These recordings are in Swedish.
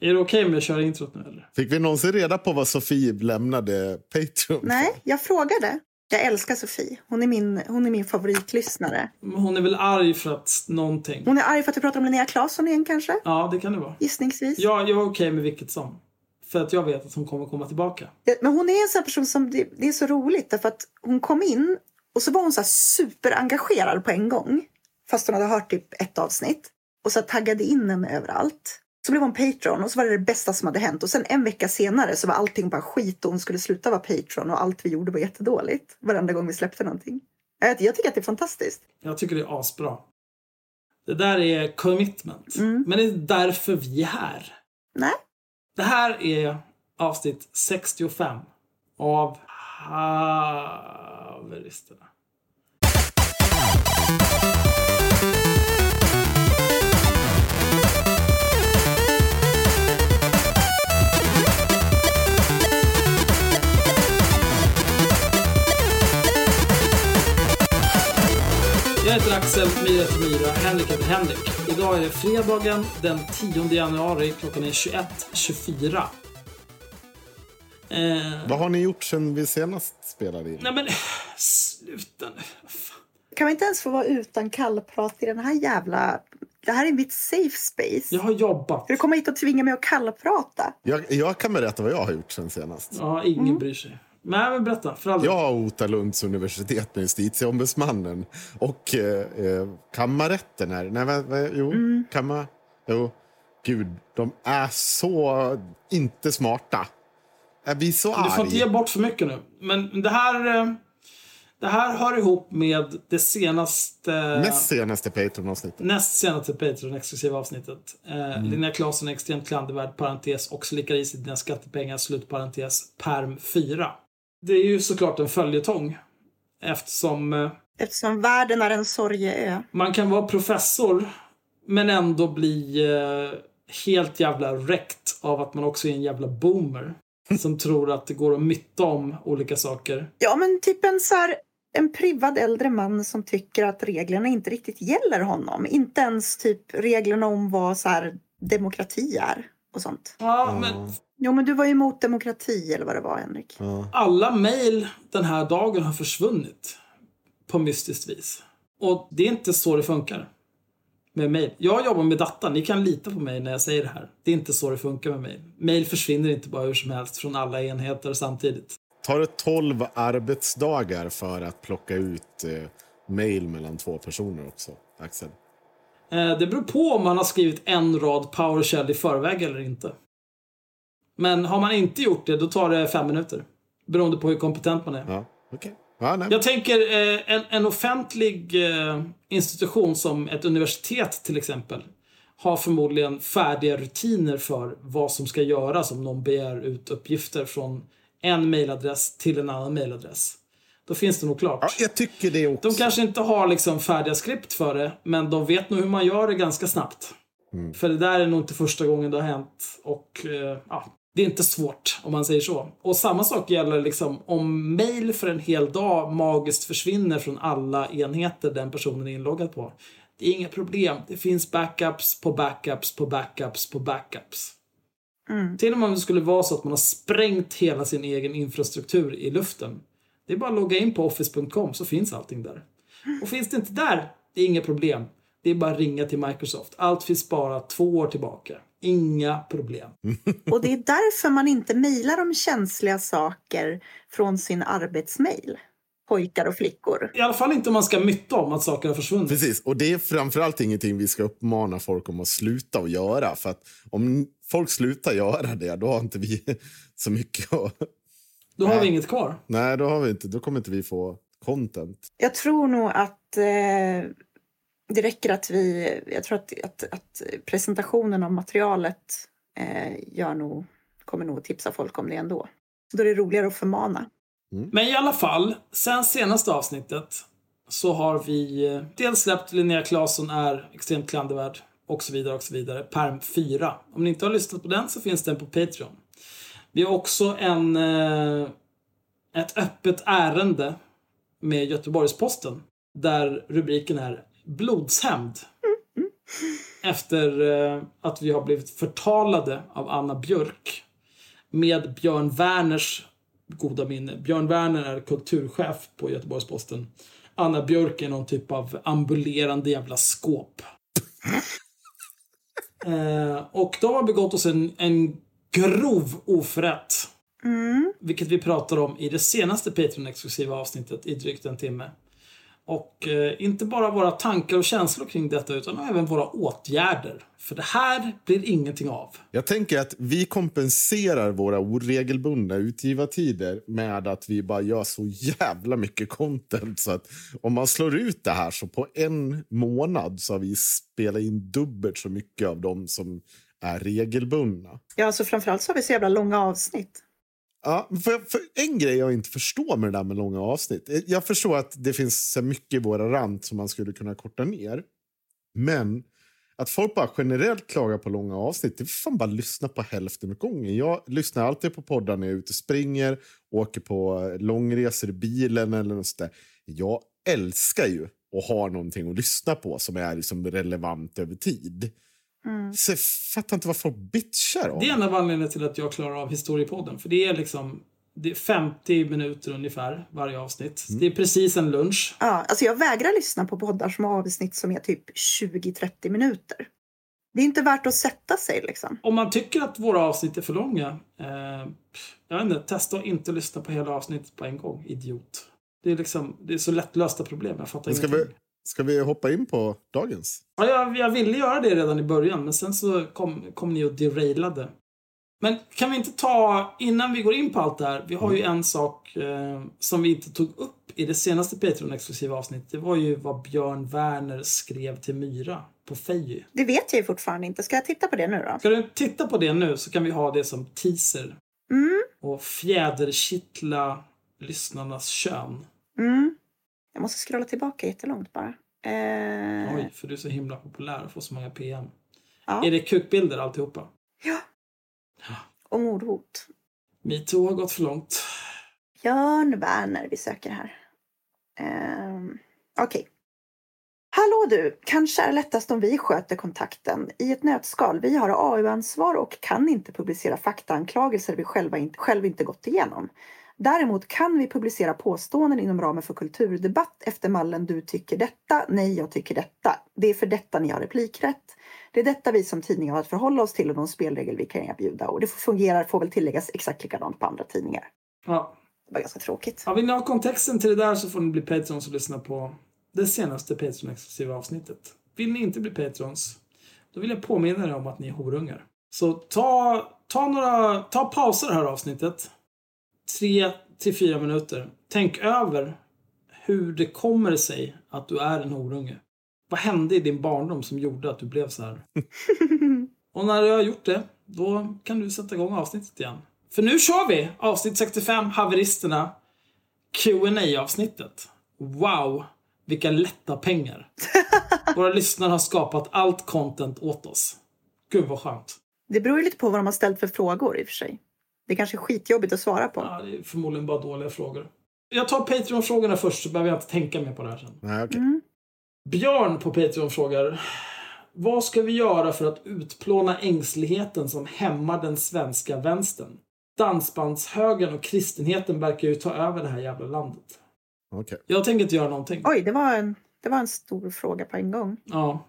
Är det okej okay med att köra introt nu eller? Fick vi någonsin reda på vad Sofie lämnade Patreon Nej, jag frågade. Jag älskar Sofie. Hon är min, hon är min favoritlyssnare. Hon är väl arg för att någonting... Hon är arg för att vi pratar om Linnea Claesson igen kanske? Ja, det kan det vara. Gissningsvis. Ja, jag är okej okay med vilket som. För att jag vet att hon kommer komma tillbaka. Men hon är en sån person som, det, det, är så roligt därför att hon kom in och så var hon så superengagerad på en gång. Fast hon hade hört typ ett avsnitt. Och så taggade in henne överallt. Så blev hon Patreon och så var det det bästa som hade hänt. Och sen en vecka senare så var allting bara skit och hon skulle sluta vara Patreon och allt vi gjorde var jättedåligt. Varenda gång vi släppte någonting. Jag, jag tycker att det är fantastiskt. Jag tycker det är asbra. Det där är commitment. Mm. Men det är därför vi är här. Nej. Det här är avsnitt 65 av Haveristerna. Jag heter Axel, Myra heter Myra, Henrik heter Henrik. Idag är det fredagen den 10 januari, klockan är 21.24. Eh... Vad har ni gjort sen vi senast spelade in? Nej men, sluta nu. Kan vi inte ens få vara utan kallprat i den här jävla... Det här är mitt safe space. Jag har jobbat. Du kommer hit och tvinga mig att kallprata. Jag, jag kan berätta vad jag har gjort sen senast. Ja, ingen mm. bryr sig. Nej, men berätta. För jag har hotat Lunds universitet med justitieombudsmannen och eh, eh, kammarrätten här. Nej, vad, vad, jo, mm. kammar... Jo. Gud, de är så inte smarta. Jag blir så arg. Du får inte ge bort för mycket nu. Men det här... Eh, det här hör ihop med det senaste... Näst senaste Patreon-avsnittet. Näst senaste Patreon-exklusiva avsnittet. Eh, mm. Linnea Claesson är extremt klandervärd, parentes, och slickar i sig dina skattepengar, slutparentes, perm 4. Det är ju såklart en följetong. Eftersom... Eh, eftersom världen är en sorgeö. Man kan vara professor, men ändå bli eh, helt jävla räckt av att man också är en jävla boomer. som tror att det går att mytta om olika saker. Ja, men typ en så här, en privad äldre man som tycker att reglerna inte riktigt gäller honom. Inte ens typ reglerna om vad så här, demokrati är och sånt. Ja, men... Jo, men du var ju emot demokrati eller vad det var, Henrik. Ja. Alla mejl den här dagen har försvunnit på mystiskt vis. Och det är inte så det funkar med mejl. Jag jobbar med data, ni kan lita på mig när jag säger det här. Det är inte så det funkar med mejl. Mejl försvinner inte bara hur som helst från alla enheter samtidigt. Tar det 12 arbetsdagar för att plocka ut eh, mejl mellan två personer också, Axel? Eh, det beror på om man har skrivit en rad PowerShell i förväg eller inte. Men har man inte gjort det, då tar det fem minuter. Beroende på hur kompetent man är. Ja, okay. Ja, jag tänker eh, en, en offentlig eh, institution som ett universitet till exempel har förmodligen färdiga rutiner för vad som ska göras om någon begär ut uppgifter från en mailadress till en annan mailadress. Då finns det nog klart. Ja, jag tycker det också. De kanske inte har liksom färdiga skript för det, men de vet nog hur man gör det ganska snabbt. Mm. För det där är nog inte första gången det har hänt. Och eh, ja, det är inte svårt om man säger så. Och samma sak gäller liksom om mail för en hel dag magiskt försvinner från alla enheter den personen är inloggad på. Det är inga problem. Det finns backups på backups på backups på backups. Mm. Till och med om det skulle vara så att man har sprängt hela sin egen infrastruktur i luften. Det är bara att logga in på office.com så finns allting där. Och finns det inte där, det är inga problem. Det är bara att ringa till Microsoft. Allt finns sparat två år tillbaka. Inga problem. Och det är därför man inte mejlar om känsliga saker från sin arbetsmail. Pojkar och flickor. I alla fall inte om man ska mytta om att saker har försvunnit. Precis, och det är framförallt ingenting vi ska uppmana folk om att sluta att göra. För att om folk slutar göra det, då har inte vi så mycket att... Då har Nej. vi inget kvar. Nej, då, har vi inte, då kommer inte vi få content. Jag tror nog att eh, det räcker att vi, jag tror att, att, att presentationen av materialet eh, gör nog, kommer nog tipsa folk om det ändå. Så då är det roligare att förmana. Mm. Men i alla fall, sen senaste avsnittet så har vi eh, dels släppt Linnea Claesson är extremt klandervärd och så vidare och så vidare. Perm 4. Om ni inte har lyssnat på den så finns den på Patreon. Vi har också en, eh, ett öppet ärende med Göteborgs-Posten där rubriken är Blodshämnd. efter eh, att vi har blivit förtalade av Anna Björk med Björn Werners goda minne. Björn Werner är kulturchef på Göteborgs-Posten. Anna Björk är någon typ av ambulerande jävla skåp. eh, och de har begått oss en, en grov oförrätt. Mm. Vilket vi pratar om i det senaste Patreon-exklusiva avsnittet i drygt en timme. Och eh, inte bara våra tankar och känslor kring detta utan även våra åtgärder. För det här blir ingenting av. Jag tänker att vi kompenserar våra oregelbundna utgivartider med att vi bara gör så jävla mycket content. Så att om man slår ut det här så på en månad så har vi spelat in dubbelt så mycket av dem som är regelbundna. Ja, alltså framförallt så har vi så jävla långa avsnitt. Ja, för, för en grej jag inte förstår med det där med långa avsnitt. Eh, jag förstår att det finns så mycket i våra rant som man skulle kunna korta ner. Men att folk bara generellt klagar på långa avsnitt, det är fan bara lyssna på hälften av gången. Jag lyssnar alltid på poddar när jag är ute och springer, åker på eh, långresor i bilen eller något sådär. Jag älskar ju att ha någonting att lyssna på som är liksom relevant över tid. Mm. Så jag fattar inte vad folk bitchar om. Det är en av anledningarna till att jag klarar av Historiepodden. För det är liksom det är 50 minuter ungefär varje avsnitt. Det är precis en lunch. Ja, alltså jag vägrar lyssna på poddar som har avsnitt som är typ 20-30 minuter. Det är inte värt att sätta sig liksom. Om man tycker att våra avsnitt är för långa, eh, jag vet inte, testa att inte lyssna på hela avsnittet på en gång, idiot. Det är liksom, det är så lättlösta problem, jag fattar ska, ingenting. Ska vi hoppa in på dagens? Ja, jag, jag ville göra det redan i början, men sen så kom, kom ni och derailade. Men kan vi inte ta, innan vi går in på allt det här, vi har ju en sak eh, som vi inte tog upp i det senaste Patreon-exklusiva avsnittet. Det var ju vad Björn Werner skrev till Myra på Feji. Det vet jag ju fortfarande inte. Ska jag titta på det nu då? Ska du titta på det nu så kan vi ha det som teaser Mm, och fjäderkittla lyssnarnas kön. mm. Jag måste scrolla tillbaka jättelångt bara. Eh, Oj, för du är så himla populär och får så många PM. ja. Är det kukbilder alltihopa? Och mordhot. Metoo har gått för långt. Björn Werner vi söker här. Ehm, Okej. Hallå du! Kanske är lättast om vi sköter kontakten. I ett nötskal. Vi har AU-ansvar och kan inte publicera faktaanklagelser vi själva inte, själv inte gått igenom. Däremot kan vi publicera påståenden inom ramen för kulturdebatt efter mallen du tycker detta, nej jag tycker detta. Det är för detta ni har replikrätt. Det är detta vi som tidning har att förhålla oss till och de spelregler vi kan erbjuda. Och det fungerar, får väl tilläggas, exakt likadant på andra tidningar. Ja. Det var ganska tråkigt. Ja, vill ni ha kontexten till det där så får ni bli Patrons och lyssna på det senaste Patreon-exklusiva avsnittet. Vill ni inte bli Patrons, då vill jag påminna er om att ni är horungar. Så ta, ta några, ta pauser det här avsnittet. Tre till fyra minuter. Tänk över hur det kommer sig att du är en horunge. Vad hände i din barndom som gjorde att du blev så här? Och när du har gjort det, då kan du sätta igång avsnittet igen. För nu kör vi! Avsnitt 65, Haveristerna. qa avsnittet Wow, vilka lätta pengar. Våra lyssnare har skapat allt content åt oss. Gud vad skönt. Det beror ju lite på vad de har ställt för frågor i och för sig. Det kanske är skitjobbigt att svara på. Ja, det är förmodligen bara dåliga frågor. Jag tar Patreon-frågorna först så behöver jag inte tänka mer på det här sen. Nej, okej. Mm. Björn på Patreon frågar. Vad ska vi göra för att utplåna ängsligheten som hämmar den svenska vänstern? Dansbandshögern och kristenheten verkar ju ta över det här jävla landet. Okej. Jag tänker inte göra någonting. Oj, det var, en, det var en stor fråga på en gång. Ja.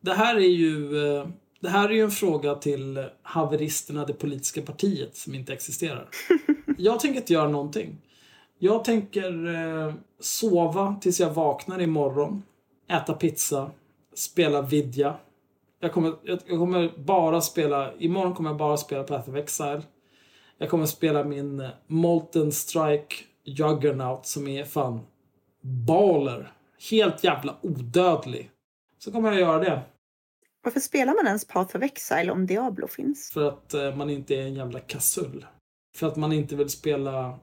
Det här är ju eh, det här är ju en fråga till haveristerna, det politiska partiet som inte existerar. Jag tänker inte göra någonting. Jag tänker eh, sova tills jag vaknar imorgon. Äta pizza. Spela vidja. Jag kommer, jag, jag kommer bara spela, imorgon kommer jag bara spela Path of Exile. Jag kommer spela min eh, Molten Strike Juggernaut som är fan baller. Helt jävla odödlig. Så kommer jag göra det. Varför spelar man ens Path of Exile om Diablo finns? För att eh, man inte är en jävla kasull. För att man inte vill spela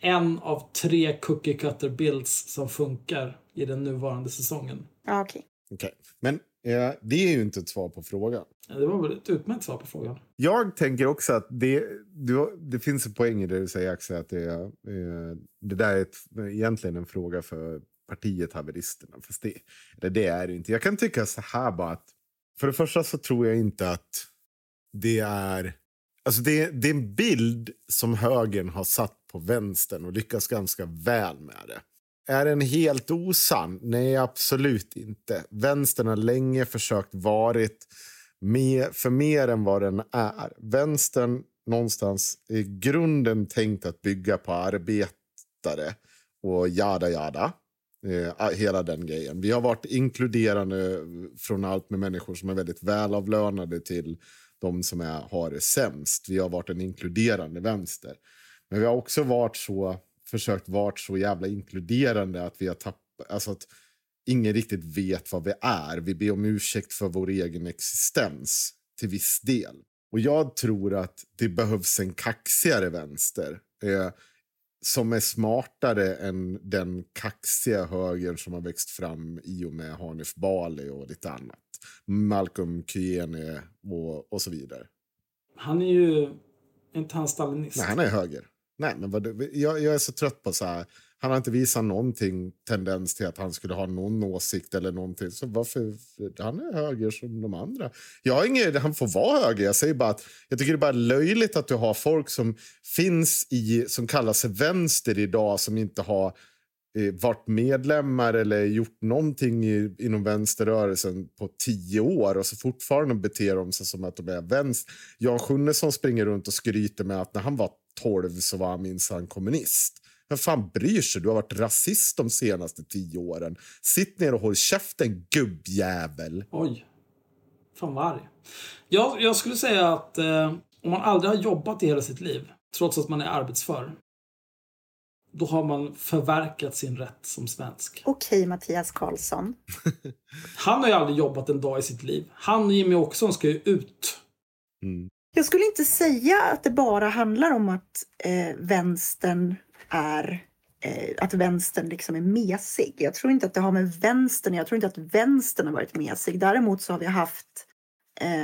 en av tre cookie cutter builds som funkar i den nuvarande säsongen. Ja, okej. Okej. Men eh, det är ju inte ett svar på frågan. Ja, Det var väl ett utmärkt svar på frågan. Jag tänker också att det, du, det finns en poäng i det du säger Axel, att det, är, eh, det där är ett, egentligen en fråga för partiet haveristerna. Fast det, eller det är det inte. Jag kan tycka så här bara att för det första så tror jag inte att det är... Alltså det, det är en bild som högern har satt på vänstern och lyckats ganska väl med det. Är den helt osann? Nej, absolut inte. Vänstern har länge försökt varit med, för mer än vad den är. Vänstern någonstans i grunden tänkt att bygga på arbetare och jada jada. Eh, hela den grejen. Vi har varit inkluderande från allt med människor som är väldigt välavlönade till de som är, har det sämst. Vi har varit en inkluderande vänster. Men vi har också varit så, försökt vara så jävla inkluderande att vi har tappat... Alltså att ingen riktigt vet vad vi är. Vi ber om ursäkt för vår egen existens till viss del. Och jag tror att det behövs en kaxigare vänster. Eh, som är smartare än den kaxiga högern som har växt fram i och med Hanif Bali och lite annat. Malcolm Kyene och, och så vidare. Han är ju inte han stalinist. Nej, han är höger. Nej, men vad, jag, jag är så trött på så här han har inte visat någonting tendens till att han skulle ha någon åsikt eller någonting. Så varför? Han är höger som de andra. Jag har inget, han får vara höger. Jag säger bara att jag tycker det är bara löjligt att du har folk som finns i, som kallar sig vänster idag som inte har eh, varit medlemmar eller gjort någonting i, inom vänsterrörelsen på tio år och så fortfarande beter de sig som att de är vänster. Jan Sjunnesson springer runt och skryter med att när han var 12 så var han minsann kommunist. Vem fan bryr sig? Du har varit rasist de senaste tio åren. Sitt ner och håll käften, gubbjävel. Oj. Fan vad arg. Jag, jag skulle säga att eh, om man aldrig har jobbat i hela sitt liv, trots att man är arbetsför, då har man förverkat sin rätt som svensk. Okej, Mattias Karlsson. Han har ju aldrig jobbat en dag i sitt liv. Han och Jimmy Åkesson ska ju ut. Mm. Jag skulle inte säga att det bara handlar om att eh, vänstern är eh, att vänstern liksom är mesig. Jag tror inte att det har med vänstern Jag tror inte att vänstern har varit mesig. Däremot så har vi haft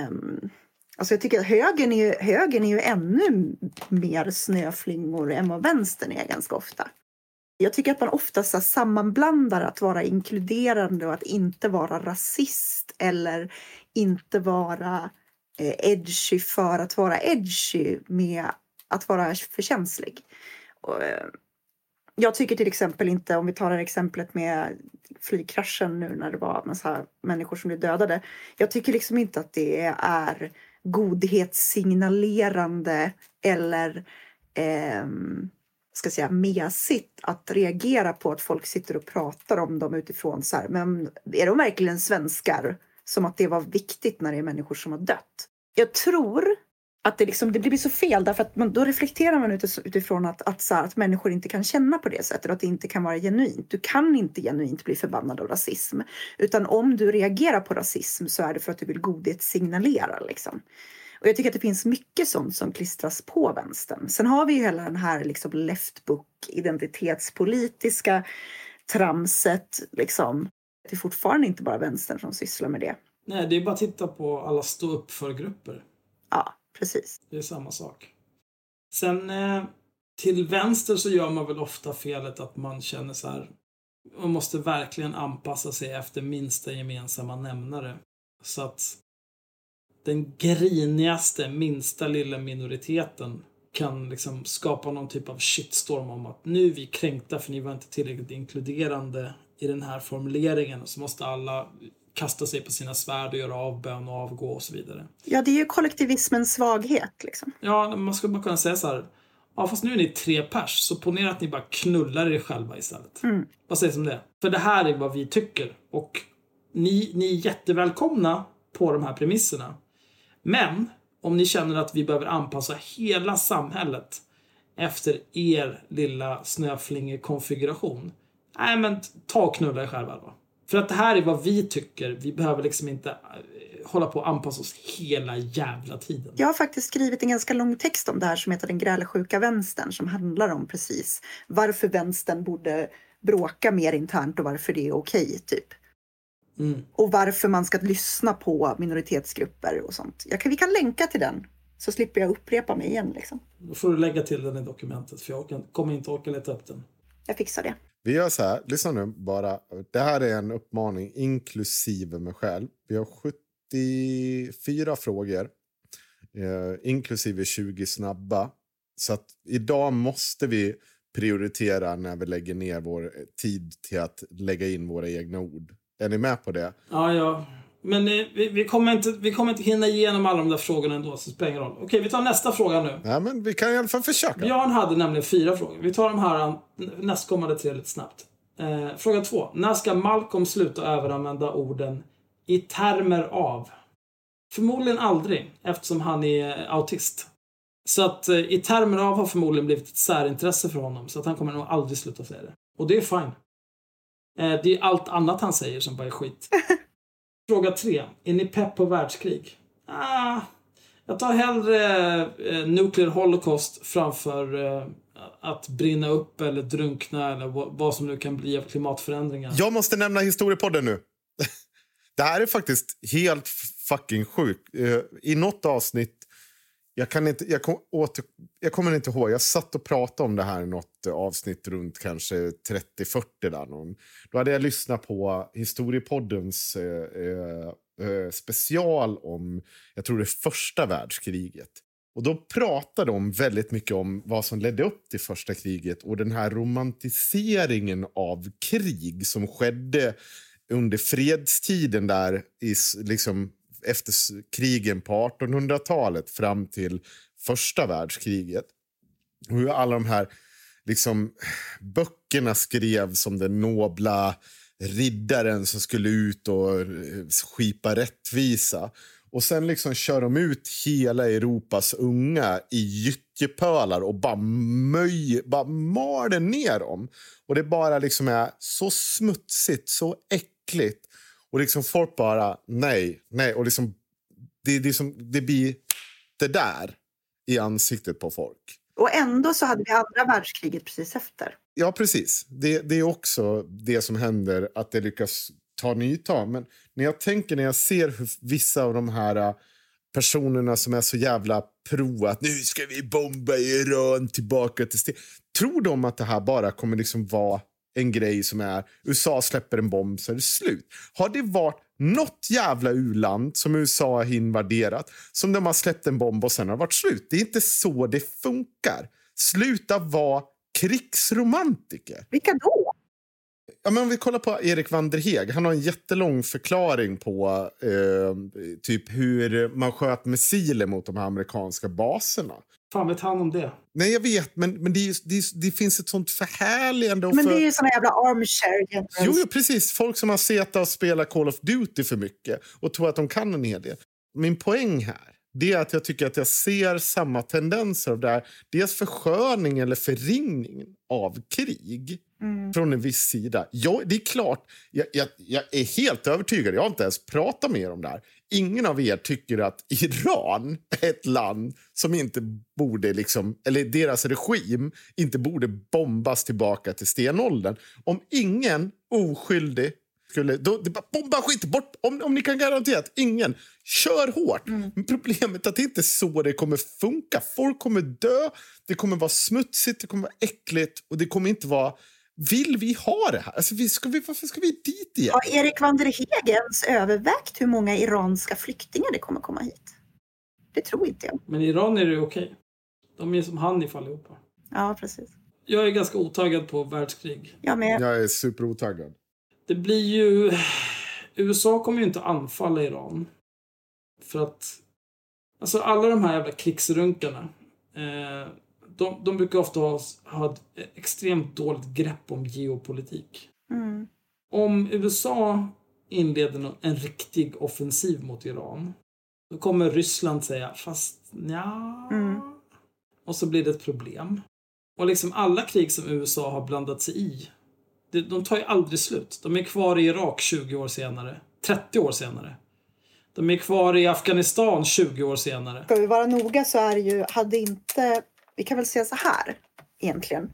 um, Alltså jag tycker att högern är, ju, högern är ju ännu mer snöflingor än vad vänstern är ganska ofta. Jag tycker att man ofta så sammanblandar att vara inkluderande och att inte vara rasist eller inte vara eh, edgy för att vara edgy med att vara för känslig. Eh, jag tycker till exempel inte, om vi tar det exemplet med flygkraschen nu när det var massa människor som blev dödade. Jag tycker liksom inte att det är godhetssignalerande eller eh, ska säga mesigt att reagera på att folk sitter och pratar om dem utifrån så här, men är de verkligen svenskar? Som att det var viktigt när det är människor som har dött. Jag tror att det, liksom, det blir så fel därför att man, då reflekterar man utifrån att, att, så att människor inte kan känna på det sättet och att det inte kan vara genuint. Du kan inte genuint bli förbannad av rasism. Utan om du reagerar på rasism så är det för att du vill godhetssignalera. Liksom. Och jag tycker att det finns mycket sånt som klistras på vänstern. Sen har vi ju hela den här liksom leftbook identitetspolitiska tramset. Liksom. Det är fortfarande inte bara vänstern som sysslar med det. Nej, det är bara att titta på alla stå upp för grupper. Ja, precis. Det är samma sak. Sen eh, till vänster så gör man väl ofta felet att man känner så här. Man måste verkligen anpassa sig efter minsta gemensamma nämnare. Så att den grinigaste, minsta lilla minoriteten kan liksom skapa någon typ av shitstorm om att nu är vi kränkta för ni var inte tillräckligt inkluderande i den här formuleringen. Och så måste alla kasta sig på sina svärd och göra avbön och avgå och så vidare. Ja, det är ju kollektivismens svaghet. Liksom. Ja, man skulle bara kunna säga så här. Ja, fast nu är ni tre pers, så ponera att ni bara knullar er själva istället. Mm. Vad sägs om det? För det här är vad vi tycker. Och ni, ni är jättevälkomna på de här premisserna. Men om ni känner att vi behöver anpassa hela samhället efter er lilla snöflingekonfiguration. Nej, men ta och knulla er själva då. För att det här är vad vi tycker. Vi behöver liksom inte eh, hålla på och anpassa oss hela jävla tiden. Jag har faktiskt skrivit en ganska lång text om det här som heter Den grälsjuka vänstern som handlar om precis varför vänstern borde bråka mer internt och varför det är okej, typ. Mm. Och varför man ska lyssna på minoritetsgrupper och sånt. Kan, vi kan länka till den så slipper jag upprepa mig igen. Liksom. Då får du lägga till den i dokumentet för jag kommer inte orka leta upp den. Jag fixar det. Vi gör så här, lyssna nu bara. Det här är en uppmaning inklusive mig själv. Vi har 74 frågor, eh, inklusive 20 snabba. Så att idag måste vi prioritera när vi lägger ner vår eh, tid till att lägga in våra egna ord. Är ni med på det? Ja, ja. Men eh, vi, vi, kommer inte, vi kommer inte hinna igenom alla de där frågorna ändå, så det spelar ingen roll. Okej, vi tar nästa fråga nu. Ja, men vi kan i alla fall försöka. Björn hade nämligen fyra frågor. Vi tar de här eh, nästkommande tre lite snabbt. Eh, fråga två. När ska Malcolm sluta överanvända orden i termer av? Förmodligen aldrig, eftersom han är autist. Så att eh, i termer av har förmodligen blivit ett särintresse för honom, så att han kommer nog aldrig sluta säga det. Och det är fine. Eh, det är allt annat han säger som bara är skit. Fråga tre. Är ni pepp på världskrig? Ah, jag tar hellre eh, Nuclear Holocaust framför eh, att brinna upp eller drunkna eller vad, som nu kan bli av klimatförändringar. Jag måste nämna historiepodden nu. Det här är faktiskt helt fucking sjukt. Eh, I något avsnitt jag, kan inte, jag, kom, åter, jag kommer inte ihåg. Jag satt och pratade om det här i något eh, avsnitt runt kanske 30-40. Där någon. Då hade jag lyssnat på Historiepoddens eh, eh, eh special om jag tror det första världskriget. Och Då pratade de väldigt mycket om vad som ledde upp till första kriget och den här romantiseringen av krig som skedde under fredstiden där i liksom efter krigen på 1800-talet fram till första världskriget. Och hur alla de här liksom, böckerna skrevs om den nobla riddaren som skulle ut och eh, skipa rättvisa. Och sen liksom kör de ut hela Europas unga i gyttjepölar och bara, möj, bara maler ner dem. Och det bara liksom är så smutsigt, så äckligt. Och liksom folk bara, nej, nej. Och liksom, det, det, som, det blir det där i ansiktet på folk. Och ändå så hade vi andra världskriget precis efter. Ja, precis. Det, det är också det som händer, att det lyckas ta nytag. Men när jag tänker, när jag ser hur vissa av de här äh, personerna som är så jävla pro att nu ska vi bomba Iran tillbaka till. Tror de att det här bara kommer liksom vara en grej som är USA släpper en bomb så är det slut. Har det varit något jävla u-land som USA har invaderat som de har släppt en bomb och sen har det varit slut? Det är inte så det funkar. Sluta vara krigsromantiker. Vilka då? Ja, men om vi kollar på Erik van der Heeg. Han har en jättelång förklaring på eh, typ hur man sköt missiler mot de amerikanska baserna fan vet han om det? Nej, jag vet, men, men det, det, det finns ett sånt förhärligande. Men för... det är ju såna jävla armchair Jo, jo, precis. Folk som har sett och spelat Call of Duty för mycket och tror att de kan en hel del. Min poäng här det är att jag tycker att jag ser samma tendenser av det här. Dels försköning eller förringning av krig mm. från en viss sida. Jag, det är klart, jag, jag, jag, är helt övertygad. Jag har inte ens pratat med er om det här ingen av er tycker att Iran är ett land som inte borde, liksom, eller deras regim inte borde bombas tillbaka till stenåldern. Om ingen oskyldig skulle... Då, bara, bomba skit bort! Om, om ni kan garantera att ingen... Kör hårt! Mm. Problemet är att det inte är så det kommer funka. Folk kommer dö, det kommer vara smutsigt, det kommer vara äckligt och det kommer inte vara vill vi ha det här? Alltså, vi, ska vi, varför ska vi dit igen? Har Erik van der Hegens övervägt hur många iranska flyktingar det kommer komma hit? Det tror inte jag. Men Iran är det okej. Okay. De är som Hanif allihopa. Ja, precis. Jag är ganska otaggad på världskrig. Jag med. Jag är superotaggad. Det blir ju... USA kommer ju inte anfalla Iran. För att... Alltså alla de här jävla krigsrunkarna. Eh, de, de brukar ofta ha, ha ett extremt dåligt grepp om geopolitik. Mm. Om USA inleder en riktig offensiv mot Iran då kommer Ryssland säga fast ja. Mm. Och så blir det ett problem. Och liksom alla krig som USA har blandat sig i de tar ju aldrig slut. De är kvar i Irak 20 år senare. 30 år senare. De är kvar i Afghanistan 20 år senare. Ska vi vara noga så är det ju, hade inte vi kan väl säga så här egentligen.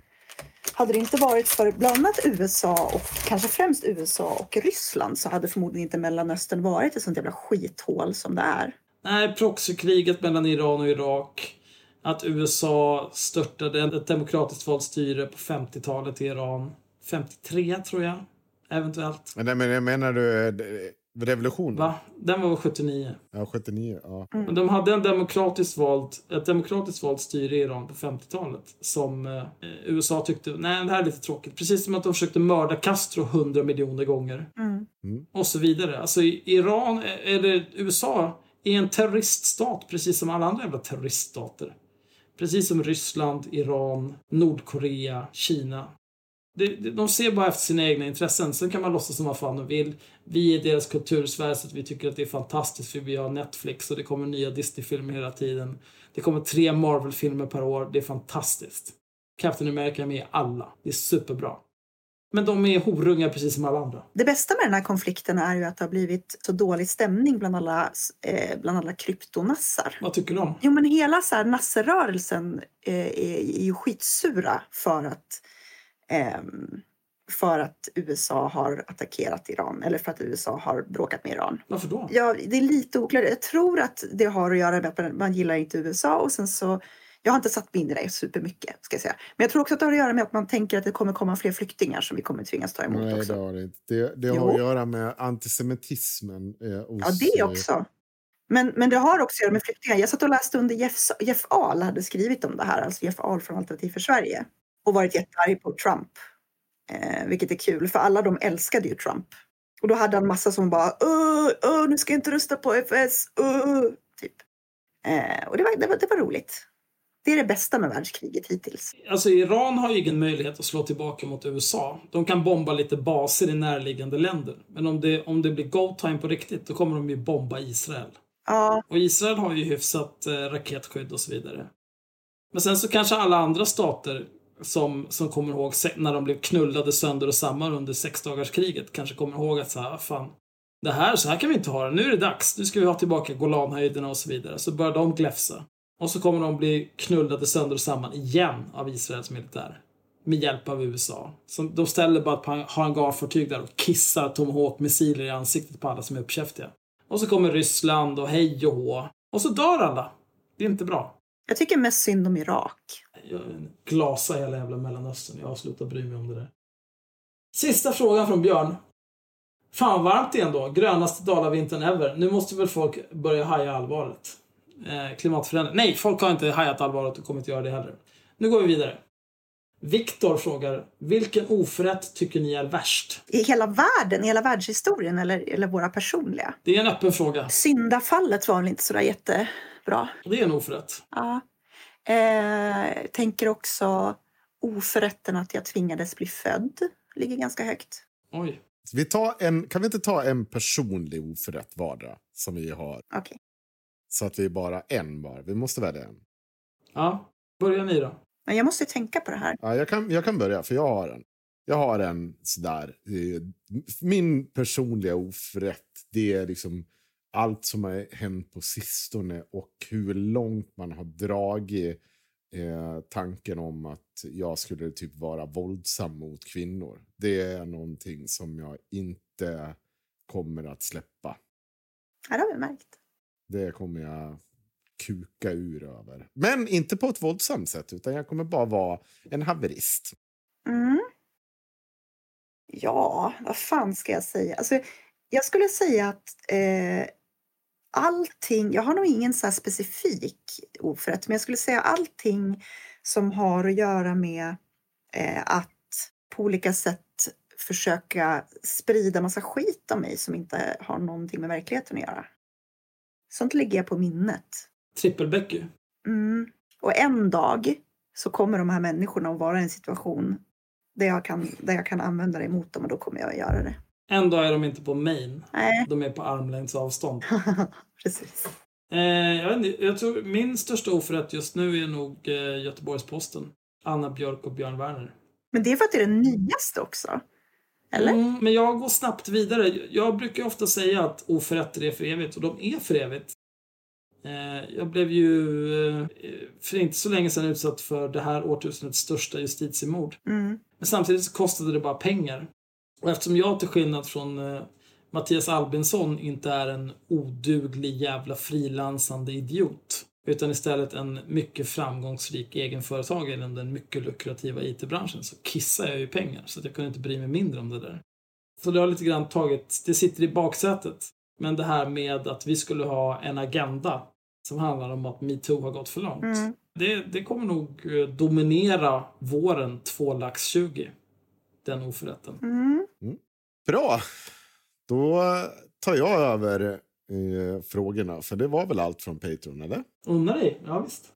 Hade det inte varit för bland annat USA och kanske främst USA och Ryssland så hade förmodligen inte Mellanöstern varit ett sånt jävla skithål som det är. Nej, proxykriget mellan Iran och Irak. Att USA störtade ett demokratiskt valt styre på 50-talet i Iran. 53 tror jag, eventuellt. Men, men jag menar du, Revolutionen? Va? Den var 79. Ja, 79. Ja. Men de hade en demokratiskt vald, ett demokratiskt valt styre i Iran på 50-talet som eh, USA tyckte, nej det här är lite tråkigt. Precis som att de försökte mörda Castro 100 miljoner gånger. Mm. Och så vidare. Alltså Iran, eh, eller USA, är en terroriststat precis som alla andra jävla terroriststater. Precis som Ryssland, Iran, Nordkorea, Kina. De ser bara efter sina egna intressen. Sen kan man låtsas som vad fan de vill. Vi är deras kultursfär så att vi tycker att det är fantastiskt för vi har Netflix och det kommer nya Disney-filmer hela tiden. Det kommer tre Marvel-filmer per år. Det är fantastiskt. Captain America är med i alla. Det är superbra. Men de är horungar precis som alla andra. Det bästa med den här konflikten är ju att det har blivit så dålig stämning bland alla, eh, bland alla kryptonassar. Vad tycker du om? Jo men hela så här nasserörelsen eh, är, är ju skitsura för att ehm, för att USA har attackerat Iran eller för att USA har bråkat med Iran. Varför då? Ja, det är lite oklart. Jag tror att det har att göra med att man- gillar inte USA och sen så jag har inte satt mig in i det supermycket ska jag säga. Men jag tror också att det har att göra med att man tänker att det kommer komma fler flyktingar som vi kommer tvingas ta emot Nej, det också. har det inte. Det, det Jo. har att göra med antisemitismen. Eh, hos, Ja, det eh, också. Men, men det har också att göra med flyktingar. Jag satt och läste under Jeff, Jeff Ahl hade skrivit om det här, alltså Jeff Ahl från Alternativ för Sverige. Och varit jättearg på Trump. Eh, vilket är kul, för alla de älskade ju Trump. Och då hade han massa som bara öh, öh, nu ska jag inte rösta på FS, öh, typ. Eh, och det var, det, var, det var roligt. Det är det bästa med världskriget hittills. Alltså Iran har ju ingen möjlighet att slå tillbaka mot USA. De kan bomba lite baser i närliggande länder. Men om det, om det blir go time på riktigt, då kommer de ju bomba Israel. Ja, Och Israel har ju hyfsat eh, raketskydd och så vidare. Men sen så kanske alla andra stater som, som kommer ihåg när de blev knullade sönder och samman under sexdagarskriget kanske kommer ihåg att så här, fan, det här, så här kan vi inte ha det. Nu är det dags. Nu ska vi ha tillbaka Golanhöjderna och så vidare. Så börjar de gläfsa. Och så kommer de bli knullade sönder och samman igen av Israels militär. Med hjälp av USA. Så de ställer bara ett hangarfartyg där och kissar Tomahawk-missiler i ansiktet på alla som är uppkäftiga. Och så kommer Ryssland och hej och hå. Och så dör alla. Det är inte bra. jag tycker mest synd om Irak. Jag glasar hela jävla Mellanöstern. Jag har slutat bry mig om det där. Sista frågan från Björn. Fan varmt igen då. Grönaste dalavintern ever. Nu måste väl folk börja haja allvaret. Eh, klimatförändring. Nej, folk har inte hajat allvaret och kommer inte göra det heller. Nu går vi vidare. Viktor frågar, vilken oförrätt tycker ni är värst? I hela världen, i hela världshistorien eller, eller våra personliga. Det är en öppen fråga. Syndafallet var väl inte sådär jättebra. Det är en oförrätt. Ja. Eh, tänker också oförrätten att jag tvingades bli född. Ligger ganska högt. Oj. Vi tar en, kan vi inte ta en personlig oförrätt vardera? Som vi har. Okej. Så att vi är bara en var. Vi måste välja en. Ja, börja ni då. Men jag måste ju tänka på det här. Ja, jag, kan, jag kan börja, för jag har en. Jag har en sådär. eh, Min personliga oförrätt, det är liksom allt som har hänt på sistone och hur långt man har dragit eh, tanken om att jag skulle typ vara våldsam mot kvinnor. Det är någonting som jag inte kommer att släppa. Ja, det har vi märkt. Det kommer jag kuka ur över. Men inte på ett våldsamt sätt, utan jag kommer bara vara en haverist. Mm. Ja, vad fan ska jag säga? Alltså, jag skulle säga att eh, allting, jag har nog ingen så specifik oförrätt, men jag skulle säga allting som har att göra med eh, att på olika sätt försöka sprida massa skit om mig som inte har någonting med verkligheten att göra. Sånt lägger jag på minnet. Trippelbecky. Mm. Och en dag så kommer de här människorna att vara i en situation där jag kan, där jag kan använda det emot dem och då kommer jag att göra det. En dag är de inte på main. Nej, De är på armlängds avstånd. precis. Eh, jag, inte, jag tror min största oförrätt just nu är nog eh, Göteborgs-Posten. Anna Björk och Björn Werner. Men det är för att det är det nyaste också. Eller? Mm, men jag går snabbt vidare. Jag brukar ofta säga att oförrätter är för evigt och de är för evigt. Eh, jag blev ju eh, för inte så länge sedan utsatt för det här årtusendets största justitiemord. Mm. Men samtidigt så kostade det bara pengar. Och eftersom jag till skillnad från eh, Mattias Albinsson inte är en oduglig jävla frilansande idiot utan istället en mycket framgångsrik egenföretagare inom den mycket lukrativa IT-branschen så kissar jag ju pengar så att jag kunde inte bry mig mindre om det där. Så det har lite grann tagit, det sitter i baksätet. Men det här med att vi skulle ha en agenda som handlar om att metoo har gått för långt. Mm. Det, det kommer nog eh, dominera våren 2 lax 20. Den oförrätten. Mm. Bra. Då tar jag över eh, frågorna. För det var väl allt från Patreon, eller? Unna dig, ja visst.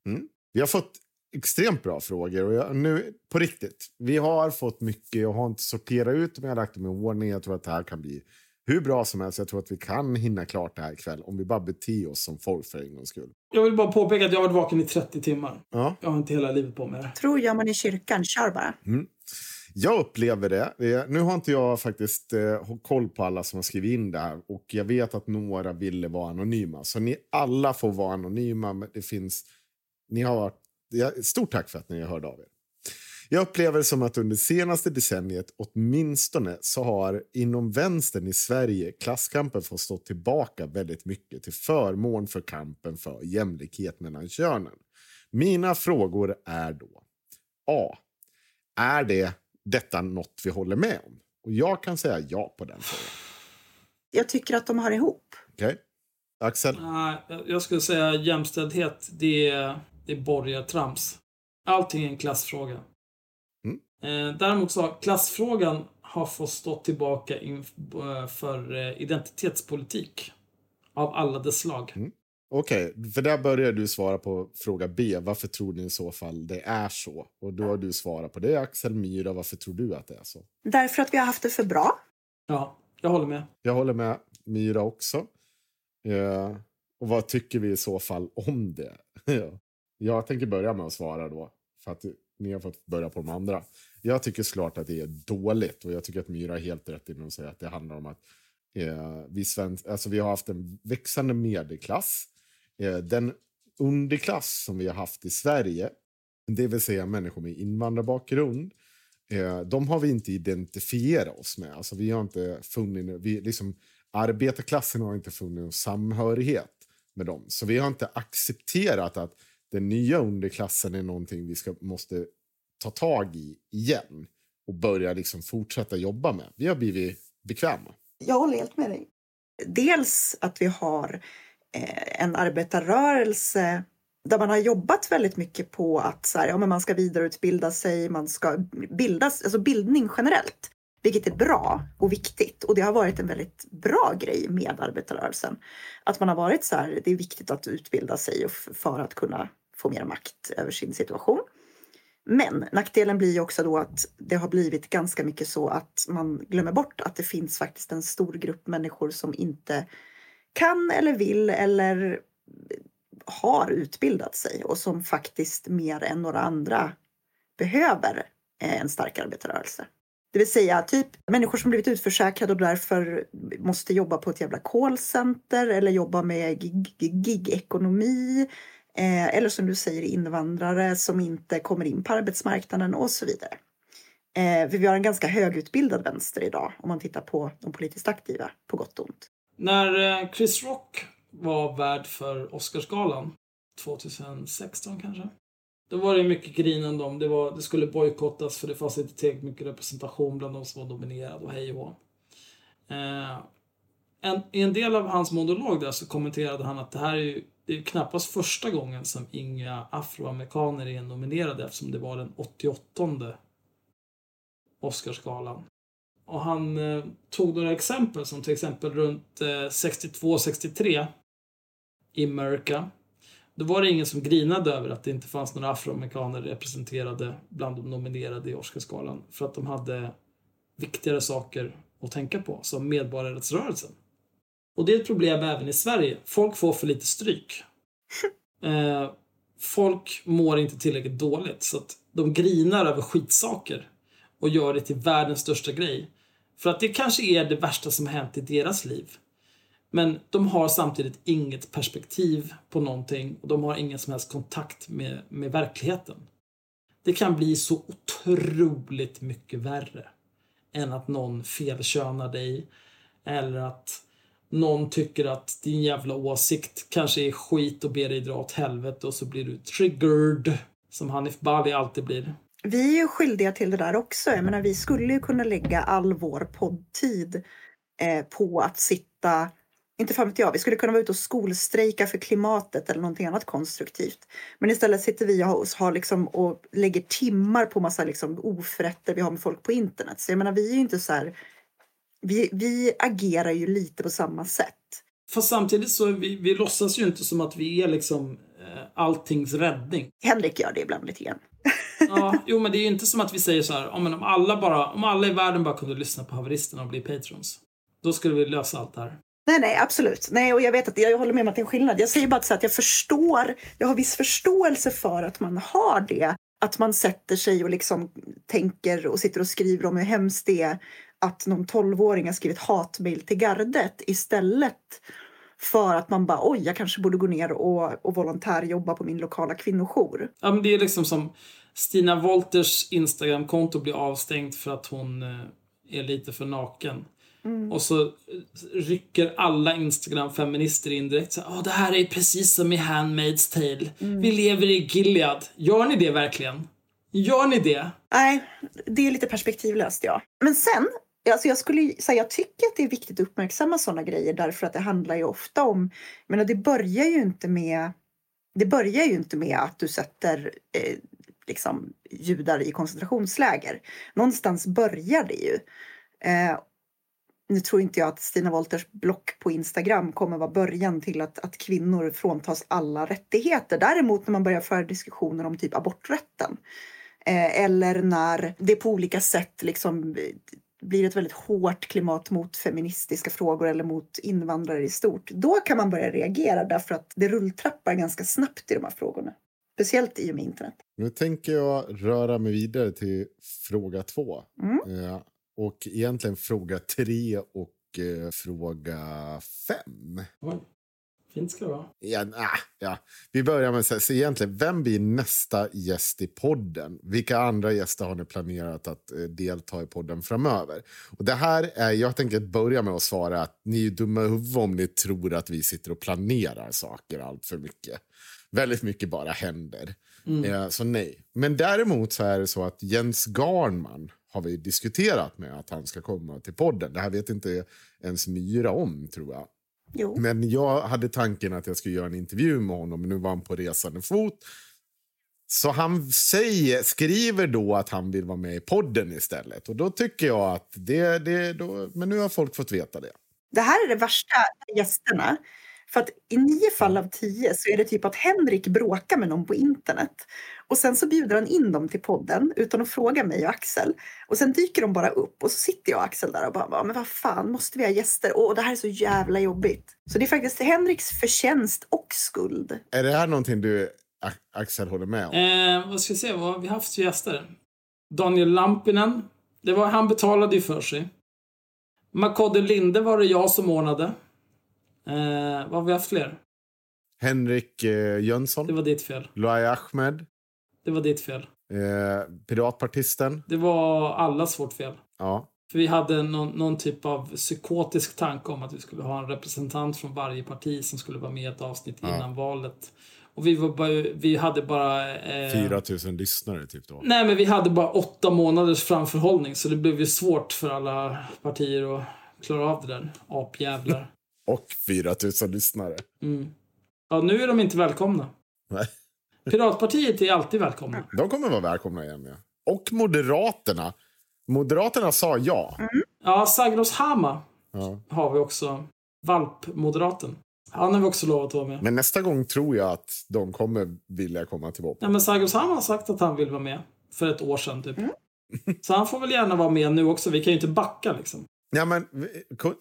Vi har fått extremt bra frågor. Och jag, nu, på riktigt, vi har fått mycket. Jag har inte sorterat ut dem, jag har lagt dem i ordning. Jag tror att det här kan bli hur bra som helst. Jag tror att vi kan hinna klart det här ikväll om vi bara beter oss som folk för en gångs skull. Jag vill bara påpeka att jag har varit vaken i 30 timmar. Ja. Jag har inte hela livet på mig. det. Tror gör man i kyrkan, kör bara. Jag upplever det. Eh, nu har inte jag faktiskt eh, koll på alla som har skrivit in det här och jag vet att några ville vara anonyma. Så ni alla får vara anonyma. Men det finns... Ni har varit... Stort tack för att ni har hört av er. Jag upplever det som att under senaste decenniet åtminstone så har inom vänstern i Sverige klasskampen fått stå tillbaka väldigt mycket till förmån för kampen för jämlikhet mellan könen. Mina frågor är då A. Är det detta något vi håller med om? Och jag kan säga ja på den frågan. Jag tycker att de hör ihop. Okej? Axel? Nej, jag skulle säga jämställdhet, det är, det är borgartrams. Allting är en klassfråga. Mm. Eh, däremot så har klassfrågan har fått stå tillbaka inf- eh, för eh, identitetspolitik. Av alla dess slag. Okej, för där börjar du svara på fråga B. Varför tror ni i så fall det är så? Och då har du svarat på det. Axel Myra, varför tror du att det är så? Därför att vi har haft det för bra. Ja, jag håller med. Jag håller med Myra också. Eh, och vad tycker vi i så fall om det? Ja. jag tänker börja med att svara då. För att ni har fått börja på de andra. Jag tycker såklart att det är dåligt. Och jag tycker att Myra har helt rätt i hon säger att det handlar om att eh, vi, svensk, alltså vi har haft en växande medelklass. Eh, den underklass som vi har haft i Sverige, det vill säga människor med invandrarbakgrund, eh, de har vi inte identifierat oss med. Alltså vi har inte funnit, vi, liksom, arbetarklassen har inte funnit någon samhörighet med dem. Så vi har inte accepterat att den nya underklassen är någonting vi ska, måste ta tag i igen och börja liksom fortsätta jobba med. Vi har blivit bekväma. Jag håller helt med dig. Dels att vi har Eh, en arbetarrörelse där man har jobbat väldigt mycket på att så här, ja, men man ska vidareutbilda sig, man ska bildas, alltså bildning generellt. Vilket är bra och viktigt. Och det har varit en väldigt bra grej med arbetarrörelsen. Att man har varit så här, det är viktigt att utbilda sig för att kunna få mer makt över sin situation. Men nackdelen blir ju också då att det har blivit ganska mycket så att man glömmer bort att det finns faktiskt en stor grupp människor som inte kan eller vill eller har utbildat sig och som faktiskt mer än några andra behöver eh, en stark arbetarrörelse. Det vill säga typ människor som blivit utförsäkrade och därför måste jobba på ett jävla callcenter eller jobba med gigekonomi. Eh, eller som du säger invandrare som inte kommer in på arbetsmarknaden och så vidare. Eh, för vi har en ganska högutbildad vänster idag om man tittar på de politiskt aktiva, på gott och ont. När eh, Chris Rock var värd för Oscarsgalan 2016 kanske. Då var det mycket grinande om det, var, det skulle bojkottas för det fanns inte tillräckligt mycket representation bland de som var nominerade och hej och hå. eh, en, I en del av hans monolog där så kommenterade han att det här är ju det är knappast första gången som inga afroamerikaner är nominerade eftersom det var den 88 Oscarsgalan. Och han eh, tog några exempel som till exempel runt eh, 62-63 i America. Då var det ingen som grinade över att det inte fanns några afroamerikaner representerade bland de nominerade i Oscarsgalan. För att de hade viktigare saker att tänka på, som medborgarrättsrörelsen. Och det är ett problem även i Sverige. Folk får för lite stryk. Eh, folk mår inte tillräckligt dåligt, så att de grinar över skitsaker och gör det till världens största grej. För att det kanske är det värsta som har hänt i deras liv. Men de har samtidigt inget perspektiv på någonting och de har ingen som helst kontakt med, med verkligheten. Det kan bli så otroligt mycket värre än att någon felkönar dig eller att någon tycker att din jävla åsikt kanske är skit och ber dig dra åt helvete och så blir du triggered som Hanif Bali alltid blir vi är ju skyldiga till det där också. Jag menar, vi skulle ju kunna lägga all vår poddtid eh, på att sitta, inte fan vet jag, vi skulle kunna vara ute och skolstrejka för klimatet eller någonting annat konstruktivt. Men istället sitter vi och, har liksom, och lägger timmar på massa liksom, oförrätter vi har med folk på internet. Så jag menar, vi är inte så här, vi, vi agerar ju lite på samma sätt. Fast samtidigt så vi, vi låtsas ju inte som att vi är liksom eh, alltings räddning. Henrik gör det ibland lite grann ja, jo men det är ju inte som att vi säger så här, om, om, alla bara, om alla i världen bara kunde lyssna på haveristerna och bli patrons. Då skulle vi lösa allt det här. Nej, nej, absolut. Nej, och jag vet att jag håller med om att det är en skillnad. Jag säger bara så att jag förstår, jag har viss förståelse för att man har det. Att man sätter sig och liksom tänker och sitter och skriver om hur hemskt det är att någon tolvåring har skrivit hatmejl till gardet istället för att man bara oj, jag kanske borde gå ner och, och volontärjobba på min lokala kvinnojour. Ja, men det är liksom som Stina Wolters Instagramkonto blir avstängt för att hon eh, är lite för naken. Mm. Och så rycker alla Instagram-feminister in direkt. Så, oh, det här är precis som i Handmaid's Tale. Mm. Vi lever i Gilead. Gör ni det verkligen? Gör ni det? Nej, det är lite perspektivlöst ja. Men sen, alltså jag skulle säga, jag tycker att det är viktigt att uppmärksamma sådana grejer därför att det handlar ju ofta om, men det börjar ju inte med det börjar ju inte med att du sätter eh, liksom, judar i koncentrationsläger. Någonstans börjar det ju. Eh, nu tror inte jag att Stina Wolters block på Instagram kommer vara början till att, att kvinnor fråntas alla rättigheter. Däremot när man börjar föra diskussioner om typ aborträtten eh, eller när det på olika sätt liksom blir ett väldigt hårt klimat mot feministiska frågor eller mot invandrare i stort. Då kan man börja reagera därför att det rulltrappar ganska snabbt i de här frågorna. Speciellt i och med internet. Nu tänker jag röra mig vidare till fråga två. Mm. Eh, och egentligen fråga tre och eh, fråga fem. Oj. Fint ska det vara. Ja, nah, ja. Vi börjar med så, så egentligen, vem blir nästa gäst i podden? Vilka andra gäster har ni planerat att eh, delta i podden framöver? Och det här är, jag tänker börja med att svara att ni är dumma i huvudet om ni tror att vi sitter och planerar saker allt för mycket. Väldigt mycket bara händer. Mm. Eh, så nej. Men däremot så är det så att Jens Garnman har vi diskuterat med att han ska komma till podden. Det här vet inte ens Myra om, tror jag. Jo. Men jag hade tanken att jag skulle göra en intervju med honom, men nu var han på resande fot. Så han säger, skriver då att han vill vara med i podden istället. Och då tycker jag att det, det då, men nu har folk fått veta det. Det här är de värsta gästerna. För att i nio fall av tio så är det typ att Henrik bråkar med någon på internet. Och sen så bjuder han in dem till podden utan att fråga mig och Axel. Och sen dyker de bara upp och så sitter jag och Axel där och bara, men vad fan, måste vi ha gäster? Och det här är så jävla jobbigt. Så det är faktiskt Henriks förtjänst och skuld. Är det här någonting du, Axel, håller med om? Eh, vad ska vi se, vad har vi haft för gäster? Daniel Lampinen. Det var, han betalade ju för sig. Makode Linde var det jag som ordnade. Eh, vad har vi haft fler? Henrik eh, Jönsson. Det var ditt fel. Luai Ahmed. Det var ditt fel. Eh, piratpartisten. Det var allas vårt fel. Ja. För vi hade någon, någon, typ av psykotisk tanke om att vi skulle ha en representant från varje parti som skulle vara med i ett avsnitt ja. innan valet. Och vi, var bara, vi hade bara... Eh, 4 000 lyssnare typ då? Nej, men vi hade bara åtta månaders framförhållning. Så det blev ju svårt för alla partier att klara av det där. Apjävlar. Och 4 000 lyssnare. Mm. Ja, nu är de inte välkomna. Nej. Piratpartiet är alltid välkomna. De kommer vara välkomna igen, ja. Och Moderaterna. Moderaterna sa ja. Mm. Ja, Sagros Hama ja. har vi också. Valpmoderaten. Han har vi också lovat att vara med. Men nästa gång tror jag att de kommer vilja komma tillbaka. Ja, men Sagros Hama har sagt att han vill vara med. För ett år sedan, typ. Mm. Så han får väl gärna vara med nu också. Vi kan ju inte backa, liksom. Ja, men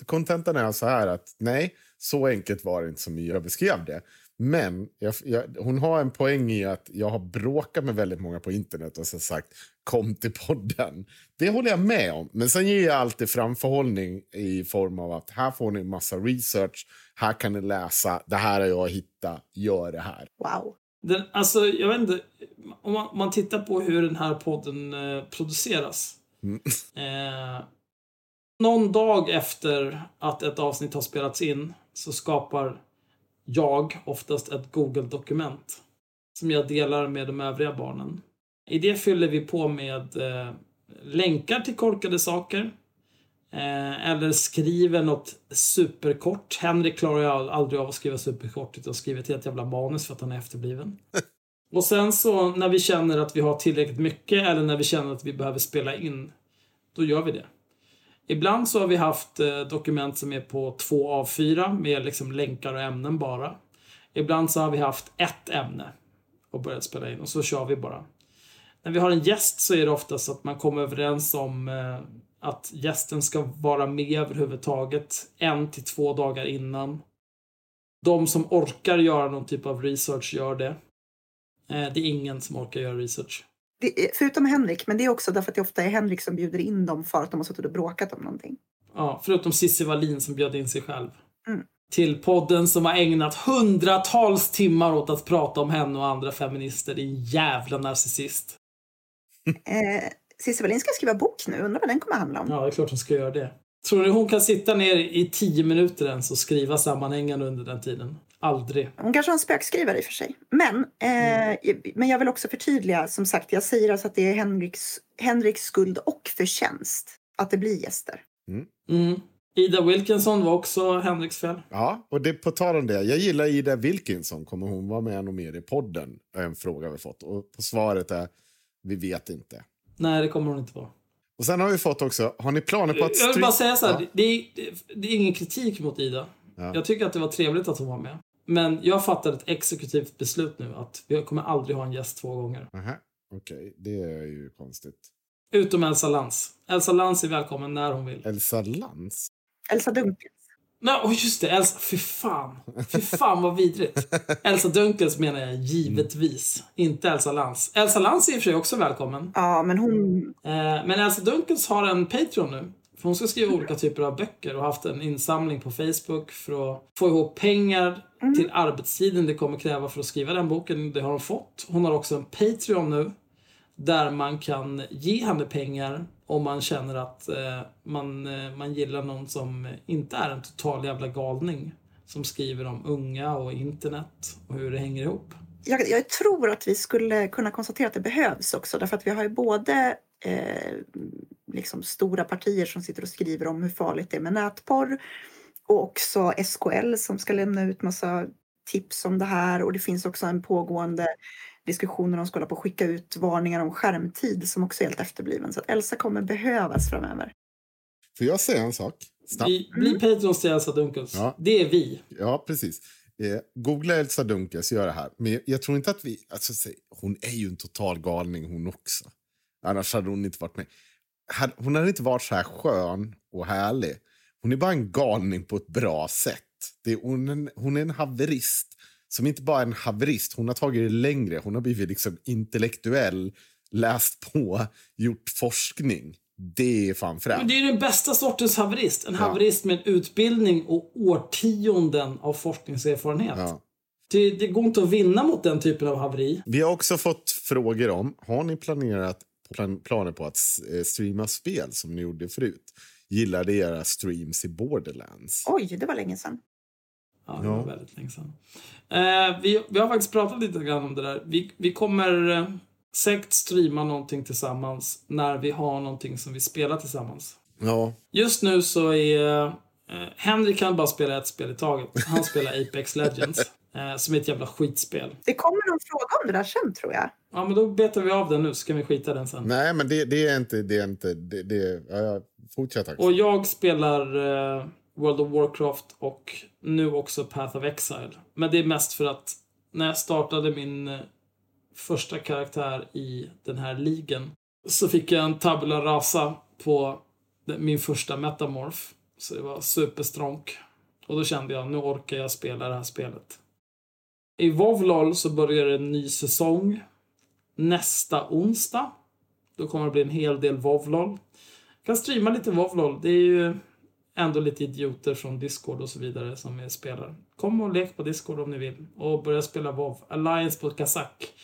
kontentan är så här att nej, så enkelt var det inte som jag beskrev det. Men jag, jag, hon har en poäng i att jag har bråkat med väldigt många på internet och så sagt kom till podden. Det håller jag med om. Men sen ger jag alltid framförhållning i form av att här får ni massa research. Här kan ni läsa. Det här har jag hittat. Gör det här. Wow. Den, alltså, jag vet inte. Om man, man tittar på hur den här podden eh, produceras. Mm. Eh, någon dag efter att ett avsnitt har spelats in så skapar jag oftast ett Google-dokument som jag delar med de övriga barnen. I det fyller vi på med eh, länkar till korkade saker. Eh, eller skriver något superkort. Henrik klarar ju aldrig av att skriva superkort utan skriver ett helt jävla manus för att han är efterbliven. Och sen så när vi känner att vi har tillräckligt mycket eller när vi känner att vi behöver spela in, då gör vi det. Ibland så har vi haft eh, dokument som är på två A4 med liksom länkar och ämnen bara. Ibland så har vi haft ett ämne och börjat spela in och så kör vi bara. När vi har en gäst så är det oftast att man kommer överens om eh, att gästen ska vara med överhuvudtaget en till två dagar innan. De som orkar göra någon typ av research gör det. Eh, det är ingen som orkar göra research. Det, förutom Henrik, men det är också därför att det ofta är Henrik som bjuder in dem för att de har suttit och bråkat om någonting. Ja, förutom Cissi Wallin som bjöd in sig själv. Mm. Till podden som har ägnat hundratals timmar åt att prata om henne och andra feminister. Din jävla narcissist. eh, Cissi Wallin ska skriva bok nu. Undrar vad den kommer handla om. Ja, det är klart hon ska göra det. Tror ni hon kan sitta ner i tio minuter ens och skriva sammanhängande under den tiden? Aldrig. Hon kanske har en spökskrivare i och för sig. Men, eh, mm. men jag vill också förtydliga, som sagt, jag säger alltså att det är Henriks, Henriks skuld och förtjänst att det blir gäster. Mm. Mm. Ida Wilkinson var också Henriks fel. Ja, och det, på tal om det. Jag gillar Ida Wilkinson. Kommer hon vara med någon mer i podden? är en fråga vi fått. Och på svaret är vi vet inte. Nej, det kommer hon inte vara. Och sen har vi fått också, har ni planer på att... Jag vill bara säga så här, ja. det, är, det, är ingen kritik mot Ida. Ja. Jag tycker att det var trevligt att hon var med. Men jag fattade ett exekutivt beslut nu att vi kommer aldrig ha en gäst två gånger. Okej, okay. det är ju konstigt. Utom Elsa Lantz. Elsa Lantz är välkommen när hon vill. Elsa Lantz? Elsa Dunkels. Nej, oh just det. Elsa, fy fan. Fy fan vad vidrigt. Elsa Dunkels menar jag givetvis. Inte Elsa Lantz. Elsa Lantz är i och för sig också välkommen. Ja, men hon... Eh, men Elsa Dunkels har en Patreon nu. För hon ska skriva olika typer av böcker och haft en insamling på Facebook för att få ihop pengar mm. till arbetstiden det kommer kräva för att skriva den boken. Det har hon fått. Hon har också en Patreon nu där man kan ge henne pengar om man känner att eh, man, eh, man gillar någon som inte är en total jävla galning. Som skriver om unga och internet och hur det hänger ihop. Jag, jag tror att vi skulle kunna konstatera att det behövs också därför att vi har ju både eh, liksom stora partier som sitter och skriver om hur farligt det är med nätporr och också SKL som ska lämna ut massa tips om det här och det finns också en pågående diskussioner de ska hålla på att skicka ut varningar om skärmtid som också är helt efterbliven. Så att Elsa kommer behövas framöver. Får jag säga en sak? Snabbt. Vi blir mm. Patrons till Elsa Dunkels. Ja. Det är vi. Ja, precis. Eh, googla Elsa Dunkels, gör det här. Men jag tror inte att vi... Alltså, hon är ju en total galning hon också. Annars hade hon inte varit med. Hon hade inte varit så här skön och härlig. Hon är bara en galning på ett bra sätt. Det är, hon, är en, hon är en haverist som inte bara är en haverist, hon har tagit det längre. Hon har blivit liksom intellektuell, läst på, gjort forskning. Det är fan främt. Det är den bästa sortens haverist. En ja. haverist med utbildning och årtionden av forskningserfarenhet. Ja. Det, det, går inte att vinna mot den typen av haveri. Vi har också fått frågor om, har ni planerat plan, planer på att eh, streama spel som ni gjorde förut? Gillade era streams i Borderlands? Oj, det var länge sedan. Ja, det var väldigt länge sedan. Eh, vi, vi har faktiskt pratat lite grann om det där. Vi, vi kommer eh, säkert streama någonting tillsammans när vi har någonting som vi spelar tillsammans. Ja. Just nu så är eh, Henrik kan bara spela ett spel i taget. Han spelar Apex Legends. Eh, som är ett jävla skitspel. Det kommer någon fråga om det där sen tror jag. Ja, men då betar vi av den nu så kan vi skita den sen. Nej, men det, det är inte... Det är inte det, det, ja, fortsätt. Och jag spelar eh, World of Warcraft och nu också Path of Exile. Men det är mest för att när jag startade min eh, första karaktär i den här ligan så fick jag en tabula rasa på min första metamorph. Så det var superstronk. Och då kände jag, nu orkar jag spela det här spelet. I WoW så börjar en ny säsong nästa onsdag. Då kommer det bli en hel del Jag kan streama lite WoW Det är ju ändå lite idioter från Discord och så vidare som är spelare. Kom och lek på Discord om ni vill och börja spela WoW. Alliance på Kazak.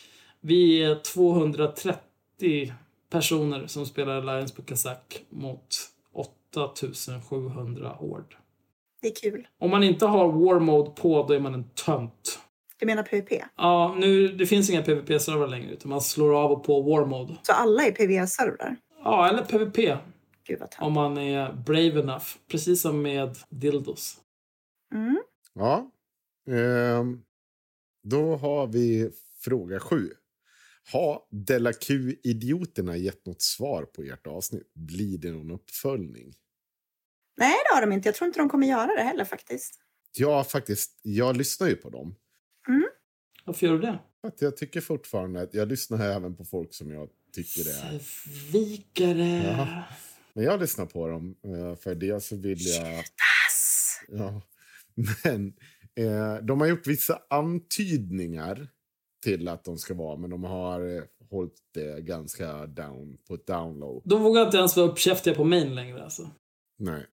Vi är 230 personer som spelar Alliance på Kazak mot 8700 hård. Det är kul. Om man inte har War Mode på, då är man en tönt. Du menar PVP? Ja, nu, det finns inga PVP-servrar längre utan man slår av och på War Mode. Så alla är PVE-servrar? Ja, eller PVP. Gud vad Om man är brave enough. Precis som med dildos. mm. Ja. Ehm, då har vi fråga sju. Har Della Q-idioterna gett något svar på ert avsnitt? Blir det någon uppföljning? Nej, det har de inte. Jag tror inte de kommer göra det heller faktiskt. Ja, faktiskt. Jag lyssnar ju på dem. Varför gör du det? Att jag tycker fortfarande att jag lyssnar även på folk som jag tycker det är. Svikare. Ja. Men jag lyssnar på dem eh, för det så vill jag... Ja. Men eh, de har gjort vissa antydningar till att de ska vara, men de har eh, hållit det ganska down på ett download. De vågar inte ens vara uppkäftiga på main längre alltså. Nej.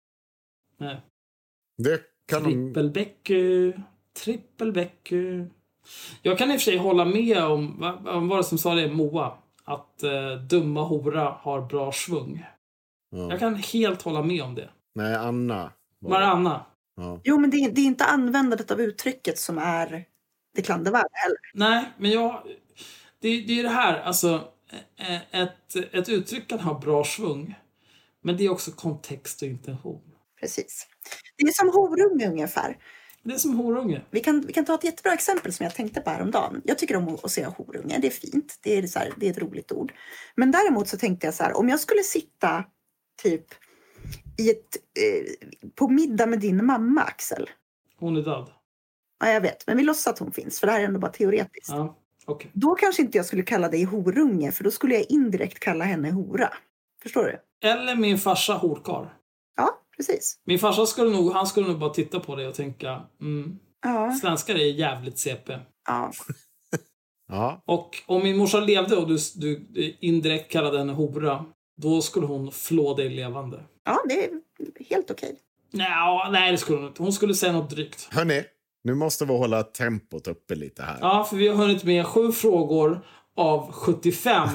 Nej. Det kan de... Trippelbäcku. Trippelbäcku. Jag kan i och för sig hålla med om, vad var det som sa det, Moa? Att eh, dumma hora har bra svung. Ja. Jag kan helt hålla med om det. Nej, Anna. var det. Maranna. Ja. Jo, men det är, det är inte användandet av uttrycket som är det klandervärda heller. Nej, men jag... Det, det är det här, alltså. Ett, ett uttryck kan ha bra svung. Men det är också kontext och intention. Precis. Det är som horunge ungefär. Det är som horunge. Vi kan, vi kan ta ett jättebra exempel som jag tänkte på häromdagen. Jag tycker om att, säga horunge, det är fint. Det är, så här, det är ett roligt ord. Men däremot så tänkte jag så här, om jag skulle sitta typ i ett, eh, på middag med din mamma, Axel. Hon är död. Ja, jag vet, men vi låtsas att hon finns, för det här är ändå bara teoretiskt. Ja, okej. Då kanske inte jag skulle kalla dig horunge, för då skulle jag indirekt kalla henne hora. Förstår du? Eller min farsa horkar. Ja, precis. Min farsa skulle nog, han skulle nog bara titta på det och tänka, mm, Ja, svenskar är jävligt CP. ja. Ja. Och om min morsa levde och du, du indirekt kallade henne hora, då skulle hon flå dig levande. ja det är helt okej. Nja, nej, det skulle hon inte. Hon skulle säga något drygt. Hörni, nu måste vi hålla tempot uppe lite här. Ja, för vi har hunnit med sju frågor av 75.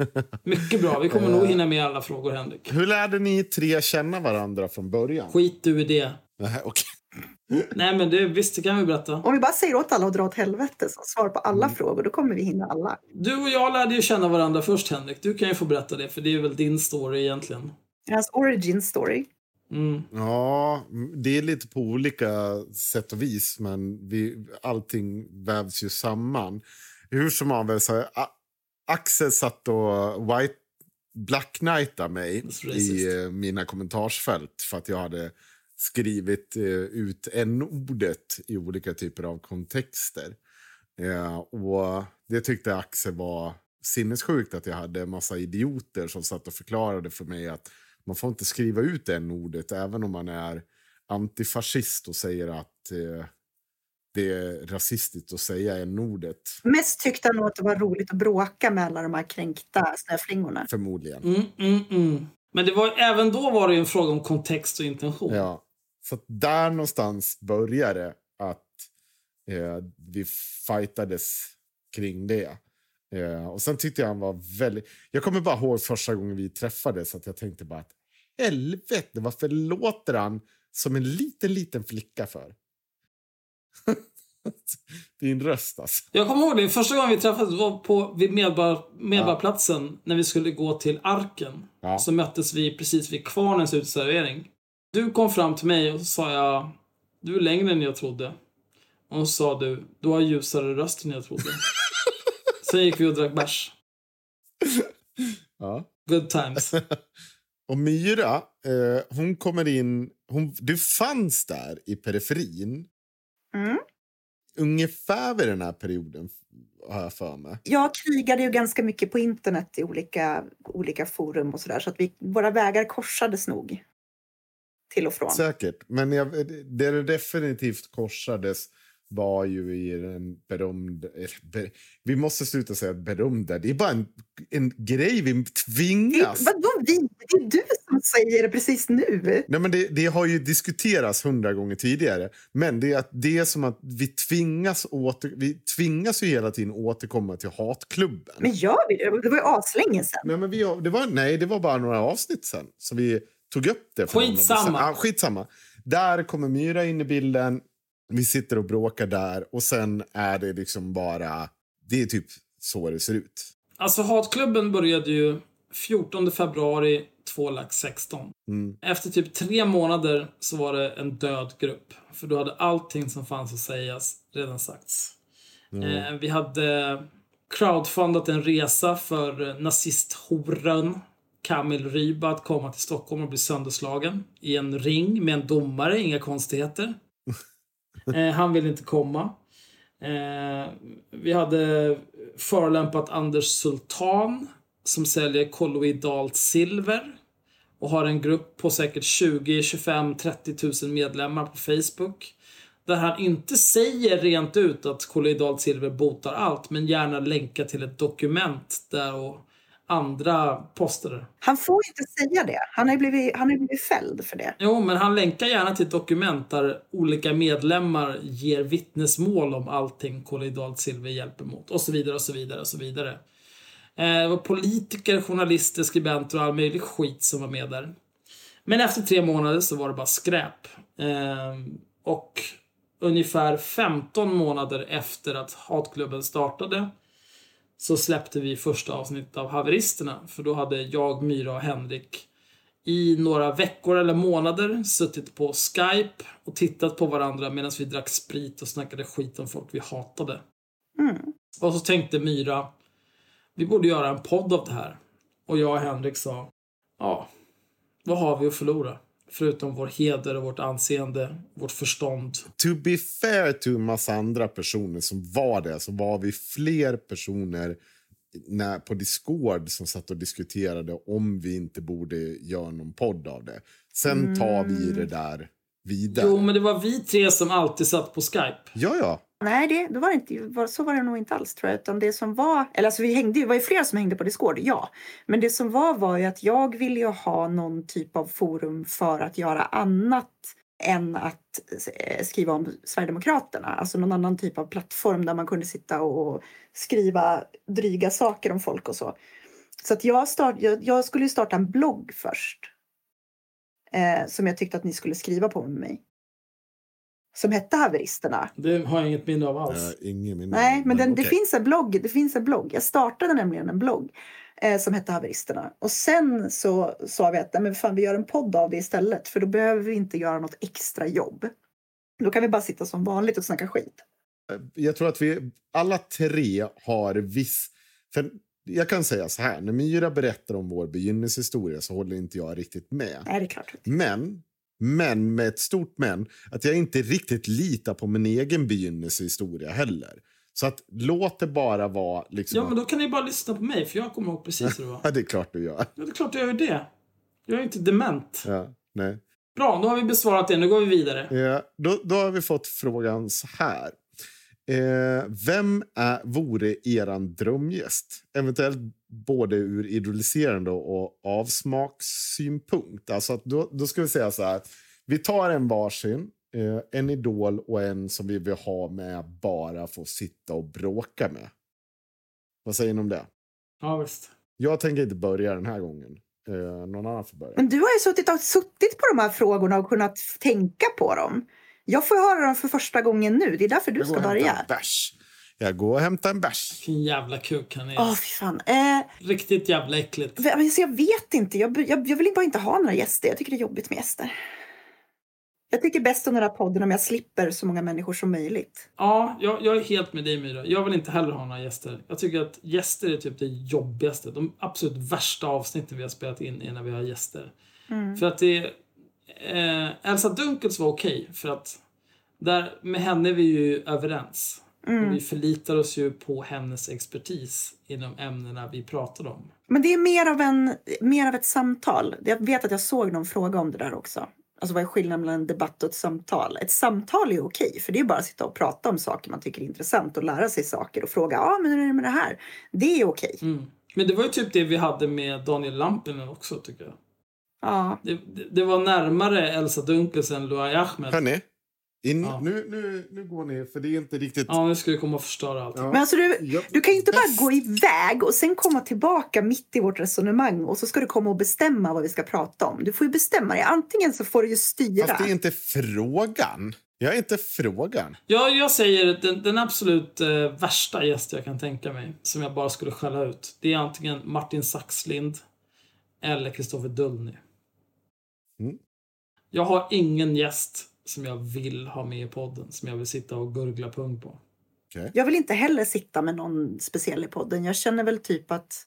Mycket bra. Vi kommer nog hinna med alla frågor, Henrik. Hur lärde ni tre känna varandra från början? Skit du i det. Nej, men det, visst, det kan vi berätta. Om vi bara säger åt alla att dra åt helvete som svar på alla frågor, då kommer vi hinna alla. Du och jag lärde ju känna varandra först, Henrik. Du kan ju få berätta det, för det är väl din story egentligen. Hans origin story. Mm. Ja, det är lite på olika sätt och vis, men vi, allting vävs ju samman. Hur som A- Axel satt och white black knightade mig i eh, mina kommentarsfält för att jag hade skrivit eh, ut n-ordet i olika typer av kontexter. Eh, och det tyckte Axel var sinnessjukt att jag hade en massa idioter som satt och förklarade för mig att man får inte skriva ut n-ordet även om man är antifascist och säger att det är rasistiskt att säga n-ordet. Mest tyckte han nog att det var roligt att bråka med alla de här kränkta snöflingorna. Förmodligen. Mm, mm, mm. Men det var, även då var det ju en fråga om kontext och intention. Ja. Så där någonstans började att eh, vi fightades kring det. Eh, och sen tyckte jag han var väldigt... Jag kommer bara ihåg första gången vi träffades att jag tänkte bara att helvete, varför låter han som en liten, liten flicka för? Din röst alltså. Jag kommer ihåg det. Första gången vi träffades var på vid Medborgar, Medborgarplatsen när vi skulle gå till Arken. Ja. Så möttes vi precis vid Kvarnens uteservering. Du kom fram till mig och så sa jag Du är längre än jag trodde. Och så sa du Du har ljusare röst än jag trodde. Sen gick vi och drack bärs. Ja. Good times. Och Myra, eh, hon kommer in... Hon, du fanns där i periferin Mm. ungefär vid den här perioden, har jag för mig. Jag krigade ju ganska mycket på internet i olika, olika forum och sådär. Så att vi, våra vägar korsades nog. Till och från. Säkert. Men jag, det det definitivt korsades var ju i den berömda... Ber, vi måste sluta säga berömda. Det är bara en, en grej vi Det, tvingas. vadå vi? Det är du säger det precis nu. Nej, men det, det har ju diskuterats hundra gånger tidigare. Men det är, att det är som att vi tvingas, åter, vi tvingas ju hela tiden återkomma till hatklubben. Men gör vi det? Det var ju aslänge sedan. Nej, men vi, det var, nej, det var bara några avsnitt sen som vi tog upp det. Skitsamma. Ja, skitsamma. Där kommer Myra in i bilden. Vi sitter och bråkar där och sen är det liksom bara... Det är typ så det ser ut. Alltså hatklubben började ju 14 februari 2 lax 16. Mm. Efter typ tre månader så var det en död grupp. För då hade allting som fanns att sägas redan sagts. Eh, vi hade crowdfundat en resa för nazisthoran Kamil Ryba att komma till Stockholm och bli sönderslagen i en ring med en domare, inga konstigheter. Eh, han ville inte komma. Eh, vi hade förolämpat Anders Sultan som säljer kolloidalt silver och har en grupp på säkert 20, 25, 30 000 medlemmar på Facebook. Där han inte säger rent ut att kolloidalt silver botar allt men gärna länkar till ett dokument där och andra poster. Han får inte säga det. Han har ju blivit, han har ju blivit fälld för det. Jo, men han länkar gärna till ett dokument där olika medlemmar ger vittnesmål om allting kolloidalt silver hjälper mot. Och så vidare och så vidare och så vidare. Eh, Det var politiker, journalister, skribenter och all möjlig skit som var med där. Men efter tre månader så var det bara skräp. Eh, Och ungefär 15 månader efter att hatklubben startade så släppte vi första avsnittet av Haveristerna. För då hade jag, Myra och Henrik i några veckor eller månader suttit på Skype och tittat på varandra medan vi drack sprit och snackade skit om folk vi hatade. Mm. Och så tänkte Myra, vi borde göra en podd av det här. Och jag och Henrik sa, ja, vad har vi att förlora? Förutom vår heder och vårt anseende, vårt förstånd. To be fair to en massa andra personer som var det så var vi fler personer när, på Discord som satt och diskuterade om vi inte borde göra någon podd av det. Sen tar vi det där vidare. Jo, men det var vi tre som alltid satt på Skype. Ja, ja. Nej, det, det var inte, så var det nog inte alls tror jag. Utan det som var, eller alltså vi hängde, ju- det var ju flera som hängde på Discord, ja. Men det som var var ju att jag ville ju ha någon typ av forum för att göra annat än att eh, skriva om Sverigedemokraterna. Alltså någon annan typ av plattform där man kunde sitta och skriva dryga saker om folk och så. Så att jag, start, jag, jag skulle ju starta en blogg först. Eh, som jag tyckte att ni skulle skriva på med mig. Som hette Haveristerna. Det har jag inget minne av alls. Uh, ingen minne. Nej, men den, det okej. finns en blogg. Det finns en blogg. Jag startade nämligen en blogg eh, som hette Haveristerna. Och sen så sa vi att nej, men fan, vi gör en podd av det istället. För då behöver vi inte göra något extra jobb. Då kan vi bara sitta som vanligt och snacka skit. Jag tror att vi alla tre har viss... För jag kan säga så här, när Myra berättar om vår begynnelsehistoria så håller inte jag riktigt med. Nej, det är klart. Men, men med ett stort men, att jag inte riktigt litar på min egen begynnelsehistoria heller. Så att låt det bara vara liksom... Ja, men då kan ni bara lyssna på mig, för jag kommer ihåg precis hur det var. Ja, det är klart du gör. Ja, det är klart jag gör det. Jag är inte dement. Ja, nej. Bra, då har vi besvarat det. Nu går vi vidare. Ja, då, då har vi fått frågan så här. Eh, vem är, vore eran drömgäst? Eventuellt både ur idoliserande och avsmakssynpunkt. Alltså att då, då ska vi säga så här. Vi tar en varsin. Eh, en idol och en som vi vill ha med bara för att sitta och bråka med. Vad säger ni om det? Ja, visst. Jag tänker inte börja den här gången. Eh, någon annan får börja. Men du har ju suttit, och suttit på de här frågorna och kunnat tänka på dem. Jag får höra dem för första gången nu. Det är därför du ska börja. bärs. Jag går och hämtar en bärs. Vilken jävla kuk han är. Åh, fy fan. Eh, Riktigt jävla äckligt. v- alltså, jag vet inte. Jag, jag, jag vill bara inte ha några gäster. Jag tycker det är jobbigt med gäster. Jag tycker bäst om den här podden om jag slipper så många människor som möjligt. Ja, jag, jag är helt med dig Myra. Jag vill inte heller ha några gäster. Jag tycker att gäster är typ det jobbigaste. De absolut värsta avsnitten vi har spelat in är när vi har gäster. För att det... Eh, Elsa Dunkels var okej, för att där, med henne är vi ju överens. Och vi förlitar oss ju på hennes expertis inom ämnena vi pratar om. Men det är mer av, en, mer av ett samtal. Jag vet att jag såg någon fråga om det där också. Alltså vad är skillnaden mellan en debatt och ett samtal? Ett samtal är okej, för det är bara att sitta och prata om saker man tycker är intressant och lära sig saker och fråga, ja men hur är det med det här? Det är okej. Mm. Men det var ju typ det vi hade med Daniel Lampinen också, tycker jag. Ja. Det, det, det var närmare Elsa Dunkels än Luai Ahmed. Hörni, In, Ja. nu, nu, nu går ni, för det är inte riktigt... Ja, nu ska vi komma och förstöra allt. Ja. Men alltså du, Ja, du kan ju inte bara gå iväg och sen komma tillbaka mitt i vårt resonemang och så ska du komma och bestämma vad vi ska prata om. Du får ju bestämma dig. Antingen så får du ju styra. Fast det är inte frågan. Jag är inte frågan. Ja, jag säger den, den absolut eh, värsta gäst jag kan tänka mig, som jag bara skulle skälla ut, det är antingen Martin Saxlind eller Kristoffer Dullny. Mm. Jag har ingen gäst som jag vill ha med i podden, som jag vill sitta och gurgla pung på. Jag vill inte heller sitta med någon speciell i podden. Jag känner väl typ att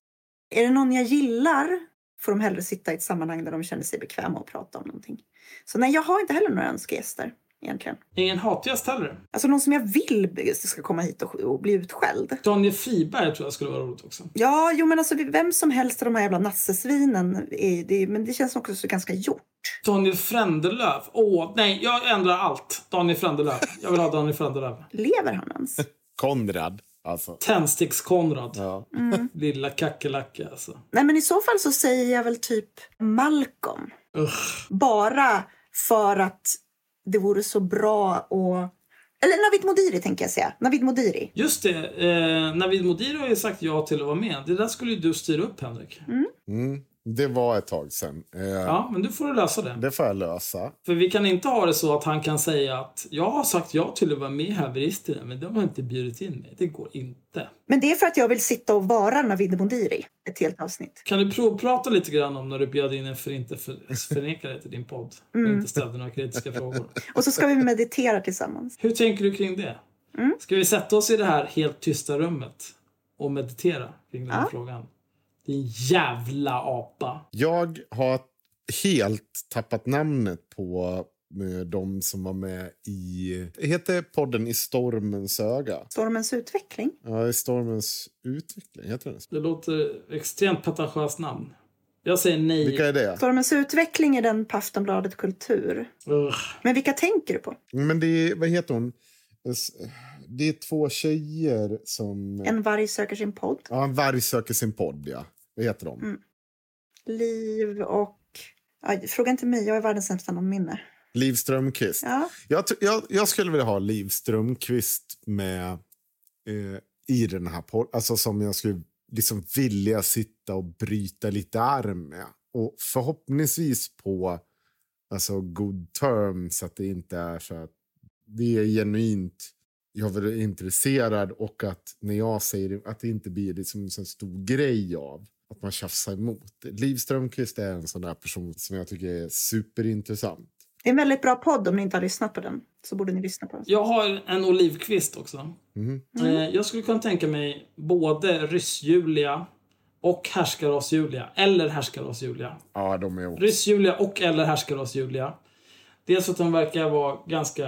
är det någon jag gillar får de hellre sitta i ett sammanhang där de känner sig bekväma och prata om någonting. Så nej, jag har inte heller några önskegäster egentligen. Ingen hatgäst heller. Alltså någon som jag vill ska komma hit och, och bli utskälld. Daniel Friberg tror jag skulle vara roligt också. Ja, jo men alltså vem som helst av de här jävla nassesvinen. Är, det, men det känns också så ganska gjort. Daniel Frändelöv. Åh, nej, jag ändrar allt. Daniel Frändelöv. Jag vill ha Daniel Frändelöv. Lever han ens? Konrad, alltså. Tändsticks-Konrad. Ja. Lilla kackerlacka alltså. Nej men i så fall så säger jag väl typ Malcolm. Usch. Bara för att det vore så bra och... Eller Navid Modiri tänker jag säga. Navid Modiri. Just det, eh, Navid Modiri har ju sagt ja till att vara med. Det där skulle ju du styra upp Henrik. Mm, det var ett tag sedan. Eh, Ja, men du får lösa det. Det får jag lösa. För vi kan inte ha det så att han kan säga att jag har sagt ja till att vara med i haveristerna men de har inte bjudit in mig. Det går inte. Men det är för att jag vill sitta och vara Navid Modiri ett helt avsnitt. Kan du provprata lite grann om när du bjöd in en förintelseförnekare till din podd och inte ställde några kritiska frågor? Och så ska vi meditera tillsammans. Hur tänker du kring det? Ska vi sätta oss i det här helt tysta rummet och meditera kring den här Ja. frågan? Din jävla apa. Jag har helt tappat namnet på eh, de som var med i... Heter podden I stormens öga? Stormens utveckling. Ja, I stormens utveckling. Heter så? Det låter extremt pretentiöst namn. Jag säger nej. Vilka är det? Stormens utveckling är den på Aftonbladet Kultur. Ugh. Men vilka tänker du på? Men det är... Vad heter hon? Det är två tjejer som... En varg söker sin podd. Ja, en varg söker sin podd, ja. Vad heter de? Mm. Liv och... Ja, fråga inte mig, jag är världens sämsta namnminne. Liv Strömquist. Ja. Jag, jag, jag skulle vilja ha Liv Strömquist med eh, i den här podden. Alltså som jag skulle liksom vilja sitta och bryta lite arm med. Och förhoppningsvis på alltså, good terms, att det inte är så att det är genuint jag är intresserad och att när jag säger det, att det inte blir liksom en sån stor grej av att man tjafsar emot. Liv Strömquist är en sån där person som jag tycker är superintressant. Det är en väldigt bra podd om ni inte har lyssnat på den. Så borde ni lyssna på den. Jag har en olivkvist också. Mhm. Eh, Jag skulle kunna tänka mig både Ryss-Julia och Härskaras-Julia. Eller Härskaras-Julia. Ja, de är också. Ryss-Julia och eller Härskaras-Julia. Dels att de verkar vara ganska...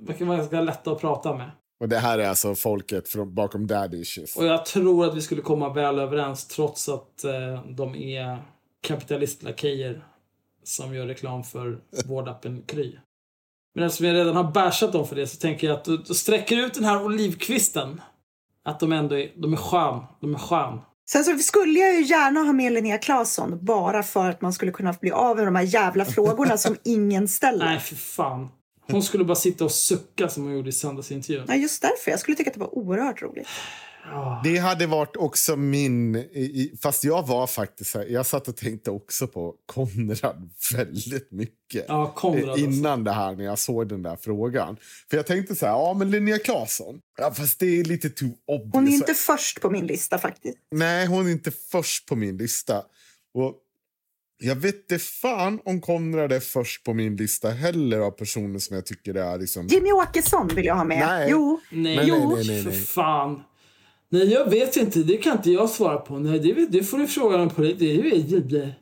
Verkar vara ganska lätta att prata med. Och det här är alltså folket från, bakom Daddy Issues. Och jag tror att vi skulle komma väl överens trots att eh, de är kapitalistlackejer som gör reklam för vårdappen Kry. Men eftersom jag redan har bärsat dem för det så tänker jag att du, du sträcker ut den här olivkvisten. Att de ändå är, de är skön. De är skön. Sen så skulle jag ju gärna ha med Linnea Claesson bara för att man skulle kunna bli av med de här jävla frågorna som ingen ställer. Nej, för fan. Hon skulle bara sitta och sucka som hon gjorde i söndagsintervjun. Ja, just därför. Jag skulle tycka att det var oerhört roligt. Ja. Det hade varit också min... Fast jag var faktiskt... här- Jag satt och tänkte också på Konrad väldigt mycket. Ja, Konrad Eh, alltså. Innan det här, när jag såg den där frågan. För jag tänkte så här, ja men Linnea Claesson. Ja, fast det är lite too obvious. Hon är inte först på min lista faktiskt. Nej, hon är inte först på min lista. Och jag vet inte fan om Konrad är först på min lista heller av personer som jag tycker är liksom... Jimmy Åkesson vill jag ha med. Nej. Jo, Nej, Men Jo, nej, nej, nej, för fan. Nej, jag vet inte. Det kan inte jag svara på. Nej, det, det får du fråga honom på. Det. Det vet jag.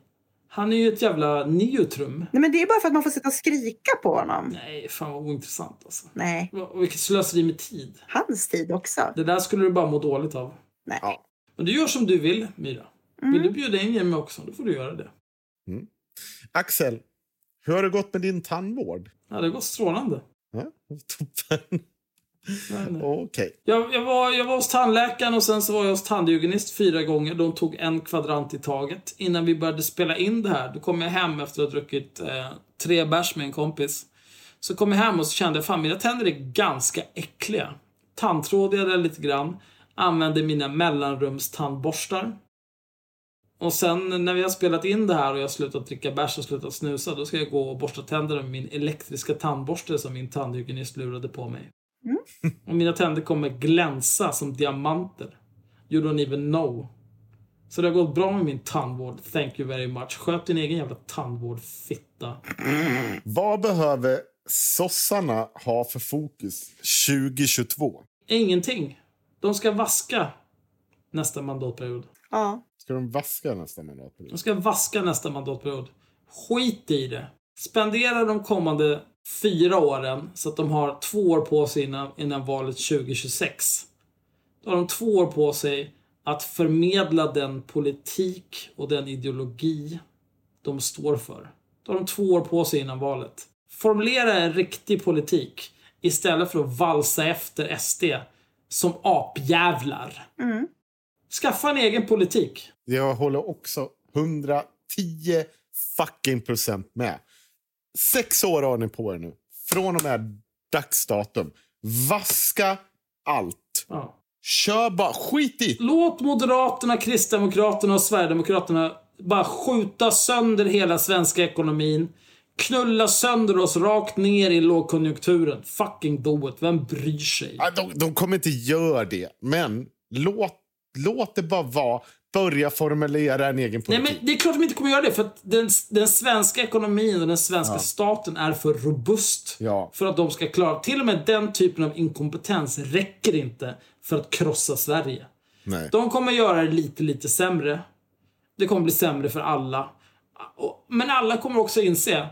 Han är ju ett jävla neutrum. Nej, men det är bara för att man får sitta och skrika på honom. Nej, fan vad ointressant alltså. Nej, Och vilket slöseri med tid. hans tid också. Det där skulle du bara må dåligt av. Nej. Ja. Men du gör som du vill, Myra. Vill du bjuda in Jimmy också, då får du göra det. Axel, hur har det gått med din tandvård? Ja, det går strålande. Ja, toppen. Nej. Okej. Jag, jag, var, jag var hos tandläkaren och sen så var jag hos tandhygienist fyra gånger. De tog en kvadrant i taget. Innan vi började spela in det här, då kom jag hem efter att ha druckit eh, tre bärs med en kompis. Så kom jag hem och så kände jag fan mina tänder är ganska äckliga. Tandtrådade jag lite grann. Använde mina mellanrumstandborstar. Och sen när vi har spelat in det här och jag har slutat dricka bärs och slutat snusa, då ska jag gå och borsta tänderna med min elektriska tandborste som min tandhygienist lurade på mig. Mm. Och mina tänder kommer glänsa som diamanter. You don't even know. Så det har gått bra med min tandvård. Thank you very much. Sköt din egen jävla tandvård, fitta. Vad behöver sossarna ha för fokus 2022? Ingenting. De ska vaska nästa mandatperiod. Ja. Ska de vaska nästa mandatperiod? De ska vaska nästa mandatperiod. Skit i det. Spendera de kommande fyra åren så att de har två år på sig innan, innan valet 2026. Då har de två år på sig att förmedla den politik och den ideologi de står för. Då har de två år på sig innan valet. Formulera en riktig politik istället för att valsa efter SD som apjävlar. Mm. Skaffa en egen politik. Jag håller också 110 fucking procent med. Sex år har ni på er nu. Från och med dagsdatum. Vaska allt. Ja. Kör bara. Skit i. Låt Moderaterna, Kristdemokraterna och Sverigedemokraterna bara skjuta sönder hela svenska ekonomin. Knulla sönder oss rakt ner i lågkonjunkturen. Fucking do it. Vem bryr sig? De, de kommer inte göra det. Men låt, låt det bara vara. Börja formulera en egen Nej, politik. men det är klart de inte kommer göra det. För att den, den svenska ekonomin och den svenska staten är för robust. Ja. För att de ska klara... Till och med den typen av inkompetens räcker inte för att krossa Sverige. Nej. De kommer göra det lite, lite sämre. Det kommer bli sämre för alla. Men alla kommer också inse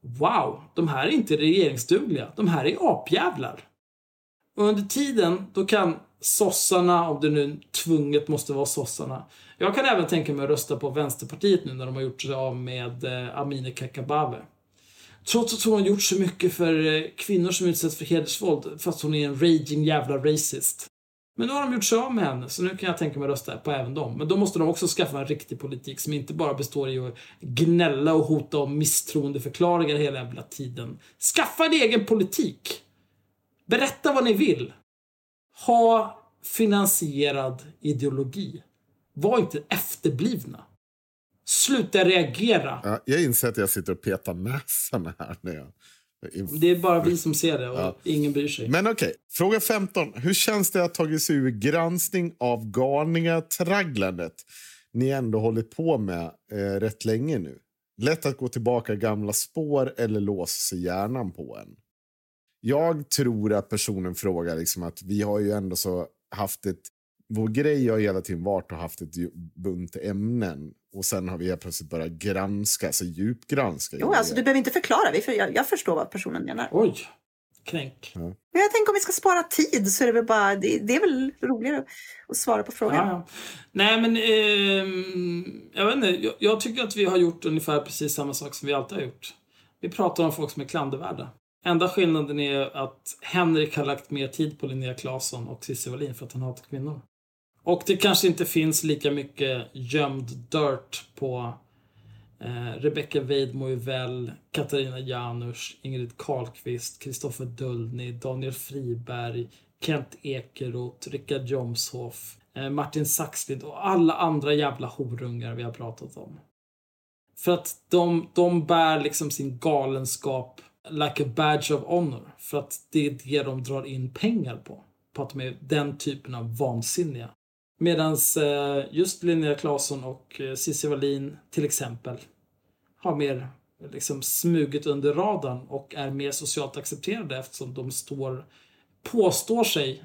Wow, de här är inte regeringsdugliga. De här är apjävlar. Och under tiden, då kan sossarna, om det nu tvunget måste vara sossarna. Jag kan även tänka mig att rösta på Vänsterpartiet nu när de har gjort sig av med eh, Amineh Kakabaveh. Trots att hon har gjort så mycket för eh, kvinnor som utsätts för hedersvåld, fast hon är en raging jävla racist. Men nu har de gjort sig av med henne, så nu kan jag tänka mig att rösta på även dem. Men då måste de också skaffa en riktig politik som inte bara består i att gnälla och hota om misstroendeförklaringar hela jävla tiden. Skaffa en egen politik! Berätta vad ni vill. Ha finansierad ideologi. Var inte efterblivna. Sluta reagera. Ja, jag inser att jag sitter och petar näsan här. När jag... Det är bara vi som ser det och ingen bryr sig. Men okej, fråga 15. Hur känns det att ha tagit sig ur granskning av galningar tragglandet ni ändå hållit på med eh, rätt länge nu? Lätt att gå tillbaka gamla spår eller låsa sig hjärnan på en. Jag tror att personen frågar liksom att vi har ju ändå så haft ett... Vår grej har hela tiden varit att haft ett bunt ämnen och sen har vi helt plötsligt börjat granska, alltså djupgranska. Jo, alltså, du behöver inte förklara. Vi för, jag, jag förstår vad personen menar. Oj. Kränk. Men jag tänker om vi ska spara tid så är det väl bara, det, det är väl roligare att svara på frågan. Ja, ja. Nej, men ehm, jag vet inte. Jag, jag tycker att vi har gjort ungefär precis samma sak som vi alltid har gjort. Vi pratar om folk som är klandervärda. Enda skillnaden är att Henrik har lagt mer tid på Linnea Claesson och Cissi Wallin för att han hatar kvinnor. Och det kanske inte finns lika mycket gömd dirt på eh, Rebecca Weidmo väl, Katarina Janouch, Ingrid Carlqvist, Kristoffer Dullny, Daniel Friberg, Kent Ekeroth, Richard Jomshoff, eh, Martin Saxlid och alla andra jävla horungar vi har pratat om. För att de, de bär liksom sin galenskap like a badge of honor. För att det är det de drar in pengar på. På att de är den typen av vansinniga. Medan eh, just Linnea Claesson och eh, Cissi Wallin till exempel har mer liksom smugit under radarn och är mer socialt accepterade eftersom de står, påstår sig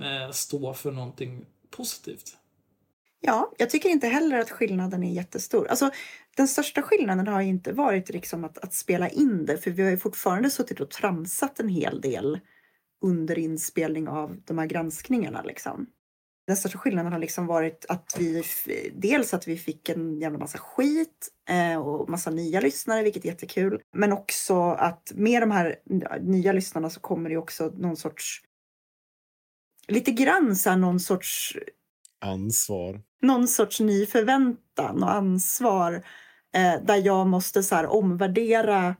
eh, stå för någonting positivt. Ja, jag tycker inte heller att skillnaden är jättestor. Alltså, den största skillnaden har inte varit liksom att, att spela in det, för vi har ju fortfarande suttit och tramsat en hel del under inspelning av de här granskningarna. Liksom. Den största skillnaden har liksom varit att vi, dels att vi fick en jävla massa skit eh, och massa nya lyssnare, vilket är jättekul. Men också att med de här nya lyssnarna så kommer det också någon sorts, lite grann så här någon sorts Ansvar. någon sorts ny förväntan och ansvar eh, där jag måste så här, omvärdera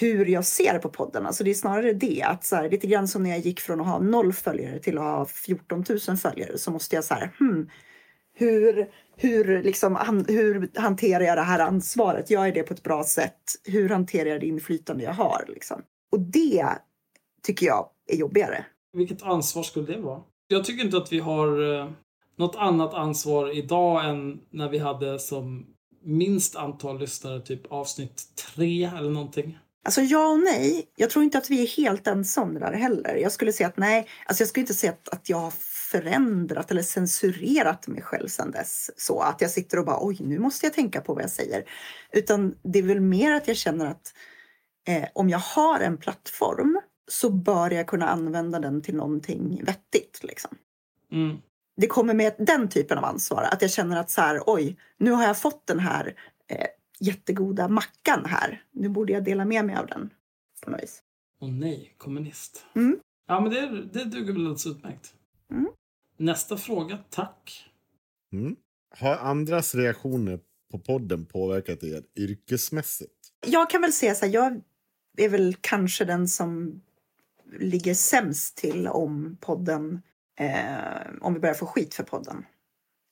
hur jag ser på podden. Alltså det är snarare det, att så här, lite grann som när jag gick från att ha noll följare till att ha 14 000 följare så måste jag så här, hmm, hur, hur, liksom, han, hur hanterar jag det här ansvaret? Gör jag det på ett bra sätt? Hur hanterar jag det inflytande jag har? Liksom? Och det tycker jag är jobbigare. Vilket ansvar skulle det vara? Jag tycker inte att vi har eh, något annat ansvar idag än när vi hade som minst antal lyssnare, typ avsnitt tre eller någonting. Alltså ja och nej. Jag tror inte att vi är helt ensamma där heller. Jag skulle säga att nej, alltså jag skulle inte säga att, att jag har förändrat eller censurerat mig själv sedan dess. Så att jag sitter och bara oj, nu måste jag tänka på vad jag säger. Utan det är väl mer att jag känner att eh, om jag har en plattform så bör jag kunna använda den till någonting vettigt. Liksom. Mm. Det kommer med den typen av ansvar. Att jag känner att så här, oj, nu har jag fått den här eh, jättegoda mackan här. Nu borde jag dela med mig av den. På något vis. Och nej, kommunist. Mm. Ja, men det, det duger väl alldeles utmärkt. Mm. Nästa fråga, tack. Mm. Har andras reaktioner på podden påverkat er yrkesmässigt? Jag kan väl säga så här, jag är väl kanske den som ligger sämst till om podden, eh, om vi börjar få skit för podden.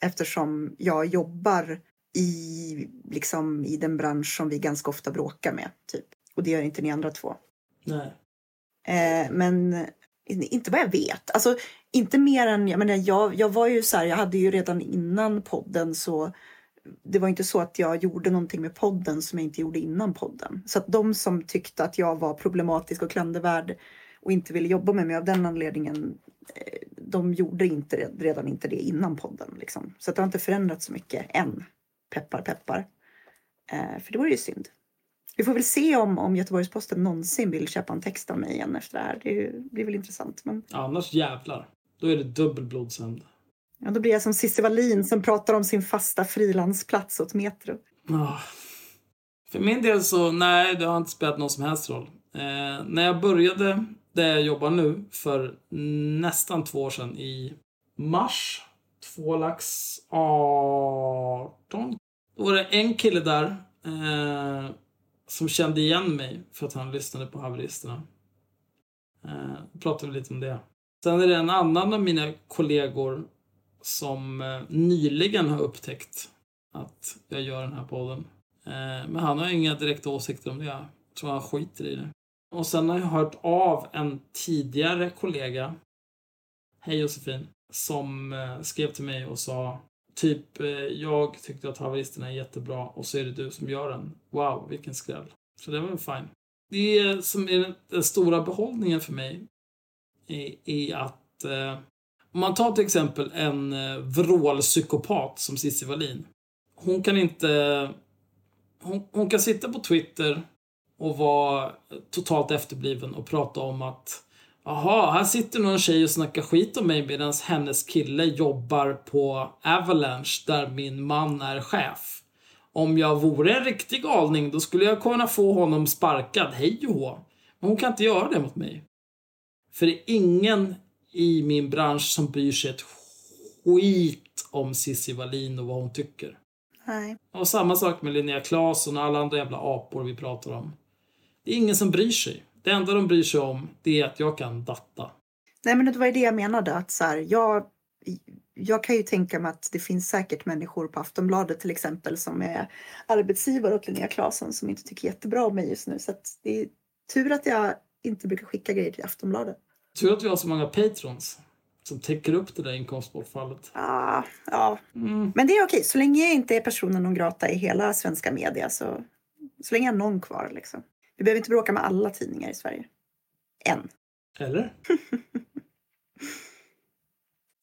Eftersom jag jobbar i, liksom, i den bransch som vi ganska ofta bråkar med. Typ. Och det gör inte ni andra två. Nej. Eh, men inte vad jag vet. Alltså, inte mer än, jag menar, jag, jag var ju så här, jag hade ju redan innan podden så det var inte så att jag gjorde någonting med podden som jag inte gjorde innan podden. Så att de som tyckte att jag var problematisk och klandervärd och inte ville jobba med mig av den anledningen, eh, de gjorde inte redan inte det innan podden. Liksom. Så det har inte förändrats så mycket än. Peppar, peppar. Eh, för det vore ju synd. Vi får väl se om, om Göteborgs-Posten någonsin vill köpa en text av mig igen efter det här. Det blir väl intressant. Men... Annars jävlar. Då är det dubbel blodshämnd. Ja, då blir jag som Cissi Wallin som pratar om sin fasta frilansplats åt Metro. Ah. För min del så, nej, det har inte spelat någon som helst roll. Eh, när jag började där jag jobbar nu för nästan två år sedan i mars två lax 18. Då var det en kille där eh, som kände igen mig för att han lyssnade på haveristerna. Eh, pratade vi lite om det. Sen är det en annan av mina kollegor som eh, nyligen har upptäckt att jag gör den här podden. Eh, men han har inga direkta åsikter om det. Jag tror han skiter i det. Och sen har jag hört av en tidigare kollega, hej Josefin, som eh, skrev till mig och sa typ eh, jag tyckte att haveristerna är jättebra och så är det du som gör den. Wow, vilken skräll. Så det var väl fine. Det som är den, den stora behållningen för mig är, är att eh, om man tar till exempel en eh, vrålpsykopat som Cissi Wallin. Hon kan inte... Hon, hon kan sitta på Twitter och vara totalt efterbliven och prata om att Jaha, här sitter någon tjej och snackar skit om mig medan hennes kille jobbar på Avalanche där min man är chef. Om jag vore en riktig galning då skulle jag kunna få honom sparkad, hej och hå. Men hon kan inte göra det mot mig. För det är ingen i min bransch som bryr sig ett skit om Cissi Wallin och vad hon tycker. Nej. Och samma sak med Linnea Claesson och alla andra jävla apor vi pratar om. Det är ingen som bryr sig. Det enda de bryr sig om det är att jag kan datta. Nej, men det var ju det jag menade. Att så här, jag, jag kan ju tänka mig att det finns säkert människor på Aftonbladet till exempel som är arbetsgivare åt Linnea Claesson som inte tycker jättebra om mig just nu. Så det är tur att jag inte brukar skicka grejer till Aftonbladet. Tur att vi har så många patrons som täcker upp det där inkomstbortfallet. Ah, ja, Mm. men det är okej. Så länge jag inte är personen non grata i hela svenska media så, så länge jag har någon kvar. Liksom. Vi behöver inte bråka med alla tidningar i Sverige. Än. Eller?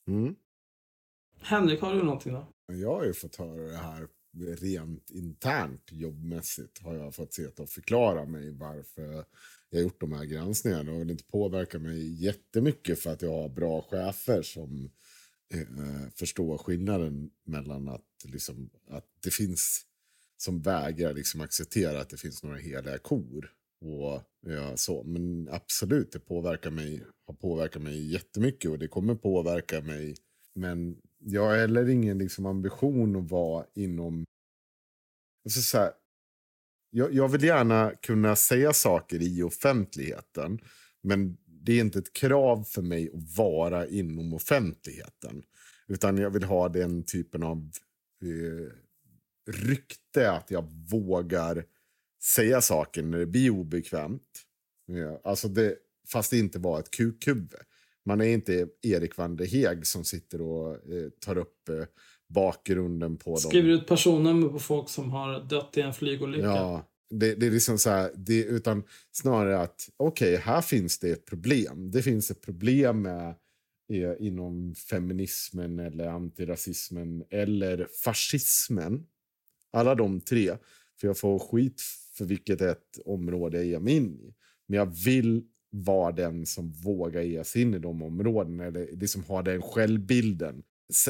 Mm. Henrik, har du någonting då? Jag har ju fått höra det här rent internt jobbmässigt. Har jag fått se och förklara mig varför jag har gjort de här granskningarna. Och det inte påverkar mig jättemycket för att jag har bra chefer som eh, förstår skillnaden mellan att, liksom, att det finns som vägrar liksom acceptera att det finns några heliga kor. Och, ja, så. Men absolut, det påverkar mig, har påverkat mig jättemycket och det kommer påverka mig. Men jag har heller ingen liksom, ambition att vara inom... Alltså, så här, jag, jag vill gärna kunna säga saker i offentligheten men det är inte ett krav för mig att vara inom offentligheten. Utan jag vill ha den typen av eh, rykte att jag vågar säga saker när det blir obekvämt. Alltså det, fast det inte var ett kukhuvud. Man är inte Erik van der Heg som sitter och eh, tar upp eh, bakgrunden på Skriver dem. ut personnummer på folk som har dött i en flygolycka. Ja, det, det är liksom så här, det, utan snarare att okej, okay, här finns det ett problem. Det finns ett problem med eh, inom feminismen eller antirasismen eller fascismen. Alla de tre. För jag får skit för vilket ett område jag ger mig in i. Men jag vill vara den som vågar ge sig in i de områdena. Eller det som har den självbilden.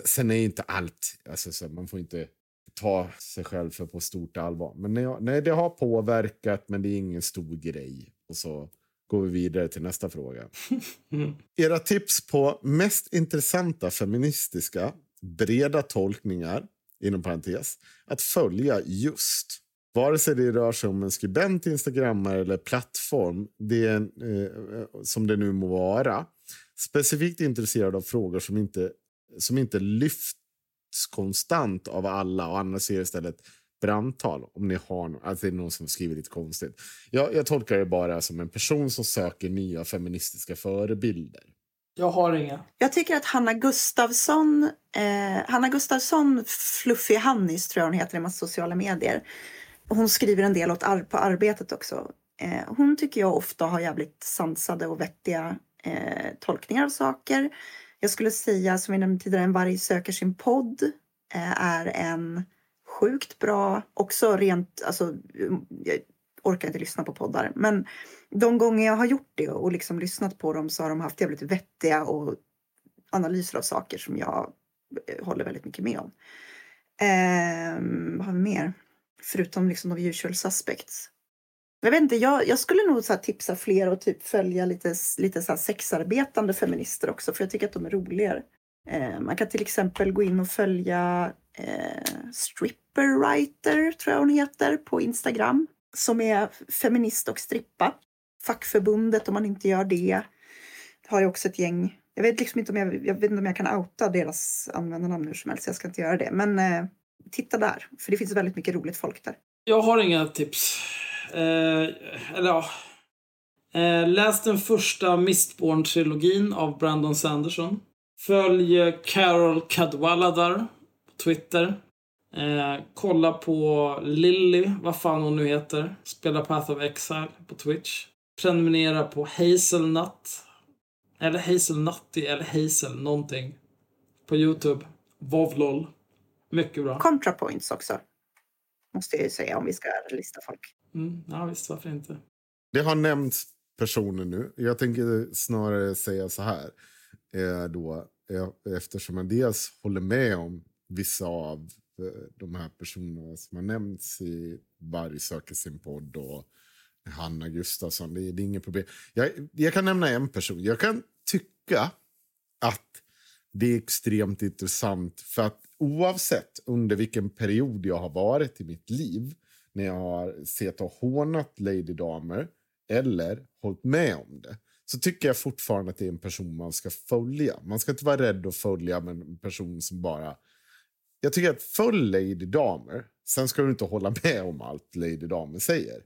Sen är inte allt, alltså, så man får inte ta sig själv för på stort allvar. Men nej, nej, det har påverkat, men det är ingen stor grej. Och så går vi vidare till nästa fråga. Mm. Era tips på mest intressanta feministiska breda tolkningar, inom parentes, att följa just. Vare sig det rör sig om en skribent, instagrammare eller plattform, det är, eh, som det nu må vara. Specifikt intresserad av frågor som inte, som inte lyfts konstant av alla och annars ser istället brandtal om ni har alltså det är någon som skriver lite konstigt. Jag, jag tolkar det bara som en person som söker nya feministiska förebilder. Jag har inga. Jag tycker att Hanna Gustavsson... eh, Hanna Gustavsson, Fluffy Hannis tror jag hon heter i massa sociala medier. Hon skriver en del åt ar på arbetet också. Eh, hon tycker jag ofta har jävligt sansade och vettiga eh, tolkningar av saker. Jag skulle säga, som vi nämnde tidigare, En varg söker sin podd eh, är en sjukt bra, också rent, alltså jag orkar inte lyssna på poddar, men de gånger jag har gjort det och liksom lyssnat på dem så har de haft jävligt vettiga och analyser av saker som jag eh, håller väldigt mycket med om. Eh, vad har vi mer? Förutom liksom de usual suspects. Jag vet inte, jag, jag skulle nog så tipsa fler och typ följa lite, lite så sexarbetande feminister också för jag tycker att de är roligare. Eh, man kan till exempel gå in och följa eh, Stripperwriter, tror jag hon heter, på Instagram. Som är feminist och strippa. Fackförbundet om man inte gör det. Har ju också ett gäng. Jag vet liksom inte om jag, jag, vet inte om jag kan outa deras användarnamn hur som helst. Jag ska inte göra det. Men eh, titta där, för det finns väldigt mycket roligt folk där. Jag har inga tips. Eh, eller ja. Eh, läs den första Mistborn-trilogin av Brandon Sanderson. Följ Carol Cadwaladar på Twitter. Eh, kolla på Lilly, vad fan hon nu heter. Spelar Path of Exile på Twitch. Prenumerera på Hazelnut. Eller Hazelnutty eller Hazel någonting. På Youtube. Vovlol. Mycket bra. Contrapoints också. Måste jag ju säga om vi ska lista folk. Mm, ja visst, varför inte. Det har nämnts personer nu. Jag tänker snarare säga så här. Eh, då, eh, eftersom man dels håller med om vissa av Eh, de här personerna som har nämnts i Varg söker sin podd och Hanna Gustafsson. Det är, det är inget problem. Jag, jag kan nämna en person. Jag kan tycka att det är extremt intressant för att oavsett under vilken period jag har varit i mitt liv när jag har sett och hånat Lady Damer eller hållit med om det så tycker jag fortfarande att det är en person man ska följa. Man ska inte vara rädd att följa en person som bara... Jag tycker att följ Lady Damer. Sen ska du inte hålla med om allt Lady Damer säger.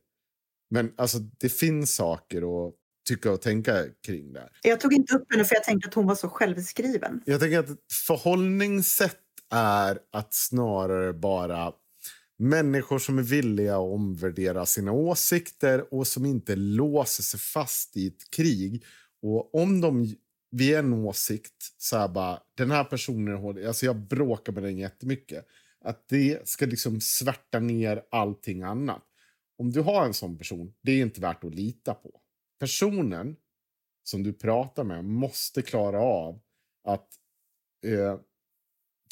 Men alltså, det finns saker att tycka och tänka kring det. Jag tog inte upp henne för jag tänkte att hon var så självskriven. Jag tänker att förhållningssätt är att snarare bara människor som är villiga att omvärdera sina åsikter och som inte låser sig fast i ett krig. Och om de vid en åsikt så här bara den här personen, alltså jag bråkar med den jättemycket. Att det ska liksom svärta ner allting annat. Om du har en sån person, det är inte värt att lita på. Personen som du pratar med måste klara av att eh,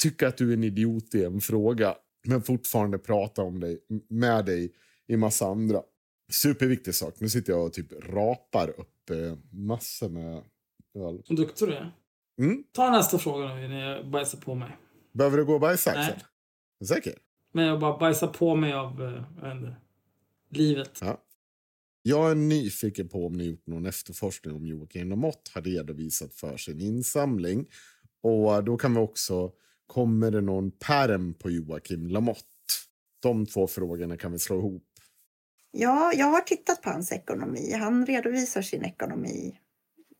tycka att du är en idiot i en fråga men fortfarande prata om dig, med dig i massa andra. Superviktig sak. Nu sitter jag och typ rapar upp eh, massor med vad duktig du är. Mm? Ta nästa fråga nu när jag bajsar på mig. Behöver du gå och bajsa, Nej. Axel? Säker? Men jag bara bajsar på mig av, eh, jag vet inte, livet. Ja. Jag är nyfiken på om ni gjort någon efterforskning om Joakim Lamotte har redovisat för sin insamling. Och då kan vi också, kommer det någon perm på Joakim Lamotte? De två frågorna kan vi slå ihop. Ja, jag har tittat på hans ekonomi. Han redovisar sin ekonomi,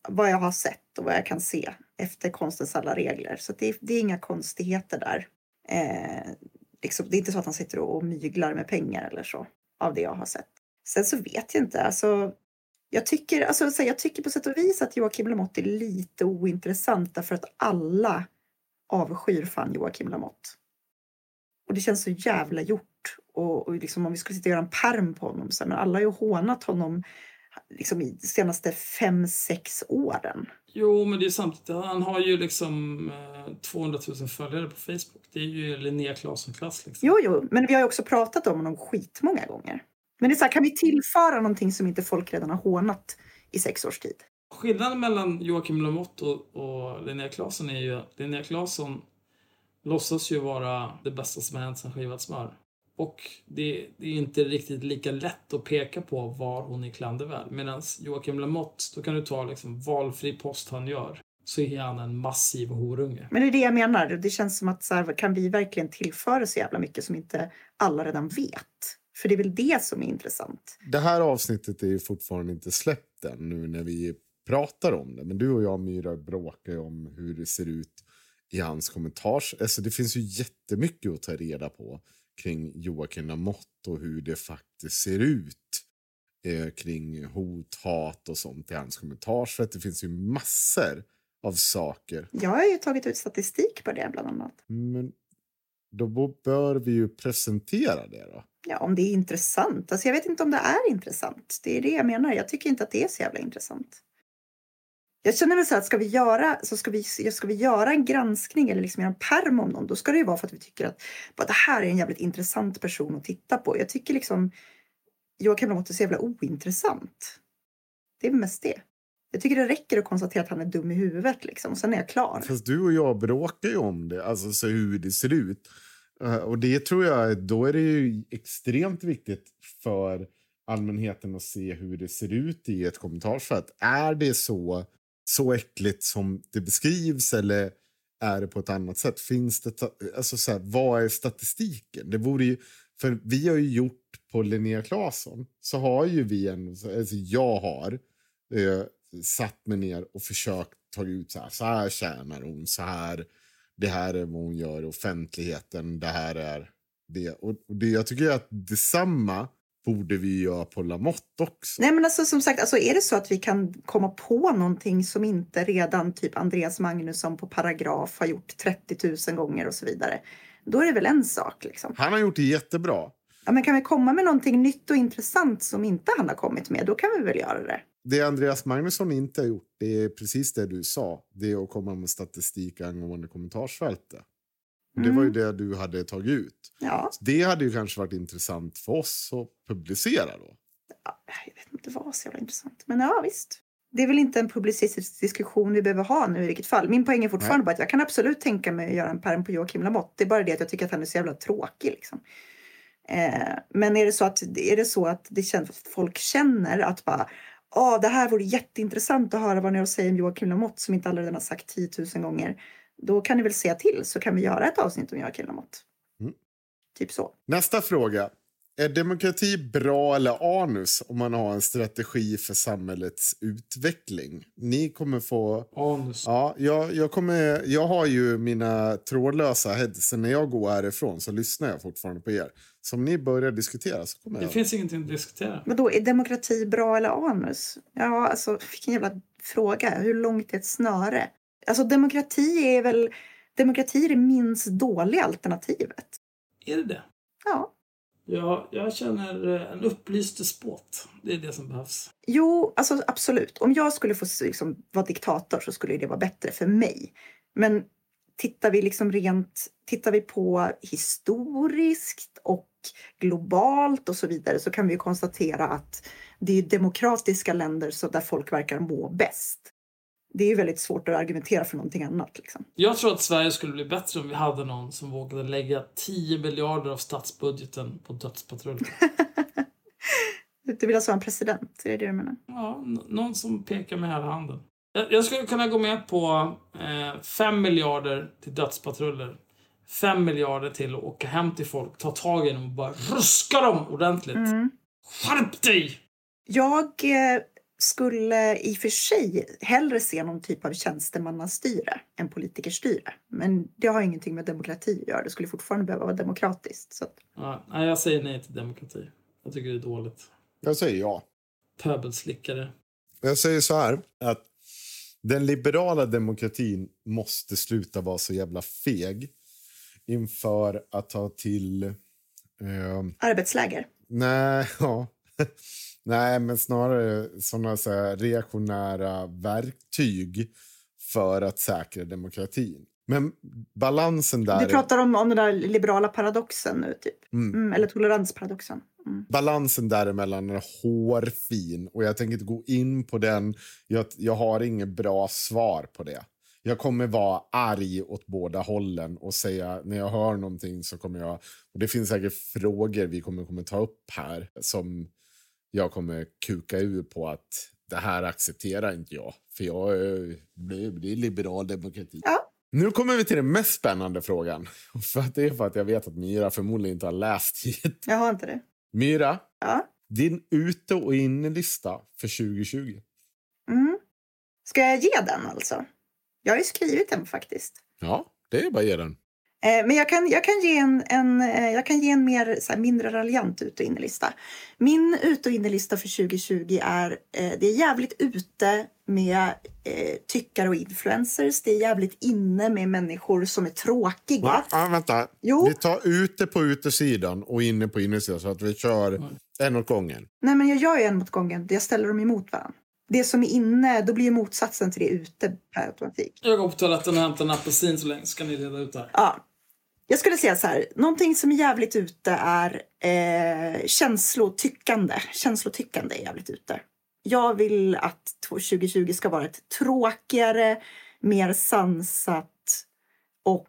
vad jag har sett och vad jag kan se efter konstens alla regler. Så det, det är inga konstigheter där. Eh, liksom, det är inte så att han sitter och myglar med pengar eller så, av det jag har sett. Sen så vet jag inte. Alltså, jag, tycker, alltså, jag tycker på sätt och vis att Joakim Lamotte är lite ointressant därför att alla avskyr fan Joakim Lamotte. Och det känns så jävla gjort. Och, och liksom, om vi skulle sitta och göra en perm på honom. Så, men alla har ju hånat honom liksom, i de senaste fem, sex åren. Jo, men det är samtidigt. Han har ju liksom eh, 200 000 följare på Facebook. Det är ju Linnea Claesson-klass. Liksom. Jo, jo, men vi har ju också pratat om honom skitmånga gånger. Men det är så här, kan vi tillföra någonting som inte folk redan har hånat i sex års tid? Skillnaden mellan Joakim Lamotte och, och Linnea Claesson är ju att Linnea Claesson låtsas ju vara det bästa som har hänt sen skivat smör. Och det, det, är inte riktigt lika lätt att peka på var hon är klandervärd. Medan Joakim Lamotte, då kan du ta liksom valfri post han gör. Så är han en massiv horunge. Men det är det jag menar. Det känns som att så här, kan vi verkligen tillföra så jävla mycket som inte alla redan vet? För det är väl det som är intressant. Det här avsnittet är ju fortfarande inte släppt än nu när vi pratar om det. Men du och jag Myra bråkar ju om hur det ser ut i hans kommentars... Alltså det finns ju jättemycket att ta reda på kring Joakim Lamotte och hur det faktiskt ser ut eh, kring hot, hat och sånt i hans kommentarsfält. Det finns ju massor av saker. Jag har ju tagit ut statistik på det bland annat. Men då bör vi ju presentera det då. Ja, om det är intressant. Alltså jag vet inte om det är intressant. Det är det jag menar. Jag tycker inte att det är så jävla intressant. Jag känner mig så att ska vi göra, så ska vi, ska vi göra en granskning eller liksom göra en perm om någon, då ska det ju vara för att vi tycker att bara, det här är en jävligt intressant person att titta på. Jag tycker liksom Joakim Lamotte är så jävla ointressant. Det är mest det. Jag tycker det räcker att konstatera att han är dum i huvudet liksom, och sen är jag klar. Fast du och jag bråkar ju om det, alltså så hur det ser ut. Eh, och det tror jag, då är det ju extremt viktigt för allmänheten att se hur det ser ut i ett kommentarsfält. Är det så så äckligt som det beskrivs eller är det på ett annat sätt? Finns det, alltså så här, vad är statistiken? Det vore ju, för vi har ju gjort på Linnea Claesson så har ju vi en, alltså jag har eh, satt mig ner och försökt ta ut så här, så här tjänar hon, så här, det här är vad hon gör i offentligheten, det här är det. Och det, jag tycker att detsamma borde vi göra på Lamotte också. Nej men alltså som sagt, alltså är det så att vi kan komma på någonting som inte redan typ Andreas Magnusson på Paragraf har gjort 30 000 gånger och så vidare. Då är det väl en sak liksom. Han har gjort det jättebra. Ja men kan vi komma med någonting nytt och intressant som inte han har kommit med, då kan vi väl göra det. Det Andreas Magnusson inte har gjort, det är precis det du sa. Det är att komma med statistik angående kommentarsfältet. Det var ju mm. det du hade tagit ut. Ja. Så det hade ju kanske varit intressant för oss att publicera då. Ja, jag vet inte, det var så jävla intressant. Men ja, visst. Det är väl inte en publicistisk diskussion vi behöver ha nu i vilket fall. Min poäng är fortfarande Nej. bara att jag kan absolut tänka mig att göra en perm på Joakim Lamotte. Det är bara det att jag tycker att han är så jävla tråkig liksom. Eh, men är det så att, är det så att det känns, folk känner att bara Åh, det här vore jätteintressant att höra vad ni har att säga om Joakim Lamotte som inte alla redan har sagt 10 000 gånger då kan ni väl säga till så kan vi göra ett avsnitt om Joakim Lamotte. Mm. Typ så. Nästa fråga. Är demokrati bra eller anus om man har en strategi för samhällets utveckling? Ni kommer få... Anus. Ja, jag, jag, kommer, jag har ju mina trådlösa headsen. När jag går härifrån så lyssnar jag fortfarande på er. Så om ni börjar diskutera så kommer det jag... Det finns ingenting att diskutera. Men då är demokrati bra eller anus? Ja, alltså vilken jävla fråga. Hur långt är ett snöre? Alltså demokrati är väl demokrati är det minst dåliga alternativet. Är det det? Ja. Ja, jag känner eh, en upplyst despot. Det är det som behövs. Jo, alltså absolut. Om jag skulle få liksom, vara diktator så skulle det vara bättre för mig. Men tittar vi liksom rent, tittar vi på historiskt och globalt och så vidare så kan vi konstatera att det är demokratiska länder så där folk verkar må bäst det är väldigt svårt att argumentera för någonting annat. Liksom. Jag tror att Sverige skulle bli bättre om vi hade någon som vågade lägga 10 miljarder av statsbudgeten på dödspatrullen. Du vill alltså ha en president? Är det det du menar? Ja, någon som pekar med hela handen. Jag, jag skulle kunna gå med på eh, 5 miljarder till dödspatruller. 5 miljarder till att åka hem till folk, ta tag i dem och bara ruska dem ordentligt. Skärp dig! Jag eh, skulle i och för sig hellre se någon typ av tjänstemannastyre än politikerstyre. Men det har ingenting med demokrati att göra. Det skulle fortfarande behöva vara demokratiskt. Så att, Ja, jag säger nej till demokrati. Jag tycker det är dåligt. Jag säger ja. Pöbelslickare. Jag säger så här att den liberala demokratin måste sluta vara så jävla feg inför att ta till... Eh, arbetsläger. nej, ja. Nej, men snarare såna så här reaktionära verktyg för att säkra demokratin. Men balansen där... Du pratar om, om den där liberala paradoxen nu, typ. Mm, eller toleransparadoxen. Mm. balansen däremellan är hårfin och jag tänker inte gå in på den. Jag, jag har inget bra svar på det. Jag kommer vara arg åt båda hållen och säga när jag hör någonting så kommer jag... Och det finns säkert frågor vi kommer, kommer ta upp här som jag kommer kuka ur på att det här accepterar inte jag. För jag blir, blir liberal demokrati. Ja. Nu kommer vi till den mest spännande frågan. För att det är för att jag vet att Myra förmodligen inte har läst hit. Jag har inte det. Myra, Ja. din ute och innelista för 2020. Mm. Ska jag ge den alltså? Jag har ju skrivit den faktiskt. Ja, det är bara att ge den. Eh, Men jag kan, jag kan ge en, en, eh, jag kan ge en mer, så här, mindre raljant ut och innelista. Min ut och innelista för 2020 är, eh, det är jävligt ute med eh, tyckare och influencers. Det är jävligt inne med människor som är tråkiga. Va? Ah, vänta. Jo. Vi tar ute på utesidan och inne på innersidan så att vi kör en åt gången. Nej, men jag gör ju en mot gången. Jag ställer dem emot varandra. Det som är inne, då blir motsatsen till det ute per automatik. Jag går på toaletten och hämtar en apelsin så länge, så kan ni reda ut det här. Ja. Jag skulle säga så här, någonting som är jävligt ute är eh, känslotyckande. Känslotyckande är jävligt ute. Jag vill att 2020 ska vara ett tråkigare, mer sansat och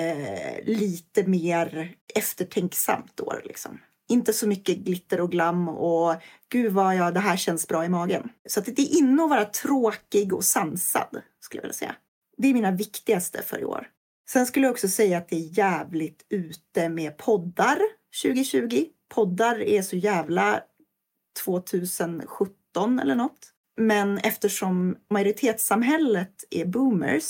eh, lite mer eftertänksamt år. Liksom. Inte så mycket glitter och glam och gud vad jag, det här känns bra i magen. Så att det är inne att vara tråkig och sansad, skulle jag vilja säga. Det är mina viktigaste för i år. Sen skulle jag också säga att det är jävligt ute med poddar 2020. Poddar är så jävla 2017 eller något. Men eftersom majoritetssamhället är boomers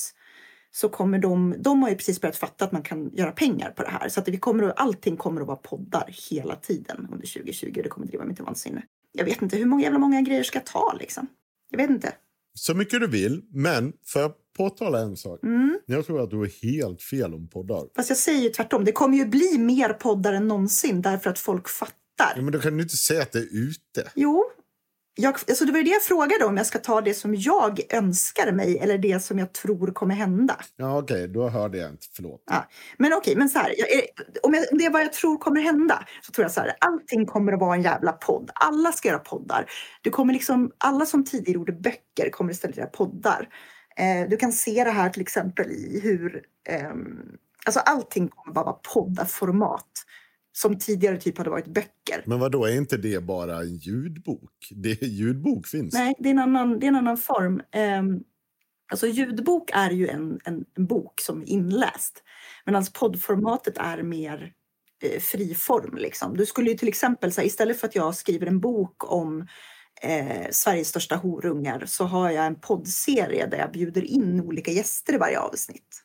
så kommer de, de har ju precis börjat fatta att man kan göra pengar på det här. Så att vi kommer, att- allting kommer att vara poddar hela tiden under 2020 och det kommer driva mig till vansinne. Jag vet inte hur många jävla många grejer ska jag ta liksom. Jag vet inte. Så mycket du vill, men får jag påtala en sak? Mm. Jag tror att du är helt fel om poddar. Fast jag säger ju tvärtom. Det kommer ju bli mer poddar än någonsin därför att folk fattar. Ja, men då kan du inte säga att det är ute. Jo. Jag, alltså det var det jag frågade om jag ska ta det som jag önskar mig eller det som jag tror kommer hända. Ja, okej, då hörde jag inte. Förlåt. Ja. Men okej, men så här. Jag, om, jag, om det är vad jag tror kommer hända så tror jag så här. Allting kommer att vara en jävla podd. Alla ska göra poddar. Du kommer liksom, alla som tidigare gjorde böcker kommer istället göra poddar. Eh, du kan se det här till exempel i hur... ehm, alltså allting kommer bara vara poddarformat. Som tidigare typ hade varit böcker. Men vad då är inte det bara en ljudbok? Det, ljudbok finns. Nej, det är en annan, det är en annan form. Um, alltså ljudbok är ju en, en, en bok som är inläst. Medan poddformatet är mer eh, fri form. Liksom. Du skulle ju till exempel, så här, istället för att jag skriver en bok om eh, Sveriges största horungar så har jag en poddserie där jag bjuder in olika gäster i varje avsnitt.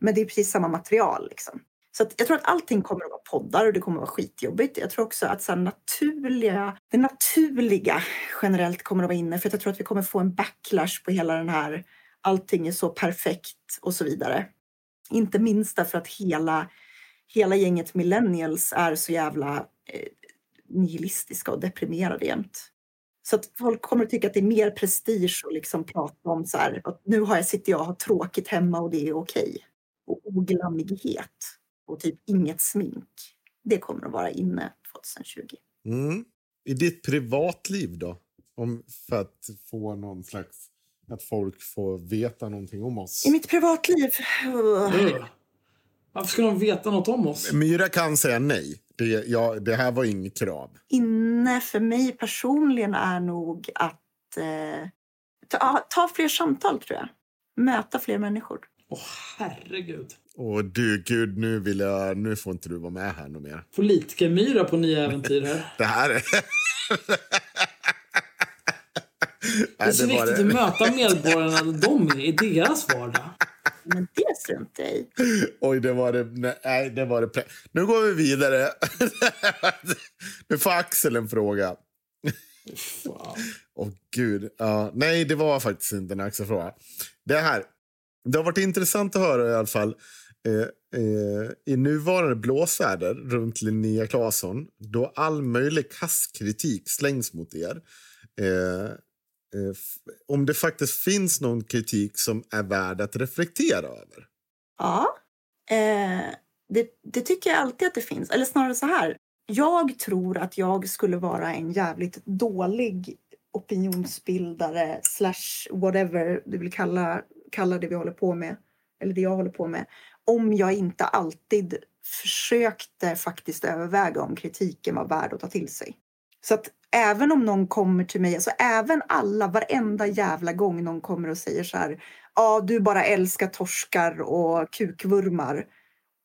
Men det är precis samma material. Liksom. Så att jag tror att allting kommer att vara poddar och det kommer att vara skitjobbigt. Jag tror också att så här, naturliga, det naturliga generellt kommer att vara inne. För att jag tror att vi kommer få en backlash på hela den här allting är så perfekt och så vidare. Inte minst därför att hela, hela gänget millennials är så jävla eh, nihilistiska och deprimerade jämt. Så att folk kommer att tycka att det är mer prestige att liksom prata om så här, att nu har jag, sitter jag och har tråkigt hemma och det är okej. Och oglammighet och typ inget smink. Det kommer att vara inne 2020. Mm. I ditt privatliv då? Om, för att få någon slags... Att folk får veta någonting om oss. I mitt privatliv? Ugh. Varför ska de veta något om oss? Myra kan säga nej. Det, ja, det här var inget krav. Inne för mig personligen är nog att eh, ta, ta fler samtal, tror jag. Möta fler människor. Åh, herregud. Och du, gud, nu vill jag... Nu får inte du vara med här något mer. Politikermyra på nya äventyr här. Det här är... Det är så viktigt att möta medborgarna de är i deras vardag. Men det struntar jag i. Oj, det var det... Nej, det var det... Nu går vi vidare. nu får Axel en fråga. Åh, gud. Ja, nej, det var faktiskt inte en Axel-fråga. Det här. Det har varit intressant att höra i alla fall. Eh, eh, I nuvarande blåsväder runt Linnea Claesson då all möjlig kasskritik slängs mot er. Eh, Eh, om det faktiskt finns någon kritik som är värd att reflektera över. Ja, eh, det, det tycker jag alltid att det finns. Eller snarare så här. Jag tror att jag skulle vara en jävligt dålig opinionsbildare slash whatever du vill kalla, kalla det vi håller på med. Eller det jag håller på med. Om jag inte alltid försökte faktiskt överväga om kritiken var värd att ta till sig. Så att även om någon kommer till mig, alltså även alla, varenda jävla gång någon kommer och säger så här, ja du bara älskar torskar och kukvurmar.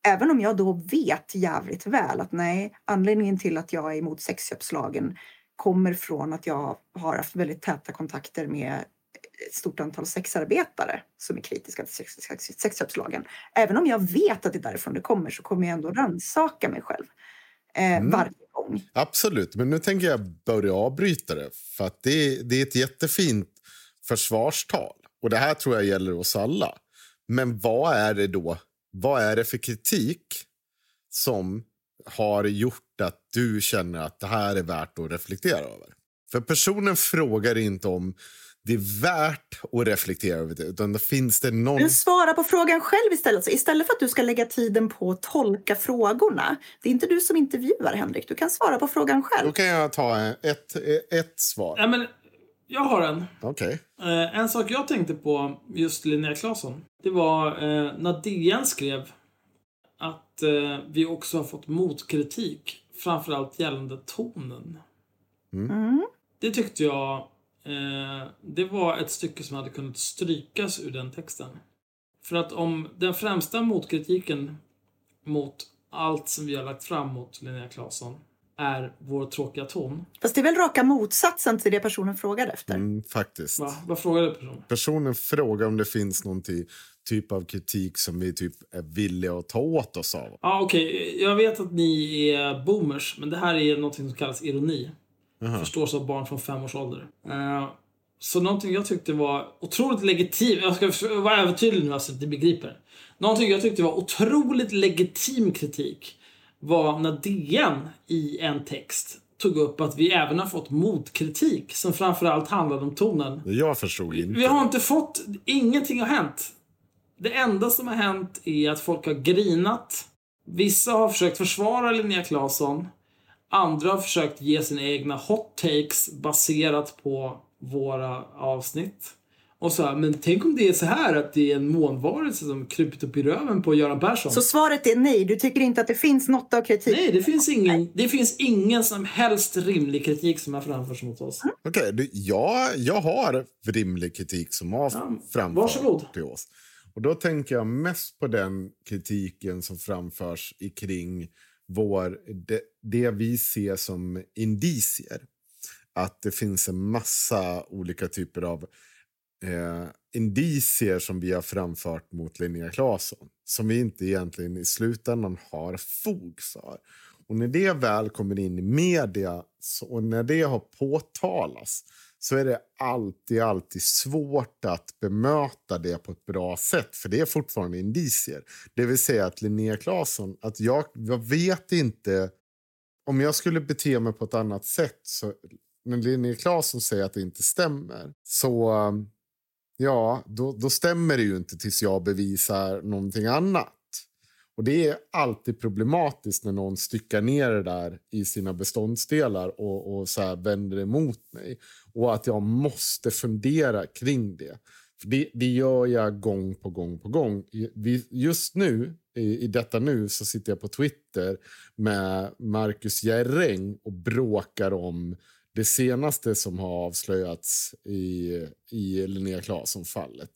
Även om jag då vet jävligt väl att nej, anledningen till att jag är emot sexköpslagen kommer från att jag har haft väldigt täta kontakter med ett stort antal sexarbetare som är kritiska till sex, sex, sexköpslagen. Även om jag vet att det är därifrån det kommer så kommer jag ändå rannsaka mig själv eh, varje gång. Absolut, men nu tänker jag börja avbryta det. För att det, det är ett jättefint försvarstal. Och det här tror jag gäller oss alla. Men vad är det då? Vad är det för kritik som har gjort att du känner att det här är värt att reflektera över? För personen frågar inte om det är värt att reflektera över det, utan finns det någon... Men svara på frågan själv istället. Så istället för att du ska lägga tiden på att tolka frågorna. Det är inte du som intervjuar, Henrik. Du kan svara på frågan själv. Då kan jag ta ett, ett svar. Ja, men, jag har en. Okej. Eh, en sak jag tänkte på just Linnea Claesson. Det var eh, när DN skrev att eh, vi också har fått motkritik. Framförallt gällande tonen. Mm. Det tyckte jag eh, det var ett stycke som hade kunnat strykas ur den texten. För att om den främsta motkritiken mot allt som vi har lagt fram mot Linnea Claesson är vår tråkiga ton. Fast det är väl raka motsatsen till det personen frågade efter. Mm, faktiskt. Va? Vad frågade personen? Personen frågar om det finns någon ty- typ av kritik som vi typ är villiga att ta åt oss av. Ja, okej. Jag vet att ni är boomers, men det här är något som kallas ironi. Förstås av barn från fem års ålder. Eh, så någonting jag tyckte var otroligt legitimt. Jag ska vara övertydlig nu så att ni begriper. Någonting jag tyckte var otroligt legitim kritik var när DN i en text tog upp att vi även har fått motkritik som framförallt handlade om tonen. Jag förstod inte. Vi har inte fått... Ingenting har hänt. Det enda som har hänt är att folk har grinat. Vissa har försökt försvara Linnea Claesson. Andra har försökt ge sina egna hot takes baserat på våra avsnitt. Och så här, men tänk om det är så här att det är en månvarelse som krupit upp i röven på Göran Persson. Så svaret är nej. Du tycker inte att det finns något av kritik? Nej, det finns, ingen, det finns ingen som helst rimlig kritik som har framförts mot oss. Okej, du, jag, jag har rimlig kritik som har Ja, framförts till oss. Och då tänker jag mest på den kritiken som framförs i kring vår, det, det vi ser som indicier. Att det finns en massa olika typer av eh, indicier som vi har framfört mot Linnea Claesson som vi inte egentligen i slutändan har fog för. Och när det väl kommer in i media så, och när det har påtalats så är det alltid, alltid svårt att bemöta det på ett bra sätt. För det är fortfarande indicier. Det vill säga att Linnea Claesson, att jag, jag vet inte om jag skulle bete mig på ett annat sätt så när Linnea Claesson säger att det inte stämmer så ja, då, då stämmer det ju inte tills jag bevisar någonting annat. Och det är alltid problematiskt när någon styckar ner det där i sina beståndsdelar och, och så här vänder emot mig. Och att jag måste fundera kring det. Det, det gör jag gång på gång på gång. Just nu, i, i detta nu, så sitter jag på Twitter med Marcus Jerring och bråkar om det senaste som har avslöjats i, i Linnea Claesson-fallet.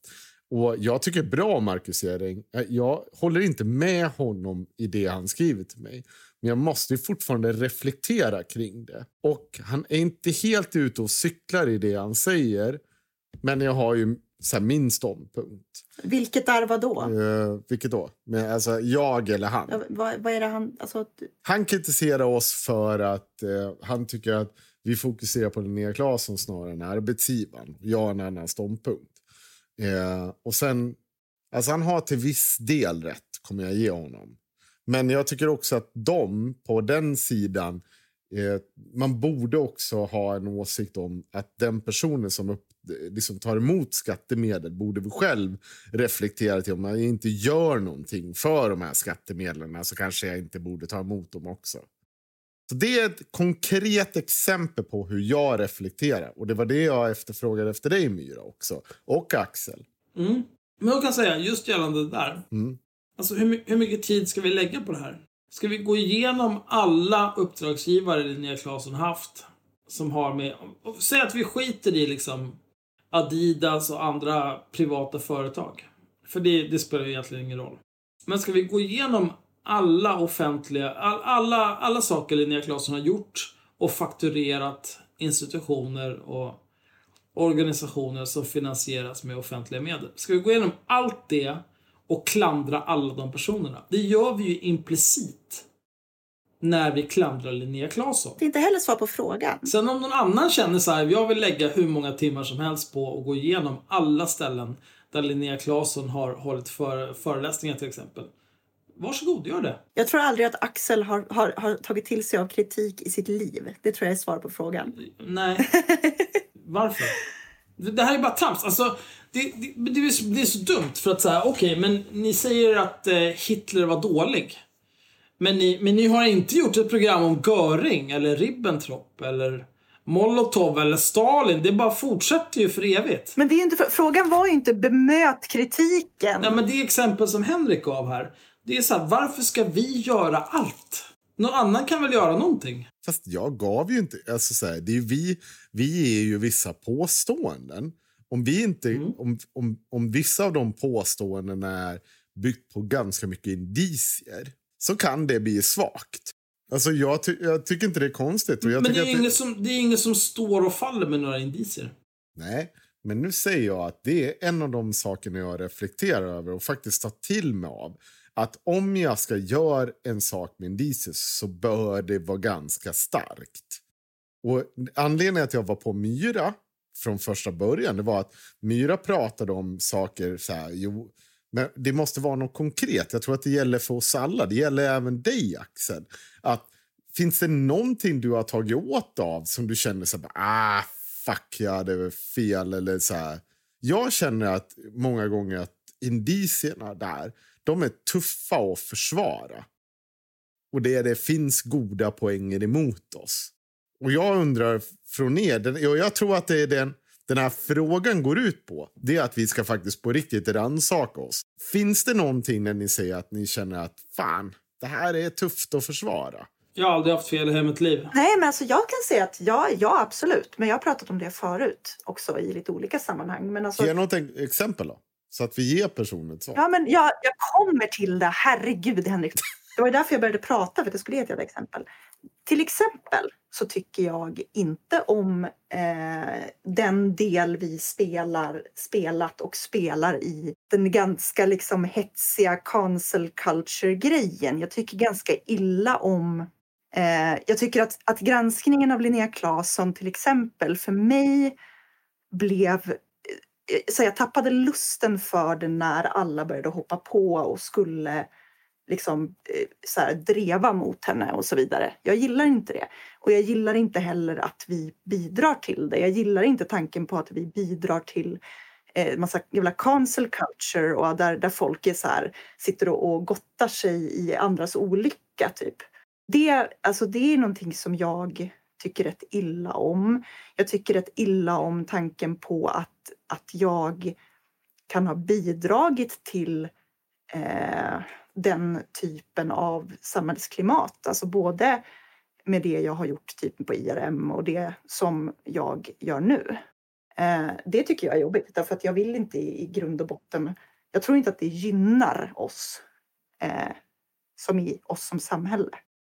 Och Jag tycker bra om Marcus Jerring. Jag håller inte med honom i det han skriver till mig. Men jag måste fortfarande reflektera kring det. Och Han är inte helt ute och cyklar i det han säger. Men jag har ju så min ståndpunkt. Vilket är vad då? Uh, vilket då? Men, alltså, jag eller han? Ja, vad, vad, är det han... Alltså... Han kritiserar oss för att uh, han tycker att vi fokuserar på Linnea Claesson snarare än arbetsgivaren. Jag har en annan ståndpunkt. Eh, och sen, alltså han har till viss del rätt, kommer jag ge honom. Men jag tycker också att de på den sidan Eh, man borde också ha en åsikt om att den personen som upp, liksom tar emot skattemedel borde vi själv reflektera till om man inte gör någonting för de här skattemedlen så kanske jag inte borde ta emot dem också. Så Det är ett konkret exempel på hur jag reflekterar. Och Det var det jag efterfrågade efter dig, Myra, också. Och Axel. Mm. Men jag kan säga, just gällande det där. Mm. Alltså, hur, hur mycket tid ska vi lägga på det här? Ska vi gå igenom alla uppdragsgivare Linnea Claesson haft? Som har med... Säg att vi skiter i liksom Adidas och andra privata företag. För det, det spelar egentligen ingen roll. Men ska vi gå igenom alla offentliga, all, alla, alla saker Linnea Claesson har gjort och fakturerat institutioner och organisationer som finansieras med offentliga medel. Ska vi gå igenom allt det och klandra alla de personerna. Det gör vi ju implicit när vi klandrar Linnea Claesson. Det är inte heller svar på frågan. Sen om någon annan känner så här, jag vill lägga hur många timmar som helst på att gå igenom alla ställen där Linnea Claesson har hållit för, föreläsningar till exempel. Varsågod, gör det. Jag tror aldrig att Axel har, har, har tagit till sig av kritik i sitt liv. Det tror jag är svar på frågan. Nej. Varför? Det här är bara trams. Alltså, det, det, det, är, det är så dumt för att säga, okej, okay, men ni säger att eh, Hitler var dålig. Men ni, men ni har inte gjort ett program om Göring eller Ribbentrop eller Molotov eller Stalin. Det bara fortsätter ju för evigt. Men det är inte, frågan var ju inte bemöt kritiken. Nej, men det exempel som Henrik gav här. Det är så här, varför ska vi göra allt? Någon annan kan väl göra någonting? Fast jag gav ju inte... Alltså så här, det är vi, vi ger ju vissa påståenden. Om, vi inte, mm. om, om, om vissa av de påståendena är byggt på ganska mycket indicier så kan det bli svagt. Alltså jag, ty jag tycker inte det är konstigt. men det är, det... Som, det är inget som står och faller med några indicier. Nej, men nu säger jag att det är en av de sakerna jag reflekterar över och faktiskt tar till mig av. Att om jag ska göra en sak med en indicier så bör det vara ganska starkt. Och Anledningen till att jag var på Myra från första början det var att Myra pratade om saker så här, jo, men det måste vara något konkret. Jag tror att det gäller för oss alla. Det gäller även dig, Axel. Att, finns det någonting du har tagit åt av som du känner så här, ah, fuck, jag hade fel eller så här. Jag känner att många gånger att indicierna där, de är tuffa att försvara. Och det, det finns goda poänger emot oss. Och jag undrar från er, jag tror att det är den, den här frågan går ut på, det är att vi ska faktiskt på riktigt rannsaka oss. Finns det någonting när ni säger att ni känner att fan, det här är tufft att försvara? Jag har aldrig haft fel i hela mitt liv. Nej, men alltså jag kan säga att ja, ja, absolut. Men jag har pratat om det förut också i lite olika sammanhang. Men alltså... Ge något exempel då, så att vi ger personen ett svar. Ja, men jag, jag kommer till det. Herregud, Henrik. Det var därför jag började prata, för att jag skulle ge ett exempel. Till exempel så tycker jag inte om eh, den del vi spelar, spelat och spelar i den ganska liksom hetsiga cancel culture-grejen. Jag tycker ganska illa om eh, jag tycker att, att granskningen av Linnea Claesson till exempel för mig blev Eh, så jag tappade lusten för det när alla började hoppa på och skulle liksom, eh, så här, dreva mot henne och så vidare. Jag gillar inte det. Och jag gillar inte heller att vi bidrar till det. Jag gillar inte tanken på att vi bidrar till eh, massa jävla cancel culture och där, där folk är så här, sitter och, och gottar sig i andras olycka. Typ. Det, alltså, det är någonting som jag tycker rätt illa om. Jag tycker rätt illa om tanken på att, att jag kan ha bidragit till eh, den typen av samhällsklimat. Alltså både med det jag har gjort typ på IRM och det som jag gör nu. Eh, det tycker jag är jobbigt därför att jag vill inte i, i grund och botten, jag tror inte att det gynnar oss eh, som i oss som samhälle.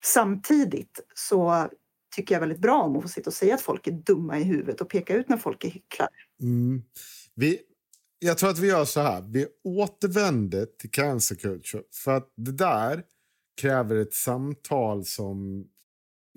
Samtidigt så tycker jag väldigt bra om att få sitta och säga att folk är dumma i huvudet och peka ut när folk är hycklare. Mm. Vi, jag tror att vi gör så här. Vi återvänder till cancer culture. För att det där kräver ett samtal som...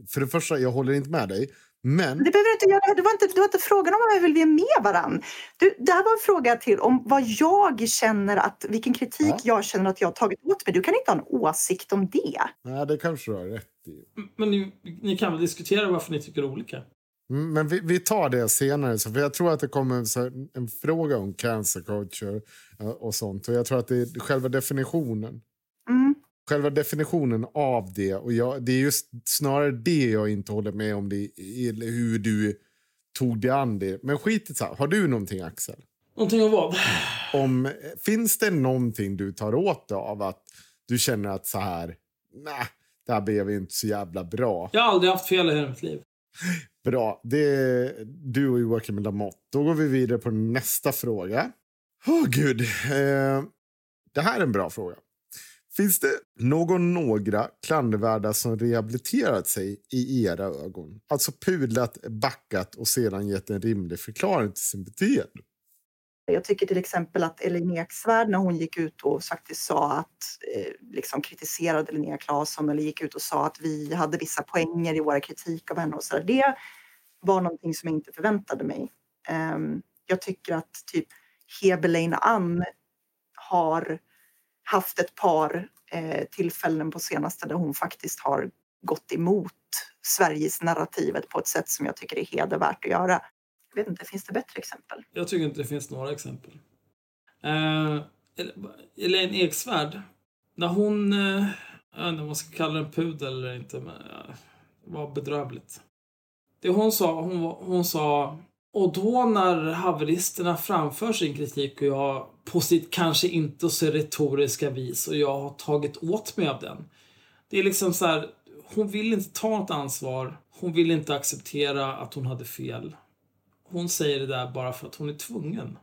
För det första, jag håller inte med dig. Men... Det behöver inte göra. Det var inte, det var inte frågan om vad vill vi är med varann. Du, det här var en fråga till om vad jag känner att, vilken kritik ja. jag känner att jag har tagit åt mig. Du kan inte ha en åsikt om det. Nej, det kanske du har rätt i. Men ni, ni kan väl diskutera varför ni tycker olika? Mm, men vi, vi, tar det senare. Så för jag tror att det kommer så en fråga om cancer culture eh, och sånt. Och jag tror att det är själva definitionen. Själva definitionen av det. Och jag, det är just snarare det jag inte håller med om. Det, hur du tog det an det. Men skit i Har du någonting Axel? Någonting av vad? Om, finns det någonting du tar åt dig av att du känner att så här, nej, det här blev inte så jävla bra. Jag har aldrig haft fel i hela mitt liv. Bra. Det är du och Joakim Lamotte. Då går vi vidare på nästa fråga. Åh, oh, gud. Eh, det här är en bra fråga. Finns det någon några klandervärda som rehabiliterat sig i era ögon? Alltså pudlat, backat och sedan gett en rimlig förklaring till sin beteende? Jag tycker till exempel att Elin Eksvärd när hon gick ut och faktiskt sa att eh, liksom kritiserade Linnea Claesson eller gick ut och sa att vi hade vissa poänger i våra kritik av henne och så där. Det var någonting som jag inte förväntade mig. Ehm, jag tycker att typ Hebelein Ann har haft ett par eh, tillfällen på senaste där hon faktiskt har gått emot Sveriges narrativet på ett sätt som jag tycker är hedervärt att göra. Jag vet inte, finns det bättre exempel? Jag tycker inte det finns några exempel. Eh, Elaine Eksvärd, när hon, eh, jag vet inte om man ska kalla den pudel eller inte, men eh, det var bedrövligt. Det hon sa, hon, hon sa, och då när haveristerna framför sin kritik och jag på sitt kanske inte så retoriska vis och jag har tagit åt mig av den. Det är liksom så här, hon vill inte ta något ansvar. Hon vill inte acceptera att hon hade fel hon säger det där bara för att hon är tvungen.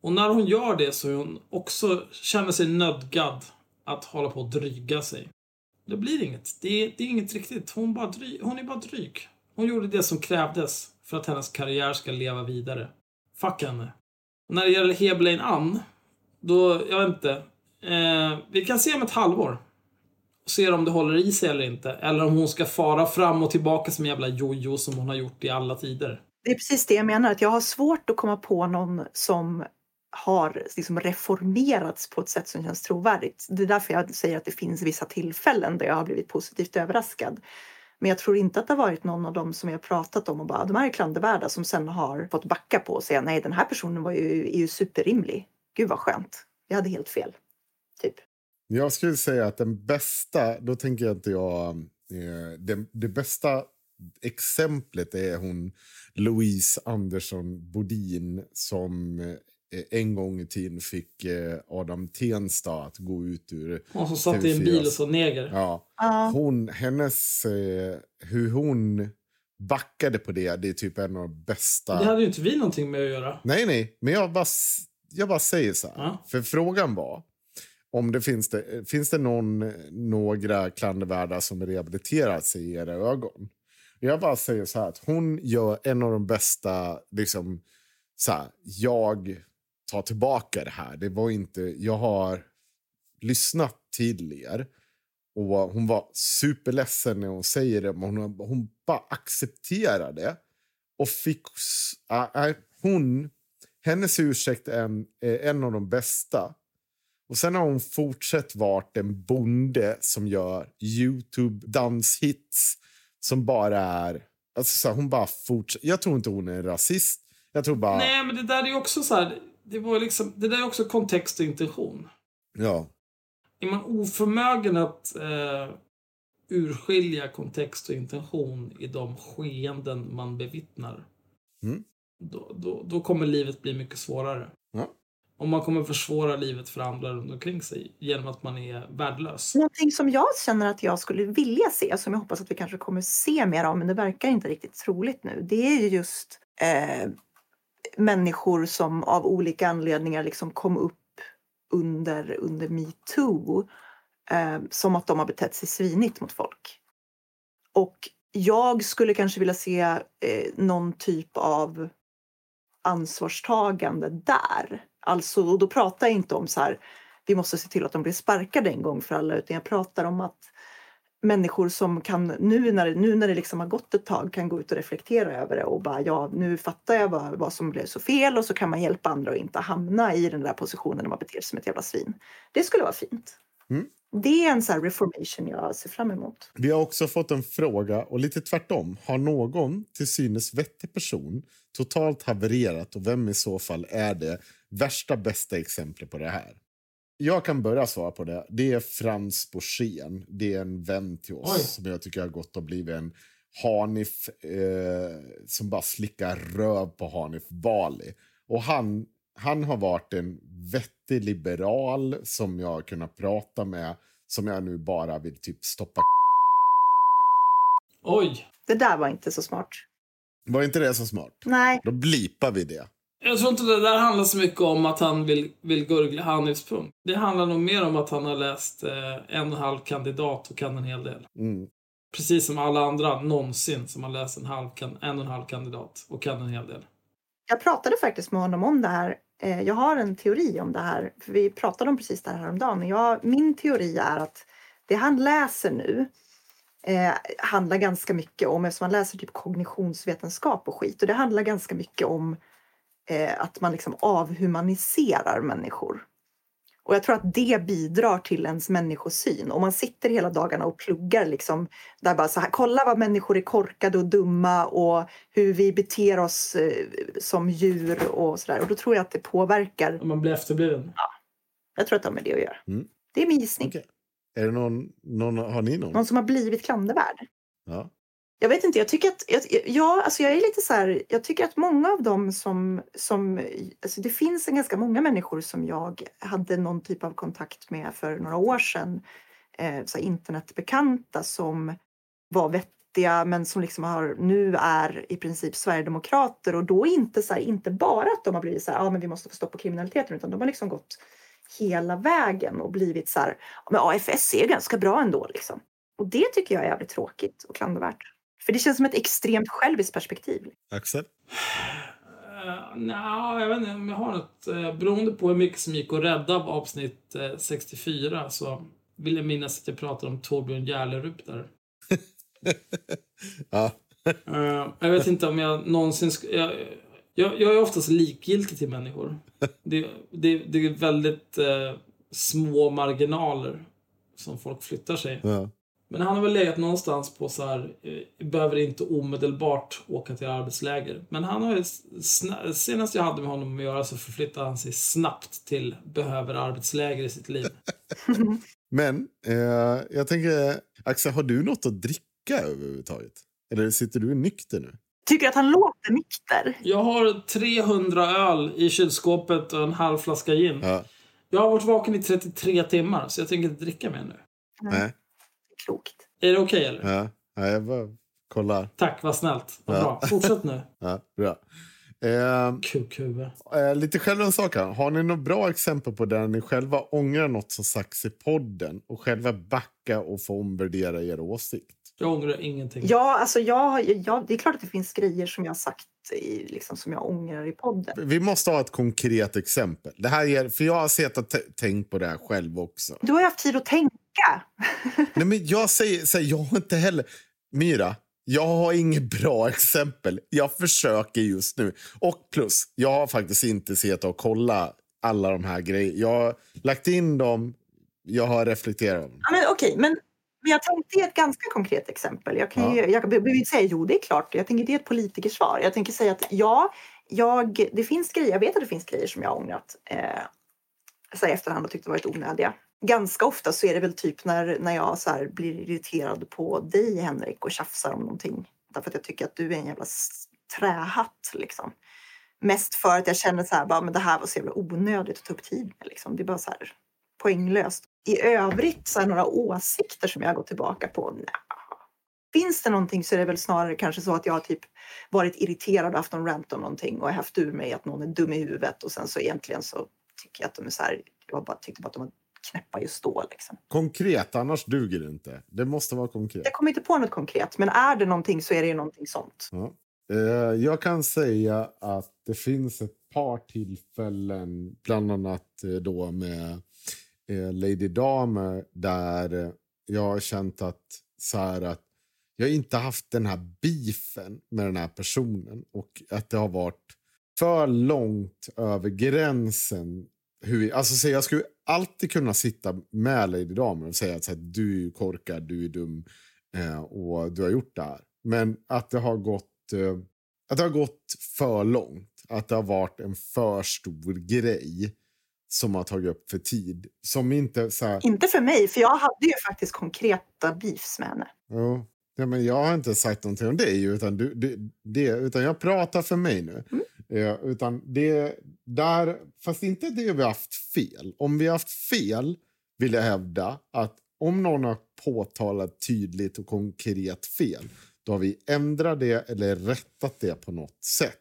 Och när hon gör det så är hon också känner sig nödgad att hålla på och dryga sig. Det blir inget. Det är, det är inget riktigt. Hon, bara dry, hon är bara dryg. Hon gjorde det som krävdes för att hennes karriär ska leva vidare. Fuck henne. Och när det gäller Hebelein Ann, då, jag vet inte. Eh, vi kan se om ett halvår. Och se om det håller i sig eller inte. Eller om hon ska fara fram och tillbaka som en jävla jojo som hon har gjort i alla tider. Det är precis det jag menar, att jag har svårt att komma på någon som har liksom reformerats på ett sätt som känns trovärdigt. Det är därför jag säger att det finns vissa tillfällen där jag har blivit positivt överraskad. Men jag tror inte att det har varit någon av dem som jag pratat om och bara ah, de här är klandervärda som sen har fått backa på och säga nej den här personen var ju, är ju superrimlig. Gud vad skönt. Jag hade helt fel. Typ. Jag skulle säga att den bästa, då tänker jag inte jag, eh, det, det bästa exemplet är hon Louise Andersson Bodin som eh, en gång i tiden fick eh, Adam Tensta att gå ut ur Hon som satt i en bil och sa neger. Ja. Hon, hennes, eh, hur hon backade på det, det är typ en av de bästa... Det hade ju inte vi någonting med att göra. Nej, nej, men jag bara, jag bara säger så här. Ja. För frågan var om det finns det, finns det någon, några klandervärda som rehabiliterat sig i era ögon? Jag bara säger så här att hon gör en av de bästa, liksom, så här, jag Ta tillbaka det här. Det var inte, jag har lyssnat till er och hon var superledsen när hon säger det, men hon, hon bara accepterade det. Och fick, äh, hon, hennes ursäkt är en, är en av de bästa. Och sen har hon fortsatt vara en bonde som gör Youtube-danshits som bara är... Alltså så här, hon bara fortsätter. Jag tror inte hon är rasist. Jag tror bara... Nej, men det där är också så här, det, var liksom, det där är också kontext och intention. Ja. Är man oförmögen att eh, urskilja kontext och intention i de skeenden man bevittnar. Mm. Då, då, då kommer livet bli mycket svårare. Ja. Om man kommer försvåra livet för andra runt omkring sig genom att man är värdelös. Någonting som jag känner att jag skulle vilja se, som jag hoppas att vi kanske kommer se mer av, men det verkar inte riktigt troligt nu, det är ju just eh, människor som av olika anledningar liksom kom upp under, under metoo eh, som att de har betett sig svinigt mot folk. Och jag skulle kanske vilja se eh, någon typ av ansvarstagande där. Alltså, och då pratar jag inte om så här, vi måste se till att de blir sparkade en gång för alla, utan jag pratar om att människor som kan, nu när, nu när det liksom har gått ett tag, kan gå ut och reflektera över det och bara ja, nu fattar jag vad, vad som blev så fel och så kan man hjälpa andra att inte hamna i den där positionen när man beter sig som ett jävla svin. Det skulle vara fint. Mm. Det är en sån reformation jag ser fram emot. Vi har också fått en fråga, och lite tvärtom. Har någon till synes vettig person totalt havererat och vem i så fall är det värsta bästa exemplet på det här? Jag kan börja svara på det. Det är Frans Borssén. Det är en vän till oss Oj. som jag tycker har gått och blivit en Hanif eh, som bara slickar röv på Hanif Bali. Och han, han har varit en vettig liberal som jag har kunnat prata med som jag nu bara vill typ stoppa Oj! Det där var inte så smart. Var inte det så smart? Nej, Då blipar vi det. Jag tror inte det där handlar så mycket om att han vill, vill gurgla Hanifs punkt. Det handlar nog mer om att han har läst eh, en och en halv kandidat och kan en hel del. Mm. Precis som alla andra någonsin som har läst en, halv, kan, en och en halv kandidat och kan en hel del. jag pratade faktiskt med honom om det här. Eh, Jag har en teori om det här, för vi pratade om precis det här häromdagen. Jag, min teori är att det han läser nu eh, handlar ganska mycket om, eftersom han läser typ kognitionsvetenskap och skit, och det handlar ganska mycket om eh, att man liksom avhumaniserar människor. Och jag tror att det bidrar till ens människosyn. Om man sitter hela dagarna och pluggar liksom, där bara så här, kolla vad människor är korkade och dumma och hur vi beter oss eh, som djur och sådär. Och då tror jag att det påverkar. Om man blir efterbliven. Jag tror att det har med det att göra. Mm. Det är min gissning. Okej. Är det någon, någon, har ni någon? Någon som har blivit klandervärd. Ja. Jag vet inte, jag tycker att, jag, ja, alltså jag är lite så här, jag tycker att många av dem som, som alltså det finns en ganska många människor som jag hade någon typ av kontakt med för några år sedan, eh, så här internetbekanta som var vettiga men som liksom har, nu är i princip sverigedemokrater och då inte så här, inte bara att de har blivit så här, ja men vi måste få stopp på kriminaliteten utan de har liksom gått hela vägen och blivit så här, men AFS är ganska bra ändå liksom. Och det tycker jag är jävligt tråkigt och klandervärt. För det känns som ett extremt själviskt perspektiv. Axel? Uh, Nja, jag vet inte om jag har något. Uh, beroende på hur mycket som gick att rädda av avsnitt eh, 64 så vill jag minnas att jag pratade om Torbjörn Järlerup där. Ja. Eh, jag vet inte om jag någonsin... Sk- jag, jag, jag är oftast likgiltig till människor. Det, det, det är väldigt eh, små marginaler som folk flyttar sig. ja. Men han har väl legat någonstans på så här, eh, behöver inte omedelbart åka till arbetsläger. Men han har ju, senast jag hade med honom att göra så förflyttade han sig snabbt till behöver arbetsläger i sitt liv. Men eh, jag tänker, Axel, har du något att dricka överhuvudtaget? Eller sitter du nykter nu? Tycker att han låter nykter. Jag har 300 öl i kylskåpet och en halv flaska gin. Ja. Jag har varit vaken i 33 timmar så jag tänker inte dricka mer nu. Nej. Klokt. Är det okej eller? Ja. ja, jag bara kollar. Tack, vad snällt. Vad Ja. bra. Fortsätt nu. Ja, bra. Eh, Kukhuvud. eh, lite självrannsakan. Har ni några bra exempel på där ni själva ångrar något som sagts i podden och själva backa och få omvärdera er åsikt? Jag ångrar ingenting. Ja, alltså jag, jag, det är klart att det finns grejer som jag har sagt i, liksom, som jag ångrar i podden. Vi måste ha ett konkret exempel. Det här ger, för jag har sett och tänkt på det här själv också. Du har haft tid att tänka. Nej, men jag säger så här, jag har inte heller... Myra, jag har inget bra exempel. Jag försöker just nu. Och plus, jag har faktiskt inte sett och kollat alla de här grejerna. Jag har lagt in dem, jag har reflekterat. Ja, men okej, men, men jag tänkte ge ett ganska konkret exempel. Jag, kan ju, Ja. jag behöver inte säga jo, det är klart. Jag tänker ge ett politikersvar. Jag tänker säga att ja, jag, det finns grejer, jag vet att det finns grejer som jag har ångrat eh, så efterhand och tyckte varit onödiga. Ganska ofta så är det väl typ när, när jag så här blir irriterad på dig Henrik och tjafsar om någonting. Därför att jag tycker att du är en jävla trähatt liksom. Mest för att jag känner så här, bara, men det här var så jävla onödigt att ta upp tid med. Liksom. Det är bara så här poänglöst. I övrigt, så här, några åsikter som jag går tillbaka på? Nja. Finns det någonting så är det väl snarare kanske så att jag har typ varit irriterad och haft någon rant om någonting och haft ur mig att någon är dum i huvudet och sen så egentligen så tycker jag att de är så här, jag bara tyckte bara att de var knäppa just då. Liksom. Konkret, annars duger det inte. Det måste vara konkret. Jag kommer inte på något konkret, men är det någonting så är det ju någonting sånt. Ja. Eh, jag kan säga att det finns ett par tillfällen, bland annat eh, då med eh, Lady Damer, där jag har känt att, så att jag inte haft den här beefen med den här personen och att det har varit för långt över gränsen. Hur, alltså, så jag skulle alltid kunna sitta med Lady Damer och säga att här, du är korkad, du är dum eh, och du har gjort det här. Men att det har gått eh, att det har gått för långt. Att det har varit en för stor grej som har tagit upp för tid. Som inte så här... Inte för mig, för jag hade ju faktiskt konkreta beefs med henne. Ja. Men jag har inte sagt någonting om dig, utan, du, det, det, utan jag pratar för mig nu. Mm. Eh, utan det, där, fast inte det vi har haft fel. Om vi har haft fel vill jag hävda att om någon har påtalat tydligt och konkret fel då har vi ändrat det eller rättat det på något sätt.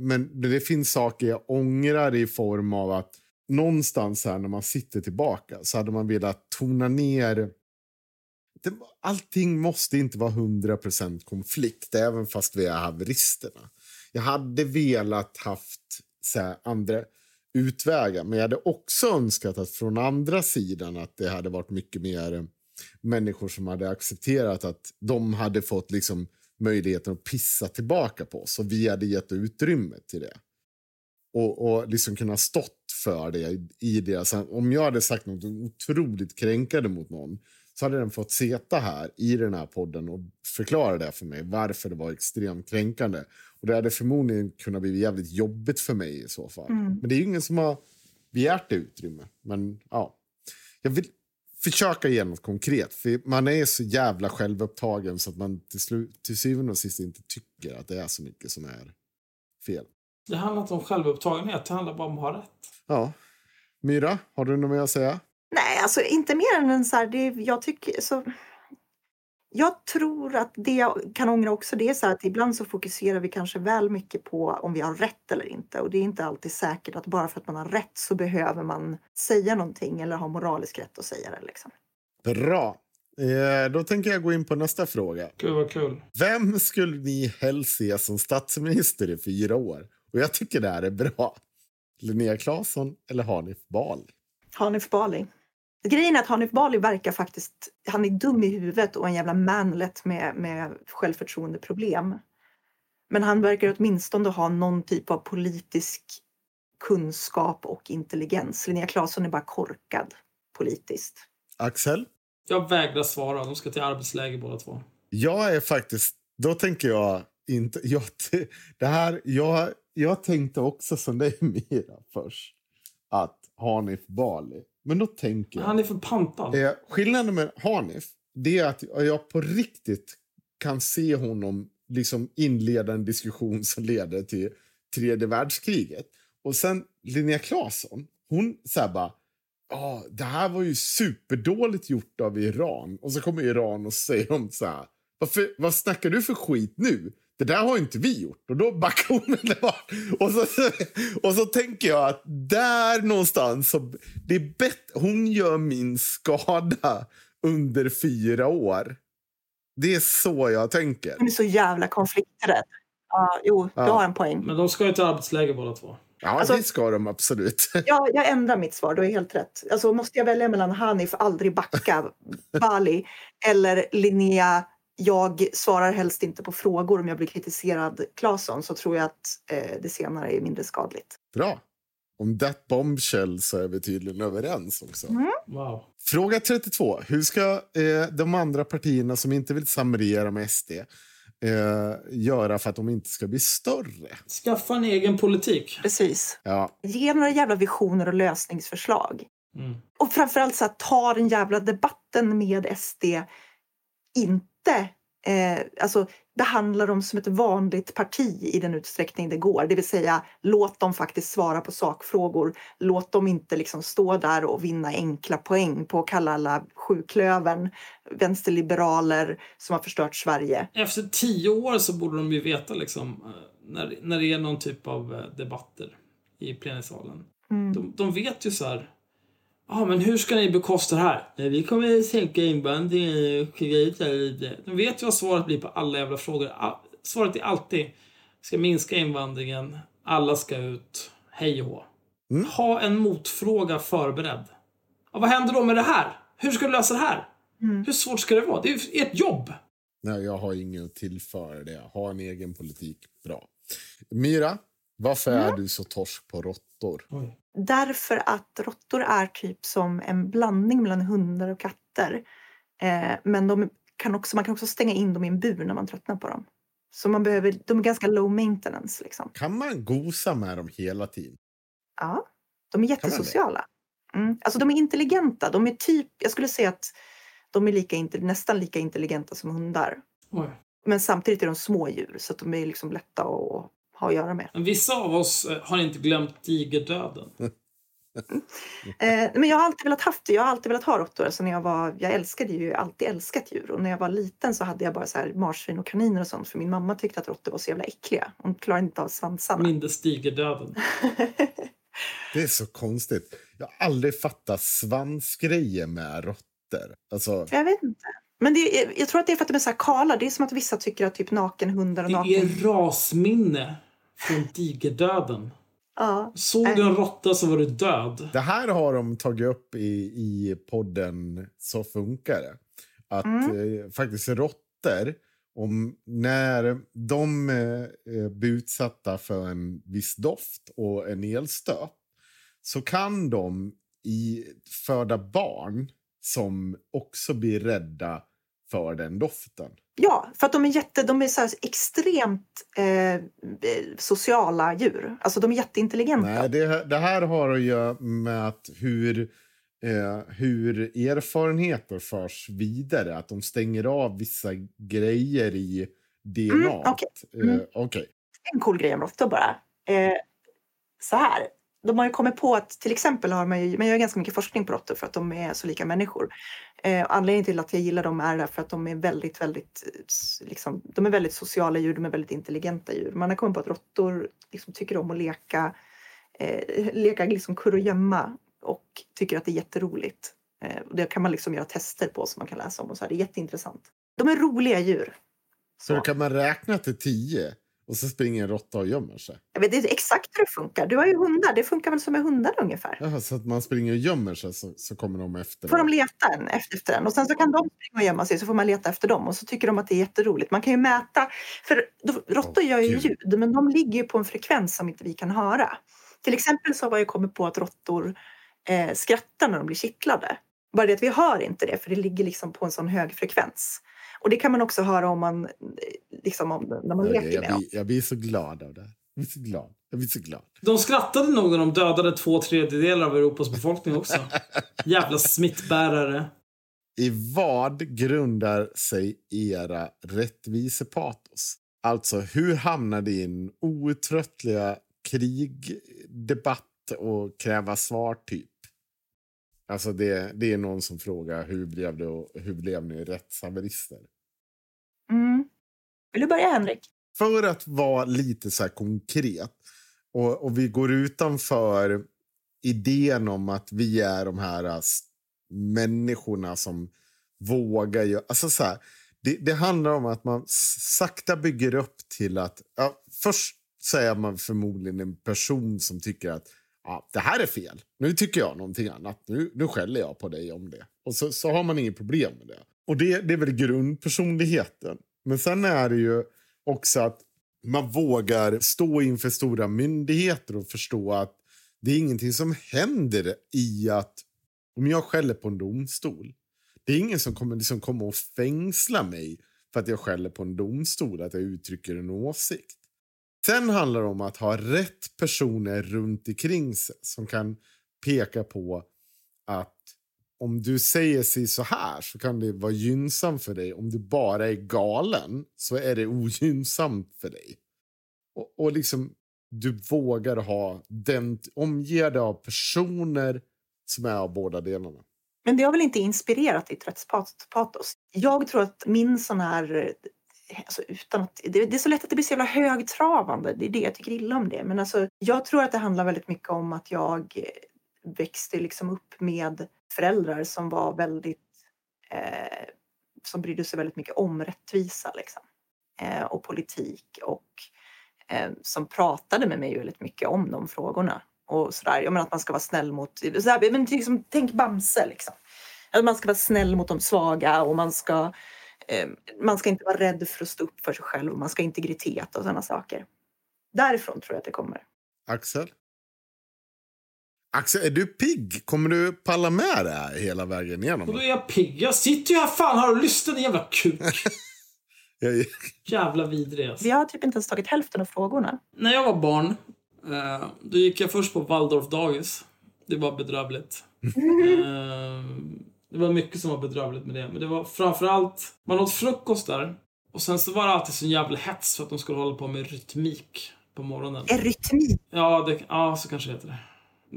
Men det finns saker jag ångrar i form av att någonstans här när man sitter tillbaka så hade man velat tona ner det, allting måste inte vara 100% konflikt, även fast vi är haveristerna. Jag hade velat haft så här, andra utvägar, men jag hade också önskat att från andra sidan att det hade varit mycket mer eh, människor som hade accepterat att de hade fått liksom möjligheten att pissa tillbaka på oss och vi hade gett utrymme till det. Och, och liksom kunna stått för det i deras... Om jag hade sagt något otroligt kränkande mot någon så hade den fått sitta här i den här podden och förklara det för mig, varför det var extremt kränkande. Och Det hade förmodligen kunnat bli jävligt jobbigt för mig i så fall. Mm. Men det är ju ingen som har begärt det utrymme. Men ja, jag vill försöka ge något konkret. För Man är så jävla självupptagen så att man till, slut, till syvende och sist inte tycker att det är så mycket som är fel. Det handlar inte om självupptagenhet, det handlar bara om att ha rätt. Ja. Myra, har du något mer att säga? Nej, alltså inte mer än en så här, det, jag tycker så... Jag tror att det jag kan ångra också det är så att ibland så fokuserar vi kanske väl mycket på om vi har rätt eller inte och det är inte alltid säkert att bara för att man har rätt så behöver man säga någonting eller ha moralisk rätt att säga det. Liksom. Bra. Eh, då tänker jag gå in på nästa fråga. Gud vad kul. Vem skulle ni helst se som statsminister i fyra år? Och jag tycker det här är bra. Linnea Claesson eller Hanif Bali? Hanif Bali. Grejen är att Hanif Bali verkar faktiskt, han är dum i huvudet och en jävla manlet med, med självförtroendeproblem. Men han verkar åtminstone ha någon typ av politisk kunskap och intelligens. Linnea Claesson är bara korkad politiskt. Axel? Jag vägrar svara. De ska till arbetsläger båda två. Jag är faktiskt... Då tänker jag inte... Jag, det här, jag, jag tänkte också som dig, Mira, först. Att Hanif Bali men då tänker jag... Han är för pantad. Eh, skillnaden med Hanif det är att jag på riktigt kan se honom liksom inleda en diskussion som leder till tredje världskriget. Och sen Linnea Claesson, hon säger bara Ja, det här var ju superdåligt gjort av Iran. Och så kommer Iran och säger de så här. Varför, vad snackar du för skit nu? Det där har inte vi gjort. Och då backar hon. Och så, och så tänker jag att där någonstans, så, det är bättre, hon gör min skada under fyra år. Det är så jag tänker. Hon är så jävla konflikträdd. Ja, jo, ja. du har en poäng. Men de ska ju till arbetsläger båda två. Ja, alltså, det ska de absolut. Ja, jag ändrar mitt svar, du har helt rätt. Alltså, måste jag välja mellan Hanif, aldrig backa, Bali eller Linnea jag svarar helst inte på frågor om jag blir kritiserad Claesson så tror jag att eh, det senare är mindre skadligt. Bra. Om that bombshell så är vi tydligen överens också. Mm. Wow. Fråga 32. Hur ska eh, de andra partierna som inte vill samregera med SD eh, göra för att de inte ska bli större? Skaffa en egen politik. Precis. Ja. Ge några jävla visioner och lösningsförslag. Mm. Och framförallt så här, ta den jävla debatten med SD. Inte eh, alltså, behandla dem som ett vanligt parti i den utsträckning det går. Det vill säga, låt dem faktiskt svara på sakfrågor. Låt dem inte liksom stå där och vinna enkla poäng på att kalla alla sjuklövern vänsterliberaler som har förstört Sverige. Efter tio år så borde de ju veta liksom, eh, när, när det är någon typ av eh, debatter i plenisalen. Mm. De, de vet ju så här. Ja, ah, men hur ska ni bekosta det här? Nej, vi kommer sänka invandringen och ut lite. De vet ju vad svaret blir på alla jävla frågor. Svaret är alltid ska minska invandringen, alla ska ut, hej och. Mm. Ha en motfråga förberedd. Ja, vad händer då med det här? Hur ska du lösa det här? Mm. Hur svårt ska det vara? Det är ju ert jobb. Nej, jag har inget att tillföra det. Ha en egen politik, bra. Myra, varför mm. är du så torsk på råttor? Därför att råttor är typ som en blandning mellan hundar och katter. Eh, men de kan också, man kan också stänga in dem i en bur när man tröttnar på dem. Så man behöver, de är ganska low maintenance. Liksom. Kan man gosa med dem hela tiden? Ja, de är jättesociala. Mm. Alltså de är intelligenta. De är typ, jag skulle säga att de är lika, nästan lika intelligenta som hundar. Oj. Men samtidigt är de små djur så att de är liksom lätta att ha att göra med. Men vissa av oss eh, har inte glömt tigerdöden. eh, men jag har alltid velat haft Jag har alltid velat ha råttor. Alltså när jag, var, jag älskade ju alltid älskat djur. Och när jag var liten så hade jag bara så här marsvin och kaniner och sånt. För min mamma tyckte att råttor var så jävla äckliga. Hon klarade inte av svansarna. Mindes tigerdöden. det är så konstigt. Jag har aldrig fattat svansgrejer med råttor. Alltså... Jag vet inte. Men det är, jag tror att det är för att de är så här kala. Det är som att vissa tycker att typ nakenhundar och naken... Det är rasminne från digerdöden. Ja. Såg du en råtta så var du död. Det här har de tagit upp i, i podden Så funkar det. Att mm. eh, faktiskt råttor, om, när de eh, blir utsatta för en viss doft och en elstöt så kan de i, föda barn som också blir rädda för den doften. Ja, för att de är, jätte, de är så extremt eh, sociala djur. Alltså de är jätteintelligenta. Nej, det, det här har att göra med att hur, eh, hur erfarenheter förs vidare. Att de stänger av vissa grejer i DNA. Mm, okay. mm. eh, okay. En cool grej om råttor bara. Eh, så här, de har ju kommit på att till exempel har man ju, man gör ganska mycket forskning på råttor för att de är så lika människor. Eh, anledningen till att jag gillar dem är därför att de är väldigt, väldigt, eh, liksom, de är väldigt sociala djur, de är väldigt intelligenta djur. Man har kommit på att råttor liksom, tycker om att leka, eh, leka liksom kurragömma och tycker att det är jätteroligt. Eh, det kan man liksom göra tester på som man kan läsa om och så här. Det är jätteintressant. De är roliga djur. Så, så kan man räkna till tio? Och så springer en råtta och gömmer sig. Jag vet inte exakt hur det funkar. Du har ju hundar. Det funkar väl som med hundar ungefär. Jaha, så att man springer och gömmer sig så, så kommer de efter. Får de leta en efter, efter en. Och sen så kan de springa och gömma sig så får man leta efter dem. Och så tycker de att det är jätteroligt. Man kan ju mäta. För råttor oh, gör ju ljud men de ligger på en frekvens som inte vi kan höra. Till exempel så har man ju kommit på att råttor eh, skrattar när de blir kittlade. Bara det att vi hör inte det för det ligger liksom på en sån hög frekvens. Och det kan man också höra om man, liksom, om, när man leker jag, med dem. Jag blir så glad av det. Jag blir så glad. Jag blir så glad. De skrattade nog när de dödade två tredjedelar av Europas befolkning också. Jävla smittbärare. I vad grundar sig era rättvisepatos? Alltså, hur hamnade i en outtröttliga krigdebatt och kräva svar, typ? Alltså det, det är någon som frågar hur blev, det och, hur blev ni rättshaverister? Mm. Vill du börja, Henrik? För att vara lite så konkret och, och vi går utanför idén om att vi är de här äh, människorna som vågar göra... Alltså så här, det, det, handlar om att man sakta bygger upp till att... Ja, först så är man förmodligen en person som tycker att ja, det här är fel. Nu tycker jag någonting annat. Nu, nu skäller jag på dig om det. Och så, så har man inget problem med det. Och det, det är väl grundpersonligheten. Men sen är det ju också att man vågar stå inför stora myndigheter och förstå att det är ingenting som händer i att om jag skäller på en domstol. Det är ingen som kommer, liksom kommer att fängsla mig för att jag skäller på en domstol, att jag uttrycker en åsikt. Sen handlar det om att ha rätt personer runt omkring sig som kan peka på att om du säger sig så här så kan det vara gynnsamt för dig. Om du bara är galen så är det ogynnsamt för dig. Och, och liksom, du vågar ha den, omge dig av personer som är av båda delarna. Men det har väl inte inspirerat ditt rättspatos? Jag tror att min sån här... Alltså utan att, det, det, är så lätt att det blir så jävla högtravande. Det är det jag tycker illa om det. Men alltså, jag tror att det handlar väldigt mycket om att jag växte liksom upp med föräldrar som var väldigt eh, som brydde sig väldigt mycket om rättvisa liksom. eh, och politik och eh, som pratade med mig väldigt mycket om de frågorna. Och sådär. Jag menar att man ska vara snäll mot, sådär, men liksom, tänk Bamse liksom. Att man ska vara snäll mot de svaga och man ska, eh, man ska inte vara rädd för att stå upp för sig själv och man ska ha integritet och sådana saker. Därifrån tror jag att det kommer. Axel? Axel, är du pigg? Kommer du palla med det här hela vägen igenom? Och då är jag pigg. Jag sitter ju här fan har du lyssnat din jävla kuk. jag... Jävla vidrig alltså. Vi har typ inte ens tagit hälften av frågorna. När jag var barn, eh, då gick jag först på Waldorf dagis. Det var bedrövligt. eh, det var mycket som var bedrövligt med det. Men det var framförallt, man åt frukost där. Och sen så var det alltid så jävla hets för att de skulle hålla på med rytmik på morgonen. Rytmik? Ja, det, ja så kanske det heter det.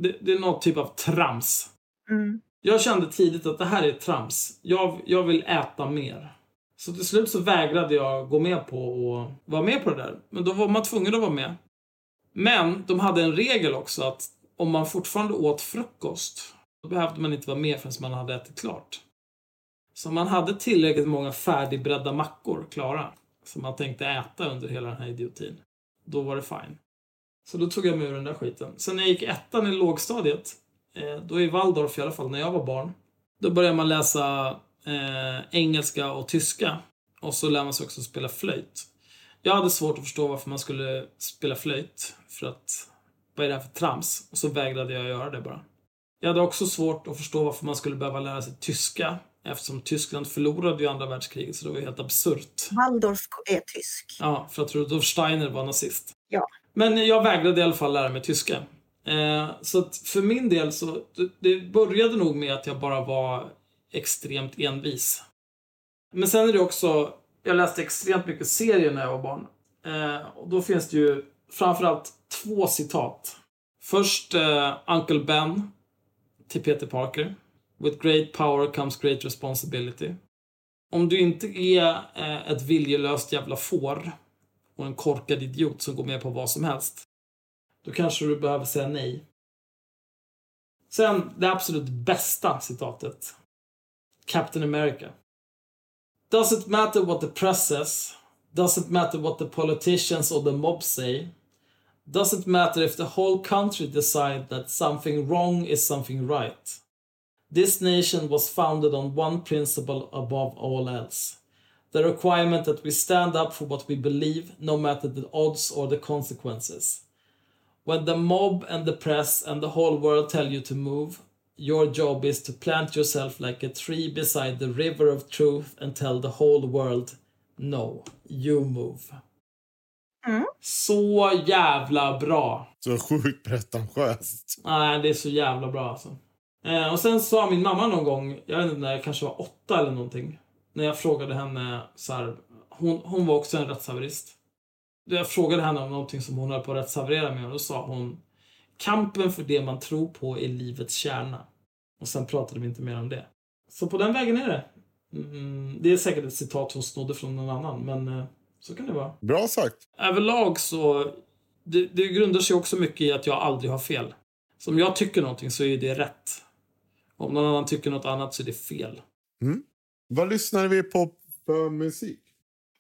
Det, det är någon typ av trams. Mm. Jag kände tidigt att det här är trams. Jag, jag vill äta mer. Så till slut så vägrade jag gå med på att vara med på det där. Men då var man tvungen att vara med. Men de hade en regel också att om man fortfarande åt frukost, då behövde man inte vara med förrän man hade ätit klart. Så man hade tillräckligt många färdigbredda mackor klara, som man tänkte äta under hela den här idiotin. Då var det fine. Så då tog jag mig ur den där skiten. Sen när jag gick ettan i lågstadiet, eh, då i Waldorf i alla fall, när jag var barn, då började man läsa eh, engelska och tyska. Och så lär man sig också spela flöjt. Jag hade svårt att förstå varför man skulle spela flöjt. För att, vad är det här för trams? Och så vägrade jag göra det bara. Jag hade också svårt att förstå varför man skulle behöva lära sig tyska. Eftersom Tyskland förlorade ju andra världskriget så det var helt absurt. Waldorf är tysk. Ja, för att Rudolf Steiner var nazist. Ja. Men jag vägrade i alla fall lära mig tyska. Eh, så att för min del så, det började nog med att jag bara var extremt envis. Men sen är det också, jag läste extremt mycket serier när jag var barn. Eh, och då finns det ju framförallt två citat. Först eh, Uncle Ben till Peter Parker. With great power comes great responsibility. Om du inte är eh, ett viljelöst jävla får och en korkad idiot som går med på vad som helst. Då kanske du behöver säga nej. Sen det absolut bästa citatet. Captain America. Doesn't matter what the press says. Doesn't matter what the politicians or the mob say. Doesn't matter if the whole country decide that something wrong is something right. This nation was founded on one principle above all else. The requirement that we stand up for what we believe, no matter the odds or the consequences. When the mob and the press and the whole world tell you to move, your job is to plant yourself like a tree beside the river of truth and tell the whole world No, you move. Mm. Så jävla bra. Så sjukt pretentiöst. Nej, det är så jävla bra alltså. Eh, och sen sa min mamma någon gång, jag vet inte när jag kanske var åtta eller någonting. När jag frågade henne så här, hon, hon var också en rättshaverist. Jag frågade henne om någonting som hon höll på att rättshaverera med och då sa hon Kampen för det man tror på är livets kärna. Och sen pratade vi inte mer om det. Så på den vägen är det. Mm, det är säkert ett citat hon snodde från någon annan, men eh, så kan det vara. Bra sagt. Överlag så, det, det grundar sig också mycket i att jag aldrig har fel. Så om jag tycker någonting så är det rätt. Om någon annan tycker något annat så är det fel. Mm. Vad lyssnar vi på för musik?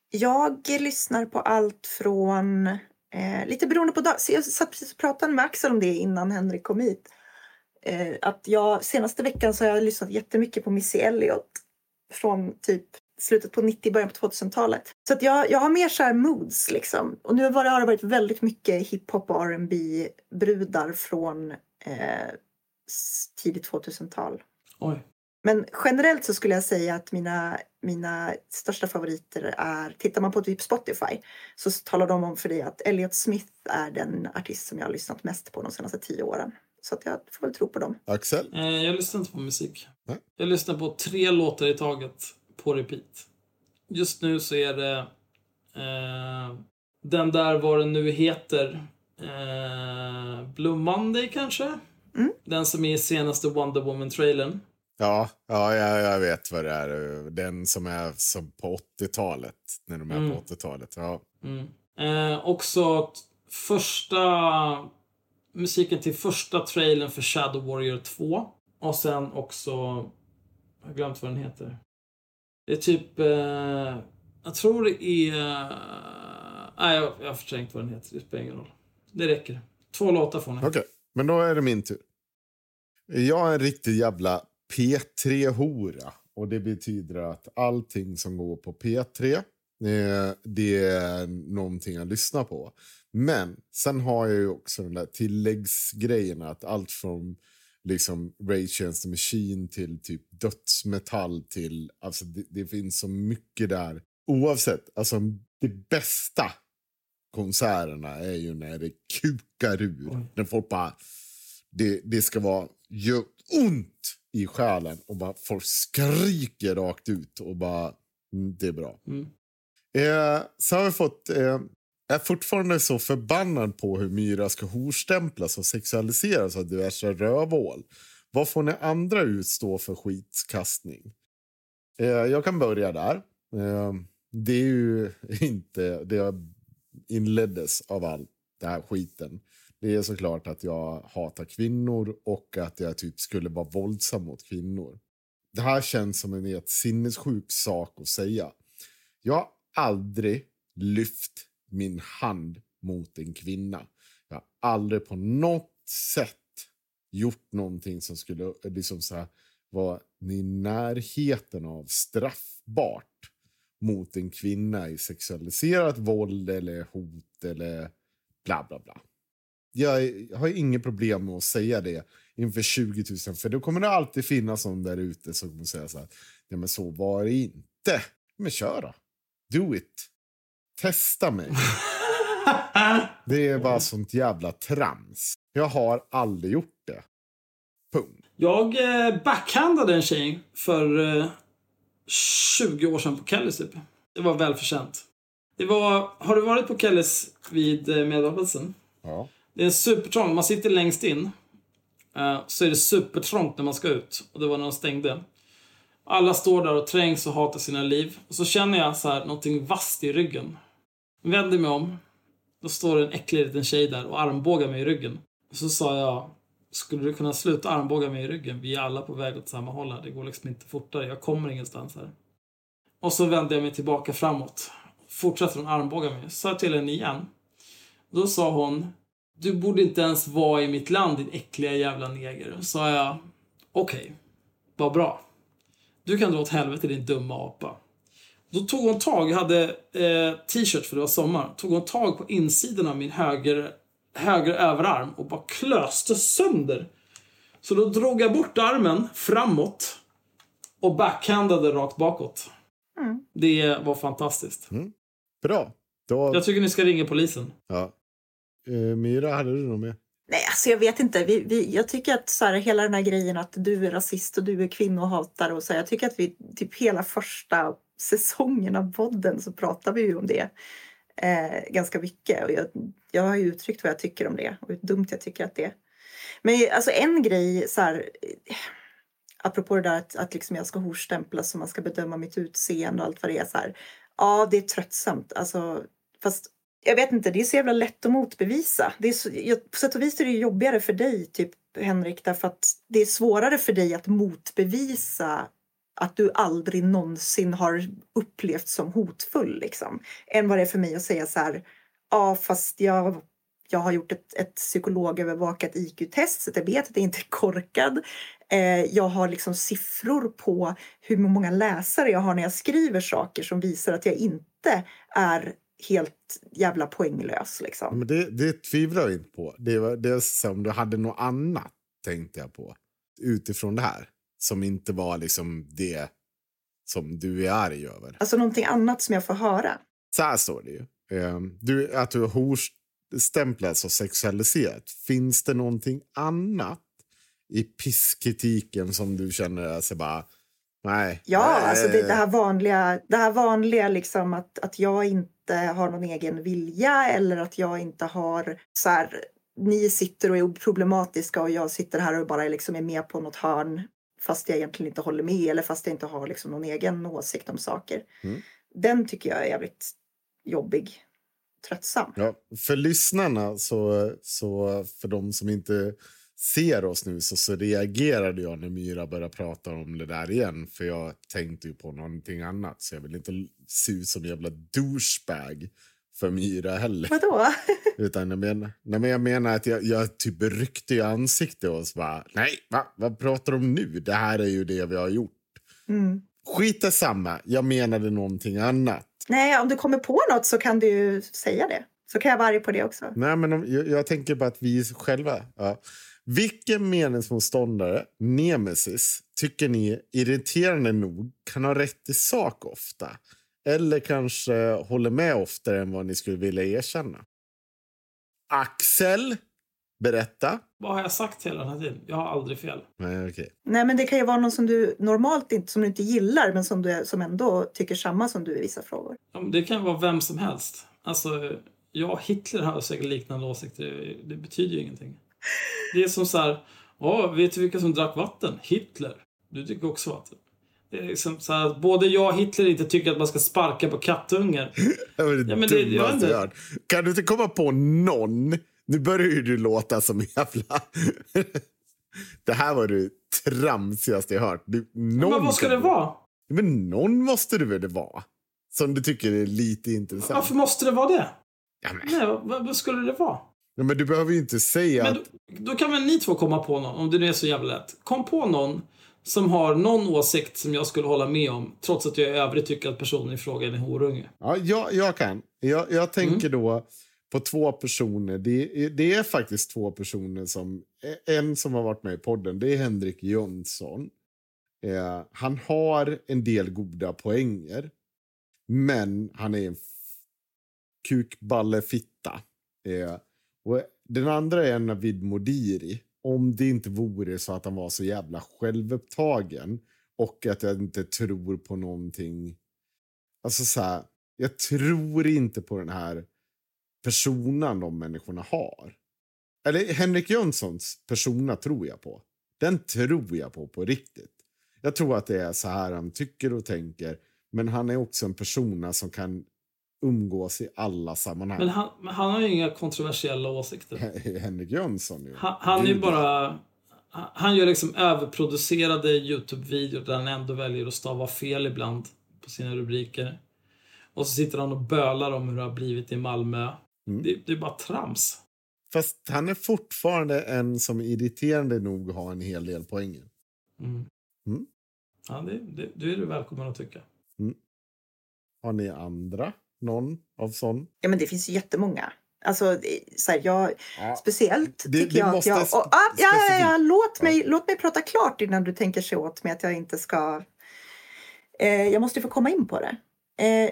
Jag lyssnar på allt från, eh, lite beroende på dag. Så jag satt precis och pratade med Axel om det innan Henrik kom hit. Eh, att jag, senaste veckan så har jag lyssnat jättemycket på Missy Elliott från typ slutet på 90, början på 2000-talet. Så att jag, jag har mer så här moods liksom. Och nu var det, har det varit väldigt mycket hiphop och R&B brudar från eh, tidigt 2000-tal. Oj. Men generellt så skulle jag säga att mina, mina största favoriter är, tittar man på typ Spotify så talar de om för dig att Elliot Smith är den artist som jag har lyssnat mest på de senaste tio åren. Så att jag får väl tro på dem. Axel? Eh, jag lyssnar inte på musik. Nej. Jag lyssnar på tre låtar i taget på repeat. Just nu så är det eh, den där vad den nu heter. Eh, Blue Monday kanske? Mm. Den som är i senaste Wonder Woman-trailern. Ja, ja jag, jag vet vad det är. Den som är som på 80-talet. När de är Mm. på 80-talet. Ja. Mm. Eh, också första musiken till första trailern för Shadow Warrior 2. Och sen också, jag har glömt vad den heter. Det är typ, eh, jag tror det är, eh, nej jag, jag har förträngt vad den heter, det spelar ingen roll. Det räcker. Två låtar får ni. Okej, men då är det min tur. Jag är en riktig jävla P3-hora. Och det betyder att allting som går på P3, eh, det är någonting jag lyssnar på. Men sen har jag ju också den där tilläggsgrejerna. Att allt från liksom Rage Against the Machine till typ dödsmetall till... Alltså det, det finns så mycket där. Oavsett, alltså det bästa konserterna är ju när det kukar ur. När folk bara... Det, det ska vara gör ont i själen och bara folk skriker rakt ut och bara... Mm, det är bra. Mm. Eh, så har vi fått... Eh, jag är fortfarande så förbannad på hur Myra ska horstämplas och sexualiseras av diverse rövhål. Vad får ni andra utstå för skitkastning? Eh, jag kan börja där. Eh, det är ju inte... Det inleddes av all den här skiten. Det är såklart att jag hatar kvinnor och att jag typ skulle vara våldsam mot kvinnor. Det här känns som en helt sinnessjuk sak att säga. Jag har aldrig lyft min hand mot en kvinna. Jag har aldrig på något sätt gjort någonting som skulle liksom så här, vara i närheten av straffbart mot en kvinna i sexualiserat våld eller hot eller bla bla bla. Jag har inget problem med att säga det inför 20 000 för då kommer det alltid finnas någon där ute som kommer säga så här. Nej men så var det inte. Men kör då. Do it. Testa mig. Det är bara sånt jävla trams. Jag har aldrig gjort det. Punkt. Jag eh, backhandade en tjej för eh, 20 år sedan på Kellys typ. Det var välförtjänt. Det var, har du varit på Kellys vid eh, Medborgarplatsen? Ja. Det är supertrångt. Man sitter längst in. Eh, så är det supertrångt när man ska ut. Och det var när de stängde. Alla står där och trängs och hatar sina liv. Och så känner jag så här någonting vasst i ryggen. Vänder mig om. Då står det en äcklig liten tjej där och armbågar mig i ryggen. Och så sa jag, skulle du kunna sluta armbåga mig i ryggen? Vi är alla på väg åt samma håll här. Det går liksom inte fortare. Jag kommer ingenstans här. Och så vände jag mig tillbaka framåt. Fortsatte hon armbåga mig. Sa jag till henne igen. Då sa hon, du borde inte ens vara i mitt land din äckliga jävla neger. Sa jag, okej, vad bra. Du kan dra åt helvete din dumma apa. Då tog hon tag, jag hade eh, t-shirt för det var sommar. Tog hon tag på insidan av min höger, höger överarm och bara klöste sönder. Så då drog jag bort armen framåt och backhandade rakt bakåt. Mm. Det var fantastiskt. Bra. Då, Jag tycker ni ska ringa polisen. ja. Eh, Myra, hade du något mer? Nej, alltså jag vet inte. Vi, vi, jag tycker att så här, hela den här grejen att du är rasist och du är kvinnohatare och så. Jag tycker att vi typ hela första säsongen av podden så pratar vi ju om det eh, ganska mycket. Och jag, jag har ju uttryckt vad jag tycker om det och hur dumt jag tycker att det är. Men alltså en grej så här, eh, apropå det där att, att liksom jag ska horstämplas och man ska bedöma mitt utseende och allt vad det är. Så här, ja, det är tröttsamt. Alltså, fast jag vet inte, det är så jävla lätt att motbevisa. Det är så, jag, på sätt och vis är det jobbigare för dig, typ Henrik, därför att det är svårare för dig att motbevisa att du aldrig någonsin har upplevts som hotfull, liksom. Än vad det är för mig att säga så här, ja fast jag, jag har gjort ett, ett psykologövervakat IQ-test så jag vet att jag inte är korkad. Eh, jag har liksom siffror på hur många läsare jag har när jag skriver saker som visar att jag inte är helt jävla poänglös. Liksom. Men det, det tvivlar jag inte på. Det, var, det är som du hade något annat, tänkte jag på. Utifrån det här. Som inte var liksom det som du är arg över. Alltså någonting annat som jag får höra. Så här står det ju. Ehm, Du, att du stämplas som sexualiserat. Finns det någonting annat i pisskritiken som du känner alltså bara nej? Ja, nej. alltså det, det här vanliga, det här vanliga liksom att, att jag inte har någon egen vilja eller att jag inte har så här, ni sitter och är problematiska och jag sitter här och bara liksom är med på något hörn fast jag egentligen inte håller med eller fast jag inte har liksom någon egen åsikt om saker. Mm. Den tycker jag är jävligt jobbig, tröttsam. Ja, för lyssnarna, så, så för de som inte ser oss nu så, så reagerade jag när Myra började prata om det där igen. För jag tänkte ju på någonting annat så jag vill inte se ut som en jävla douchebag för Myra heller. Vadå? Utan jag menar, nej, men jag menar att jag, jag typ ryckte i ansiktet och så bara, nej, va? vad pratar de om nu? Det här är ju det vi har gjort. Mm. Skit samma, jag menade någonting annat. Nej, om du kommer på något så kan du säga det. Så kan jag vara arg på det också. Nej, men om, jag, jag tänker på att vi själva... Ja. Vilken meningsmotståndare, nemesis, tycker ni irriterande nog kan ha rätt i sak ofta? Eller kanske håller med oftare än vad ni skulle vilja erkänna? Axel, berätta. Vad har jag sagt hela den här tiden? Jag har aldrig fel. Nej, okej. Nej, men det kan ju vara någon som du normalt inte, som du inte gillar men som, du, som ändå tycker samma som du i vissa frågor. Ja, men Det kan vara vem som helst. Alltså, jag och Hitler har säkert liknande åsikter. Det- Det betyder ju ingenting. Det är som så här, "Åh, vet du vilka som drack vatten? Hitler. Du dricker också vatten. Det är liksom så här, både jag och Hitler inte tycker att man ska sparka på kattungar. Det var det Ja, men det- jag inte. jag. Kan du inte komma på någon? Nu börjar ju du låta som jävla... det här var det tramsigaste jag hört. Du, någon Men vad ska det vara? Men någon måste det väl vara? Som du tycker är lite intressant. Varför måste det vara det? Ja, men, Nej, vad, vad skulle det vara? Ja, men du behöver ju inte säga Men att... då, då kan väl ni två komma på någon, om det nu är så jävla lätt. Kom på någon som har någon åsikt som jag skulle hålla med om, trots att jag i övrigt tycker att personen i fråga är en horunge. Ja, jag, jag kan. Jag, jag tänker Mm. då på två personer. Det, är- det är faktiskt två personer som... En som har varit med i podden, det är Henrik Jönsson. Eh, han har en del goda poänger. Men han är en kukballefitta. Eh, och den andra är Navid Modiri. Om det inte vore så att han var så jävla självupptagen och att jag inte tror på någonting. Alltså så här, jag tror inte på den här personan de människorna har. Eller Henrik Jönssons persona tror jag på. Den tror jag på på riktigt. Jag tror att det är så här han tycker och tänker. Men han är också en persona som kan umgås i alla sammanhang. Men han, men han har ju inga kontroversiella åsikter. Henrik Jönsson ju. Han, han är ju bara... han- gör liksom överproducerade Youtube-videor där han ändå väljer att stava fel ibland på sina rubriker. Och så sitter han och bölar om hur det har blivit i Malmö. Mm. Det, det är bara trams. Fast han är fortfarande en som irriterande nog har en hel del poänger. Mm. Mm. Ja, det, det, du är du välkommen att tycka. Har ni andra? Någon av sån? Ja, men det finns ju jättemånga. Alltså, så här, jag, Ja. speciellt Det- tycker det jag att jag... Och, ah, ja, ja, ja, låt, mig, låt mig prata klart innan du tänker sig åt mig att jag inte ska... Eh, jag måste få komma in på det. Eh,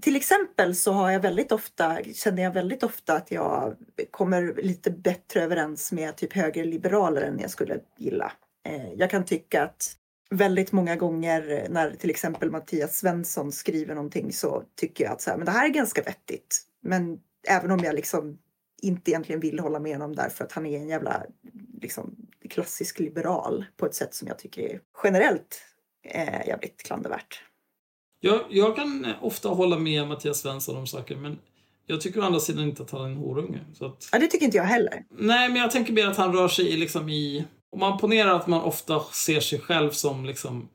till exempel så har jag väldigt ofta, känner jag väldigt ofta att jag kommer lite bättre överens med typ högerliberaler än jag skulle gilla. Eh, jag kan tycka att väldigt många gånger när till exempel Mattias Svensson skriver någonting så tycker jag att så här, men det här är ganska vettigt. Men även om jag liksom inte egentligen vill hålla med honom därför att han är en jävla liksom, klassisk liberal på ett sätt som jag tycker är generellt eh, jävligt klandervärt. Jag, jag kan ofta hålla med Mattias Svensson om saker, men jag tycker å andra sidan inte att han är en horunge. Så att, Ja, det tycker inte jag heller. nej, men jag tänker mer att han rör sig i, liksom i... Om man ponerar att man ofta ser sig själv som liksom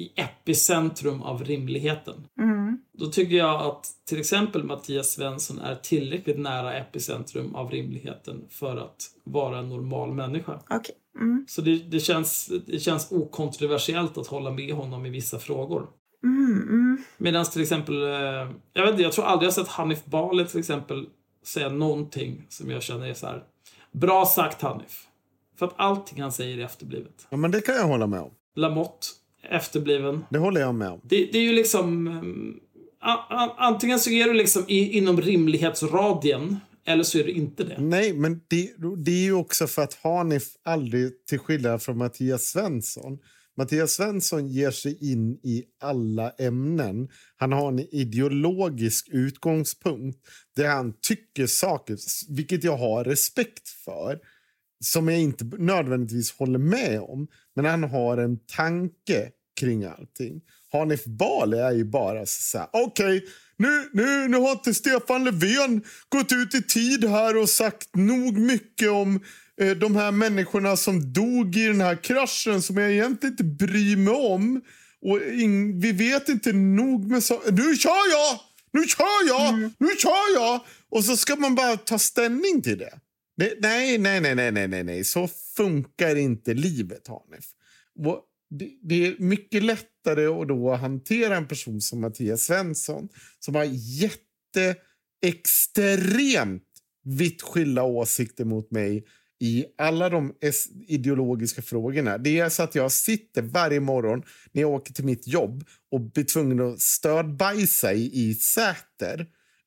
i epicentrum av rimligheten. Mm. Då tycker jag att till exempel Mattias Svensson är tillräckligt nära epicentrum av rimligheten för att vara en normal människa. Okej. Mm. Så det, det, känns, det känns okontroversiellt att hålla med honom i vissa frågor. Mm, mm. Medan till exempel, eh, jag vet inte, jag tror aldrig jag sett Hanif Bali till exempel säga någonting som jag känner är så här. Bra sagt Hanif. För att allting han säger är efterblivet. Ja, men det kan jag hålla med om. Lamotte, efterbliven. Det håller jag med om. Det, det är ju liksom... um, Antingen så är du liksom i, inom rimlighetsradien Eller så är det inte det. Nej, men det, det är ju också för att Hanif aldrig, till skillnad från Mattias Svensson, Mattias Svensson ger sig in i alla ämnen. Han har en ideologisk utgångspunkt där han tycker saker, vilket jag har respekt för som jag inte nödvändigtvis håller med om. Men han har en tanke kring allting. Hanif Bali är ju bara så här, okej, okay, nu, nu, nu har inte Stefan Löfven gått ut i tid här och sagt nog mycket om eh, de här människorna som dog i den här kraschen som jag egentligen inte bryr mig om. Och in, vi vet inte nog med så... Nu kör jag! Nu kör jag! Mm. Nu kör jag! Och så ska man bara ta ställning till det. Nej, nej, nej, nej, nej, nej, nej. Så funkar inte livet, Hanif. Det, det är mycket lättare att då hantera en person som Mattias Svensson som har jätteextremt vitt skilda åsikter mot mig i alla de ideologiska frågorna. Det är så att jag sitter varje morgon när jag åker till mitt jobb och blir tvungen att stödbajsa i, i Säter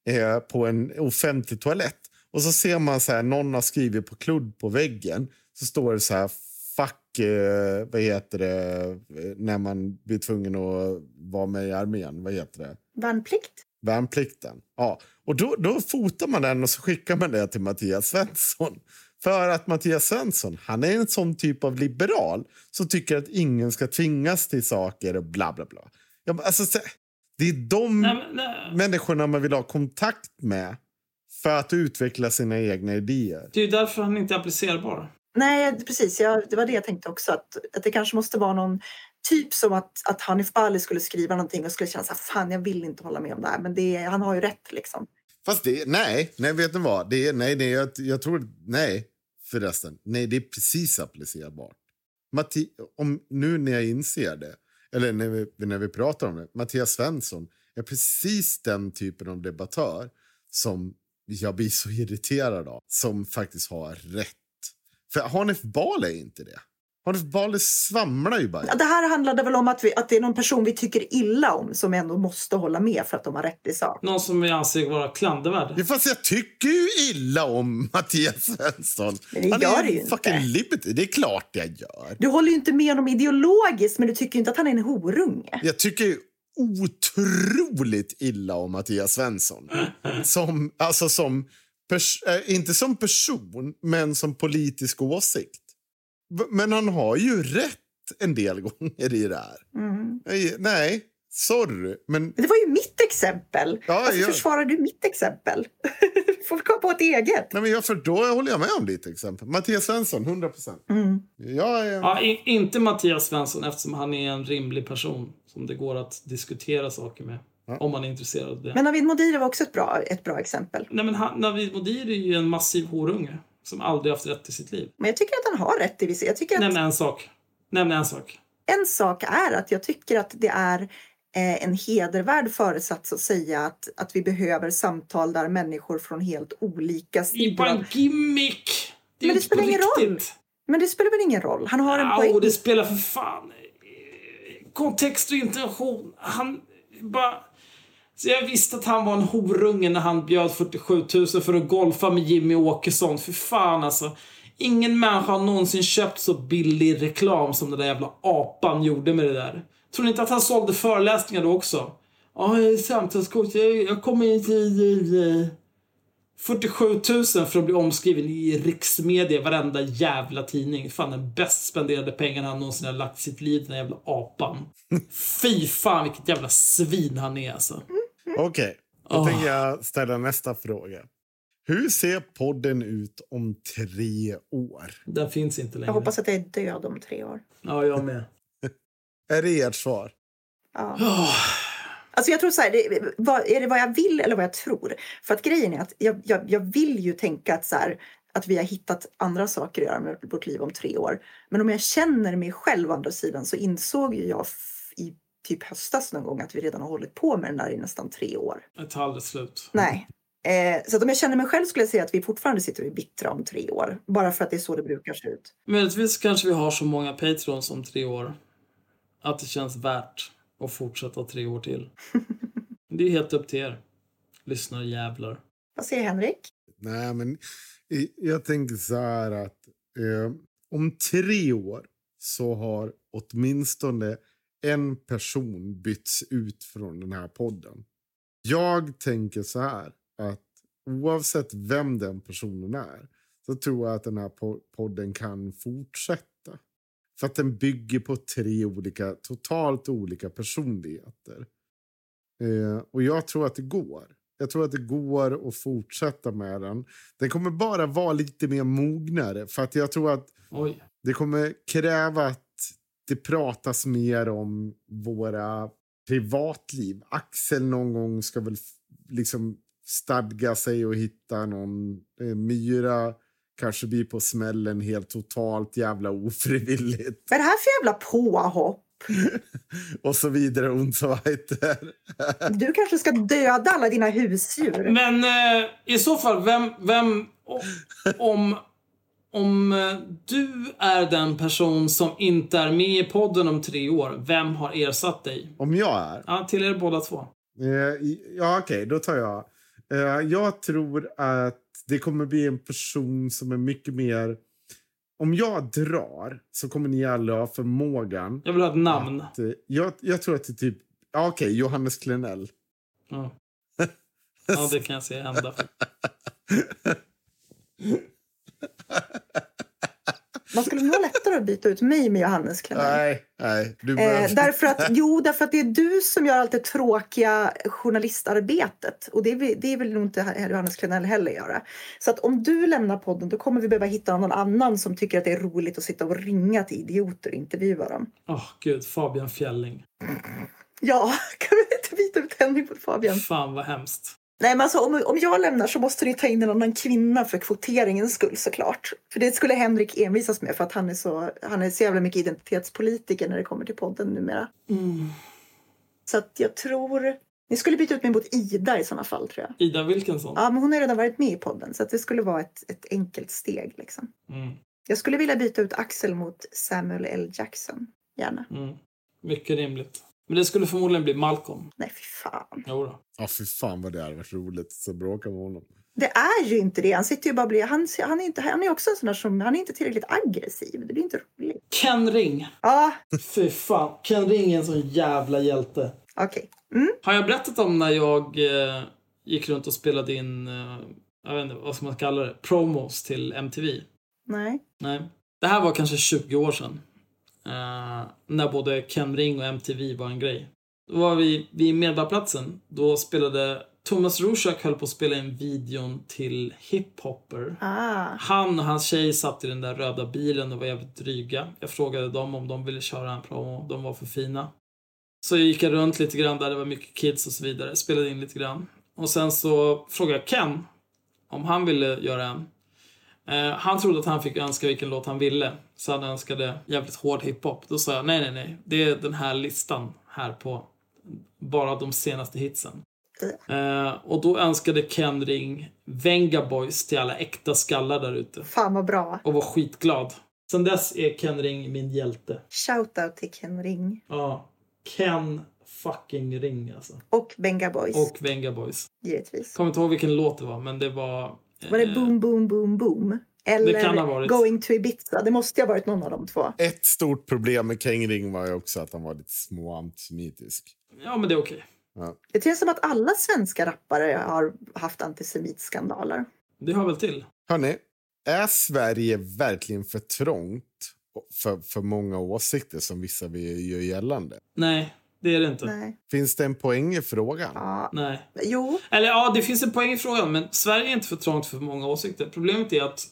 eh, på en offentlig toalett. Och så ser man så här, någon har skrivit på kludd på väggen. Så står det så här, fuck, eh, vad heter det, eh, när man blir tvungen att vara med i armén. Vad heter det? Värnplikt. Värnplikten. Ja, och då, då fotar man den och så skickar man det till Mattias Svensson. För att Mattias Svensson, han är en sån typ av liberal som tycker att ingen ska tvingas till saker och bla bla bla. Ja, alltså, det är de nej, nej. människorna man vill ha kontakt med för att utveckla sina egna idéer. Det är därför han inte är applicerbar. Nej, precis. Jag, det var det jag tänkte också. Att, att det kanske måste vara någon typ som att, att Hanif Bali skulle skriva någonting och skulle känna så här, fan jag vill inte hålla med om det här. Men det, han har ju rätt liksom. Fast det, nej, nej vet ni vad? Det är, nej, nej, jag, jag tror, nej förresten. Nej, det är precis applicerbart. Matti, om, nu när jag inser det, eller när vi, när vi pratar om det, Mattias Svensson är precis den typen av debattör som jag blir så irriterad av, som faktiskt har rätt. För Hanif Bal är inte det. Hanif Bali svamlar ju bara. Det här handlade väl om att, vi, att det är någon person vi tycker illa om som ändå måste hålla med för att de har rätt i sak. Någon som vi anser vara klandervärd. Ja, fast jag tycker ju illa om Mattias Svensson. Men det Han gör är ju fucking inte. Liberty. Det är klart jag gör. Du håller ju inte med honom ideologiskt men du tycker inte att han är en horunge. Jag tycker otroligt illa om Mattias Svensson. Som, alltså som, äh, inte som person, men som politisk åsikt. Men han har ju rätt en del gånger i det här. Mm. Nej, sorry. Men... Det var ju mitt exempel. Ja, Varför jag... försvarar du mitt exempel? du får komma på ett eget. Nej, men jag, för då håller jag med om ditt exempel. Mattias Svensson, 100 procent. Mm. Jag är... ja, inte Mattias Svensson eftersom han är en rimlig person som det går att diskutera saker med. Ja. Om man är intresserad av det. Men Navid Modiri var också ett bra, ett bra exempel. Nej, men han, Navid Modiri är ju en massiv horunge som aldrig haft rätt i sitt liv. Men jag tycker att han har rätt i vissa... Jag tycker att... Nämn en sak. Nämn en sak. En sak är att jag tycker att det är eh, en hedervärd föresats att säga att, att vi behöver samtal där människor från helt olika sidor... Det är bara en gimmick! Det Men det spelar ingen roll. Men det spelar väl ingen roll? Han har en ja, poäng. det spelar för fan kontext och intention. Han bara... Så jag visste att han var en horunge när han bjöd 47 000 för att golfa med Jimmy Åkesson. För fan alltså. Ingen människa har någonsin köpt så billig reklam som den där jävla apan gjorde med det där. Tror ni inte att han sålde föreläsningar då också? Ja, jag är samtalscoach. Jag, jag kommer in till... 47 000 för att bli omskriven i riksmedia, varenda jävla tidning. Fan den bäst spenderade pengarna han någonsin har lagt sitt liv, den jävla apan. Fy fan vilket jävla svin han är alltså. Okej, okay. då oh. tänker jag ställa nästa fråga. Hur ser podden ut om tre år? Den finns inte längre. Jag hoppas att jag är död om tre år. Ja, jag med. är det ert svar? Ja. Oh. Alltså jag tror så här, det, vad, är det vad jag vill eller vad jag tror? För att grejen är att jag, jag, jag vill ju tänka att så här, att vi har hittat andra saker att göra med vårt liv om tre år. Men om jag känner mig själv å andra sidan så insåg ju jag i typ höstas någon gång att vi redan har hållit på med den där i nästan tre år. Det tar aldrig slut. Nej. Eh, så att om jag känner mig själv skulle jag säga att vi fortfarande sitter och är bittra om tre år. Bara för att det är så det brukar se ut. Möjligtvis kanske vi har så många Patreons om tre år. Att det känns värt och fortsätta tre år till. Det är helt upp till er, lyssnarjävlar. Vad säger Henrik? Nej, men jag tänker så här att eh, om tre år så har åtminstone en person bytts ut från den här podden. Jag tänker så här att oavsett vem den personen är så tror jag att den här podden kan fortsätta. För att den bygger på tre olika, totalt olika personligheter. Eh, och jag tror att det går. Jag tror att det går att fortsätta med den. Den kommer bara vara lite mer mognare. För att jag tror att Oj. det kommer kräva att det pratas mer om våra privatliv. Axel någon gång ska väl liksom stadga sig och hitta någon eh, myra kanske blir på smällen helt totalt jävla ofrivilligt. Vad är det här för jävla påhopp? och så vidare och så vidare. du kanske ska döda alla dina husdjur. Men eh, i så fall, vem, vem om, om eh, du är den person som inte är med i podden om tre år, vem har ersatt dig? Om jag är? Ja, till er båda två. Eh, ja, okej, okay, då tar jag. Eh, jag tror att det kommer bli en person som är mycket mer... Om jag drar så kommer ni alla ha förmågan... Jag vill ha ett namn. Att, eh, jag, jag tror att det är typ... Ja, Okej, okay, Johannes Klenell. Ja. ja, det kan jag se hända. Man skulle nog lättare att byta ut mig med Johannes Klenell. Nej, nej. Du eh, därför att, jo, därför att det är du som gör allt det tråkiga journalistarbetet. Och det, vill, det vill nog inte Johannes Klenell heller göra. Så att om du lämnar podden då kommer vi behöva hitta någon annan som tycker att det är roligt att sitta och ringa till idioter och intervjua dem. Åh oh, gud, Fabian Fjälling. Ja, kan vi inte byta ut Henrik mot Fabian? Fan vad hemskt. Nej, men alltså, om, om jag lämnar så måste ni ta in en annan kvinna för kvoteringens skull såklart. För det skulle Henrik envisas med för att han är så, han är så jävla mycket identitetspolitiker när det kommer till podden numera. Mm. Så att jag tror... Ni skulle byta ut mig mot Ida i sådana fall tror jag. Ida Wilkinson? Ja, men hon har redan varit med i podden så att det skulle vara ett, ett enkelt steg liksom. Mm. Jag skulle vilja byta ut Axel mot Samuel L. Jackson. Gärna. Mm. Mycket rimligt. Men det skulle förmodligen bli Malcolm. Nej, fy fan. Jo då. Ja, fy fan vad det hade varit roligt att bråka med honom. Det är ju inte det. Han sitter ju bara bli, han, han, är inte, han är också en sån där som, han är inte tillräckligt aggressiv. Det blir inte roligt. Ken Ring. Ja. Fy fan. Ken Ring är en sån jävla hjälte. Okej. Okay. Mm. Har jag berättat om när jag eh, gick runt och spelade in, eh, jag vet inte vad ska man kalla det, promos till MTV? Nej. Nej. Det här var kanske 20 år sedan. Uh, när både Ken Ring och MTV var en grej. Då var vi vid Medborgarplatsen. Då spelade Thomas Rusak höll på att spela in videon till Hiphopper. Ah. Han och hans tjej satt i den där röda bilen och var jävligt dryga. Jag frågade dem om de ville köra en promo. De var för fina. Så jag gick runt lite grann där det var mycket kids och så vidare. Spelade in lite grann. Och sen så frågade jag Ken om han ville göra en. Eh, han trodde att han fick önska vilken låt han ville. Så han önskade jävligt hård hiphop. Då sa jag nej, nej, nej. Det är den här listan här på bara de senaste hitsen. Eh, och då önskade Ken Ring Venga Boys till alla äkta skallar där ute. Fan vad bra. Och var skitglad. Sen dess är Ken Ring min hjälte. Shoutout till Ken Ring. Ja. Ken fucking Ring alltså. Och Venga Boys. Och Venga Boys. Givetvis. Kommer inte ihåg vilken låt det var, men det var var det Boom Boom Boom Boom? Eller Going to Ibiza? Det måste ha varit någon av de två. Ett stort problem med King Ring var ju också att han var lite småantisemitisk. Ja, men det är okej. Okay. Ja. Det känns som att alla svenska rappare har haft antisemitskandaler. Det hör väl till. Hörni, är Sverige verkligen för trångt för, för många åsikter som vissa vill göra gällande? Nej, det är det inte. Nej. Finns det en poäng i frågan? Ja. Nej. Jo. Eller ja, det finns en poäng i frågan, men Sverige är inte för trångt för många åsikter. Problemet är att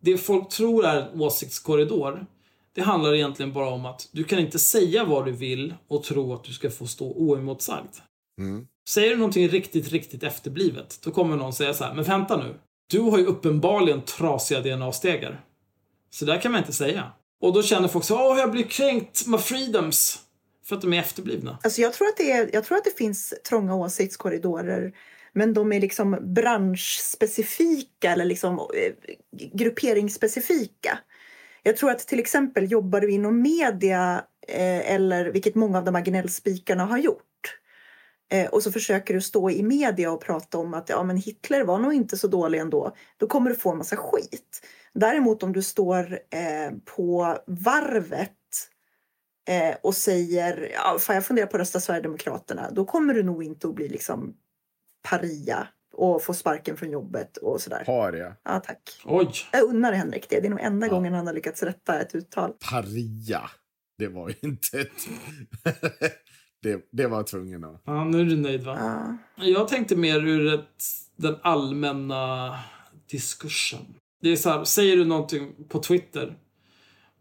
det folk tror är en åsiktskorridor, det handlar egentligen bara om att du kan inte säga vad du vill och tro att du ska få stå oemotsagd. Mm. Säger du någonting riktigt, riktigt efterblivet, då kommer någon säga så här, men vänta nu. Du har ju uppenbarligen trasiga DNA-stegar. Så där kan man inte säga. Och då känner folk så åh, jag blir kränkt, my freedoms. För att de är efterblivna? Alltså jag, tror att det är, jag tror att det finns trånga åsiktskorridorer men de är liksom branschspecifika eller liksom eh, grupperingsspecifika. Jag tror att till exempel jobbar du inom media eh, eller vilket många av de här gnällspikarna har gjort eh, och så försöker du stå i media och prata om att ja, men Hitler var nog inte så dålig ändå, då kommer du få en massa skit. Däremot om du står eh, på varvet eh, och säger ja, fan, jag funderar på att rösta Sverigedemokraterna, då kommer du nog inte att bli liksom paria och få sparken från jobbet och sådär. Paria. Ja, tack. Oj. Jag unnar Henrik det. Det är nog enda Ja. gången han har lyckats rätta ett uttal. Paria. Det var ju inte ett... det, det var tvungen att... Ja, nu är du nöjd va? Ja. Jag tänkte mer ur ett, den allmänna diskursen. Det är så här, säger du någonting på Twitter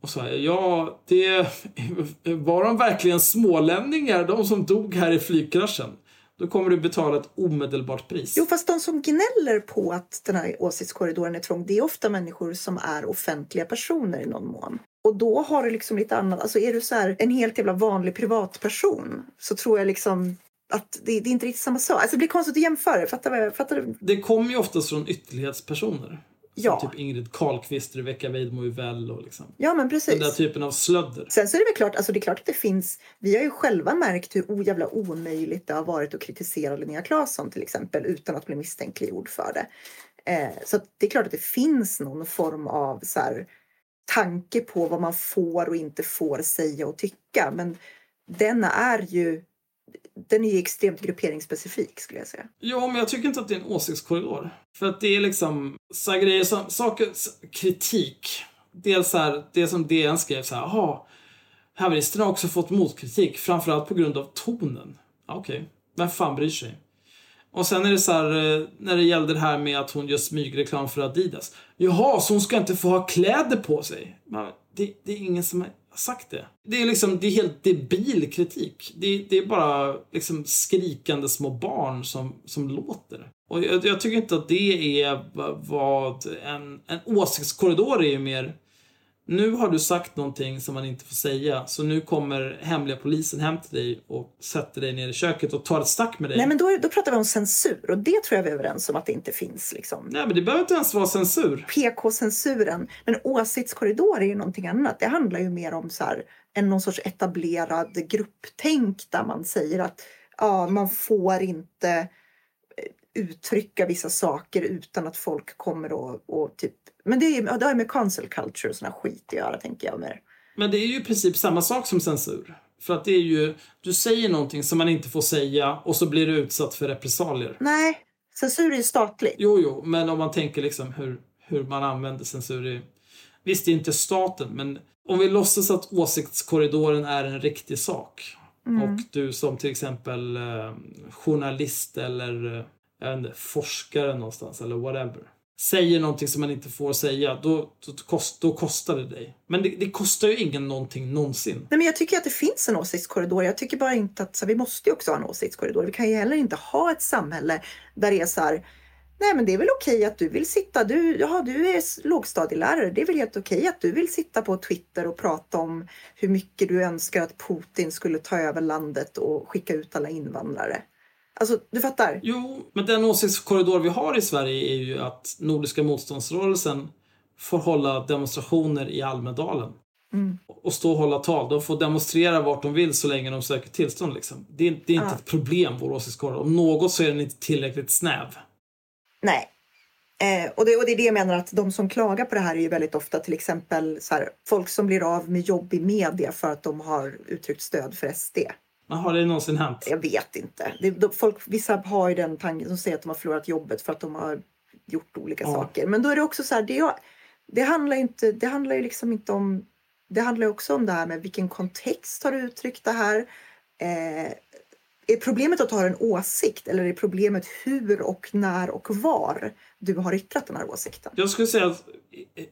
och så här, ja, det var de verkligen smålänningar, de som dog här i flygkraschen. Då kommer du betala ett omedelbart pris. Jo, fast de som gnäller på att den här åsiktskorridoren är trång, det är ofta människor som är offentliga personer i någon mån. Och då har du liksom lite annat, alltså är du så här en helt jävla vanlig privatperson så tror jag liksom att det, det är inte riktigt samma sak. Alltså det blir konstigt att jämföra, fattar du? Fattar du? Det kommer ju oftast från ytterlighetspersoner. Ja. Typ Ingrid Carlqvist, Rebecca Weidmo väl och liksom. Ja, men precis. Den där typen av slödder. Sen så är det väl klart, alltså det är klart att det finns, vi har ju själva märkt hur ojävla omöjligt det har varit att kritisera Linnea Claesson till exempel utan att bli misstänkliggjord för det. Eh, så det är klart att det finns någon form av så här, tanke på vad man får och inte får säga och tycka. Men den är ju, den är ju extremt grupperingsspecifik skulle jag säga. Ja, men jag tycker inte att det är en åsiktskorridor. För att det är liksom så här grejer som, saker, kritik. Dels så här, det som DN skrev så här, jaha, haveristerna har också fått motkritik, framförallt på grund av tonen. Ja, Okej, vem fan bryr sig? Och sen är det så här, eh, när det gällde det här med att hon gör smygreklam för Adidas. Jaha, så hon ska inte få ha kläder på sig? Men det, det är ingen som har sagt det. Det är liksom, det är helt debil kritik. Det, det är bara liksom skrikande små barn som, som låter. Och jag, jag tycker inte att det är vad en, en åsiktskorridor är ju mer nu har du sagt någonting som man inte får säga, så nu kommer hemliga polisen hem till dig och sätter dig ner i köket och tar ett snack med dig. Nej men då, då pratar vi om censur och det tror jag vi är överens om att det inte finns. Liksom. Nej, men det behöver inte ens vara censur. PK-censuren. Men åsiktskorridor är ju någonting annat. Det handlar ju mer om så här, en någon sorts etablerad grupptänk där man säger att ja, man får inte uttrycka vissa saker utan att folk kommer och, och typ... Men det, är, det har ju med cancel culture och sån här skit att göra tänker jag. Med. Men det är ju i princip samma sak som censur. För att det är ju, du säger någonting som man inte får säga och så blir du utsatt för repressalier. Nej, censur är ju statlig. Jo, jo, men om man tänker liksom hur, hur man använder censur i... Visst, det är inte staten, men om vi låtsas att åsiktskorridoren är en riktig sak och du som till exempel eh, journalist eller jag vet inte, forskare någonstans eller whatever säger någonting som man inte får säga, då, då, kost, då kostar det dig. Men det, det kostar ju ingen någonting någonsin. Nej, men jag tycker att det finns en åsiktskorridor. Jag tycker bara inte att så vi måste ju också ha en åsiktskorridor. Vi kan ju heller inte ha ett samhälle där det är så här. Nej, men det är väl okej att du vill sitta. Du, jaha, du är lågstadielärare. Det är väl helt okej att du vill sitta på Twitter och prata om hur mycket du önskar att Putin skulle ta över landet och skicka ut alla invandrare. Alltså, du fattar? Jo, men den åsiktskorridor vi har i Sverige är ju att Nordiska motståndsrörelsen får hålla demonstrationer i Almedalen. Och stå och hålla tal. De får demonstrera vart de vill så länge de söker tillstånd. Liksom. Det, är, det är inte Ja. ett problem, vår åsiktskorridor. Om något så är den inte tillräckligt snäv. Nej. Eh, och, det, och det är det jag menar att de som klagar på det här är ju väldigt ofta till exempel så här, folk som blir av med jobb i media för att de har uttryckt stöd för SD. Men har det någonsin hänt? Jag vet inte. Det, de, folk, vissa har ju den tanken som säger att de har förlorat jobbet för att de har gjort olika Ja. saker. Men då är det också så här, det, det handlar ju inte, det handlar ju liksom inte om, det handlar också om det här med vilken kontext har du uttryckt det här? Eh, är problemet att du har en åsikt eller är problemet hur och när och var du har yttrat den här åsikten? Jag skulle säga att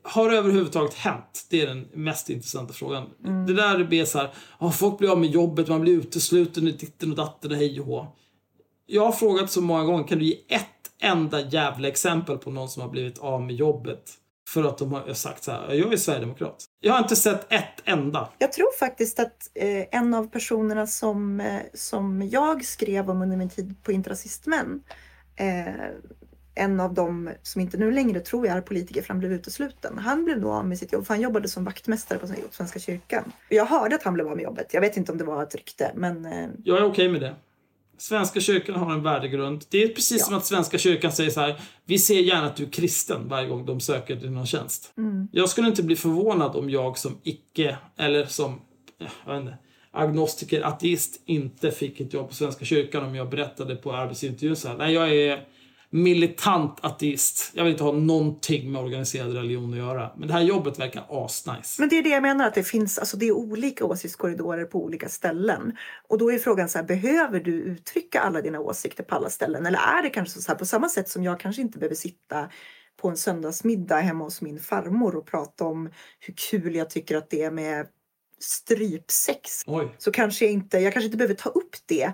har det överhuvudtaget hänt? Det är den mest intressanta frågan. Det där blir så här, ja, folk blir av med jobbet, man blir utesluten i ditten och datten och hej och hå. Jag har frågat så många gånger, kan du ge ett enda jävla exempel på någon som har blivit av med jobbet för att de har sagt så här, jag är sverigedemokrat. Jag har inte sett ett enda. Jag tror faktiskt att eh, en av personerna som, eh, som jag skrev om under min tid på Intrasistmän eh, en av dem som inte nu längre tror jag är politiker för han blev utesluten. Han blev nog av med sitt jobb för han jobbade som vaktmästare på Svenska kyrkan. Jag hörde att han blev av med jobbet. Jag vet inte om det var ett rykte men eh, Jag är okej med det. Svenska kyrkan har en värdegrund. Det är precis Ja. som att Svenska kyrkan säger så här. Vi ser gärna att du är kristen varje gång de söker till någon tjänst. Jag skulle inte bli förvånad om jag som icke, eller som, jag vet inte, agnostiker, ateist, inte fick ett jobb på Svenska kyrkan om jag berättade på arbetsintervjun så här. Nej, jag är militant ateist. Jag vill inte ha någonting med organiserad religion att göra. Men det här jobbet verkar asnice. Men det är det jag menar, att det finns alltså det är olika åsiktskorridorer på olika ställen. Och då är frågan så här, behöver du uttrycka alla dina åsikter på alla ställen? Eller är det kanske så här, på samma sätt som jag kanske inte behöver sitta på en söndagsmiddag hemma hos min farmor och prata om hur kul jag tycker att det är med strypsex. Oj. Så kanske jag inte, jag kanske inte behöver ta upp det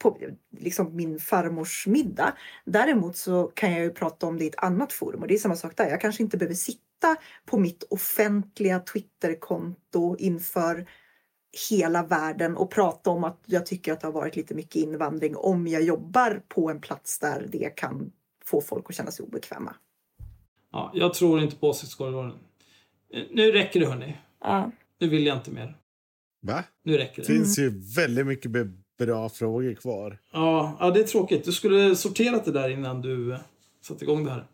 på liksom min farmors middag. Däremot så kan jag ju prata om det i ett annat forum och det är samma sak där. Jag kanske inte behöver sitta på mitt offentliga Twitterkonto inför hela världen och prata om att jag tycker att det har varit lite mycket invandring om jag jobbar på en plats där det kan få folk att känna sig obekväma. Ja, jag tror inte på åsiktskorridoren. Eh, Nu räcker det hörni. Ja. Nu vill jag inte mer. Va? Nu räcker Det det. finns ju väldigt mycket bra frågor kvar. Ja, ja, det är tråkigt. Du skulle sorterat det där innan du eh, satte igång det här.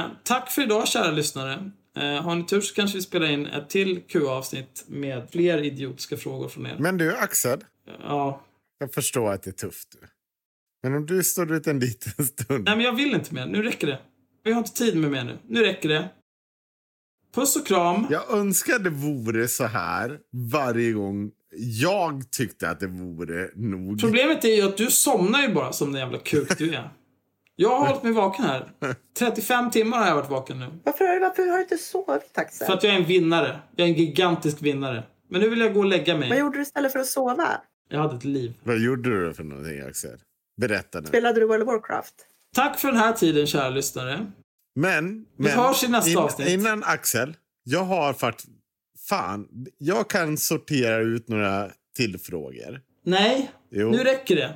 Eh, tack för idag kära lyssnare. Eh, har ni tur så kanske vi spelar in ett till Q-avsnitt med fler idiotiska frågor från er. Men du, Axel. Ja. Jag förstår att det är tufft. Men om du står ut en liten stund. Nej, men jag vill inte mer. Nu räcker det. Vi har inte tid med mer nu. Nu räcker det. Puss och kram. Jag önskar det vore så här varje gång jag tyckte att det vore nog. Problemet är ju att du somnar ju bara som den jävla kuk du är. Jag har hållit mig vaken här. 35 timmar har jag varit vaken nu. Varför, har- varför har du inte sovit Axel? För att jag är en vinnare. Jag är en gigantisk vinnare. Men nu vill jag gå och lägga Vad mig. gjorde du istället för att sova? Jag hade ett liv. Vad gjorde du för någonting, Axel? Berätta nu. Spelade du World of Warcraft? Tack för den här tiden, kära lyssnare. Men, Vi men hörs i nästa avsnitt. Innan Axel, jag har faktiskt... Fan, jag kan sortera ut några till frågor. Nej, Jo. nu räcker det.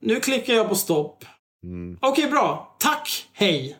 Nu klickar jag på stopp. Mm. Okej, bra. Tack. Hej.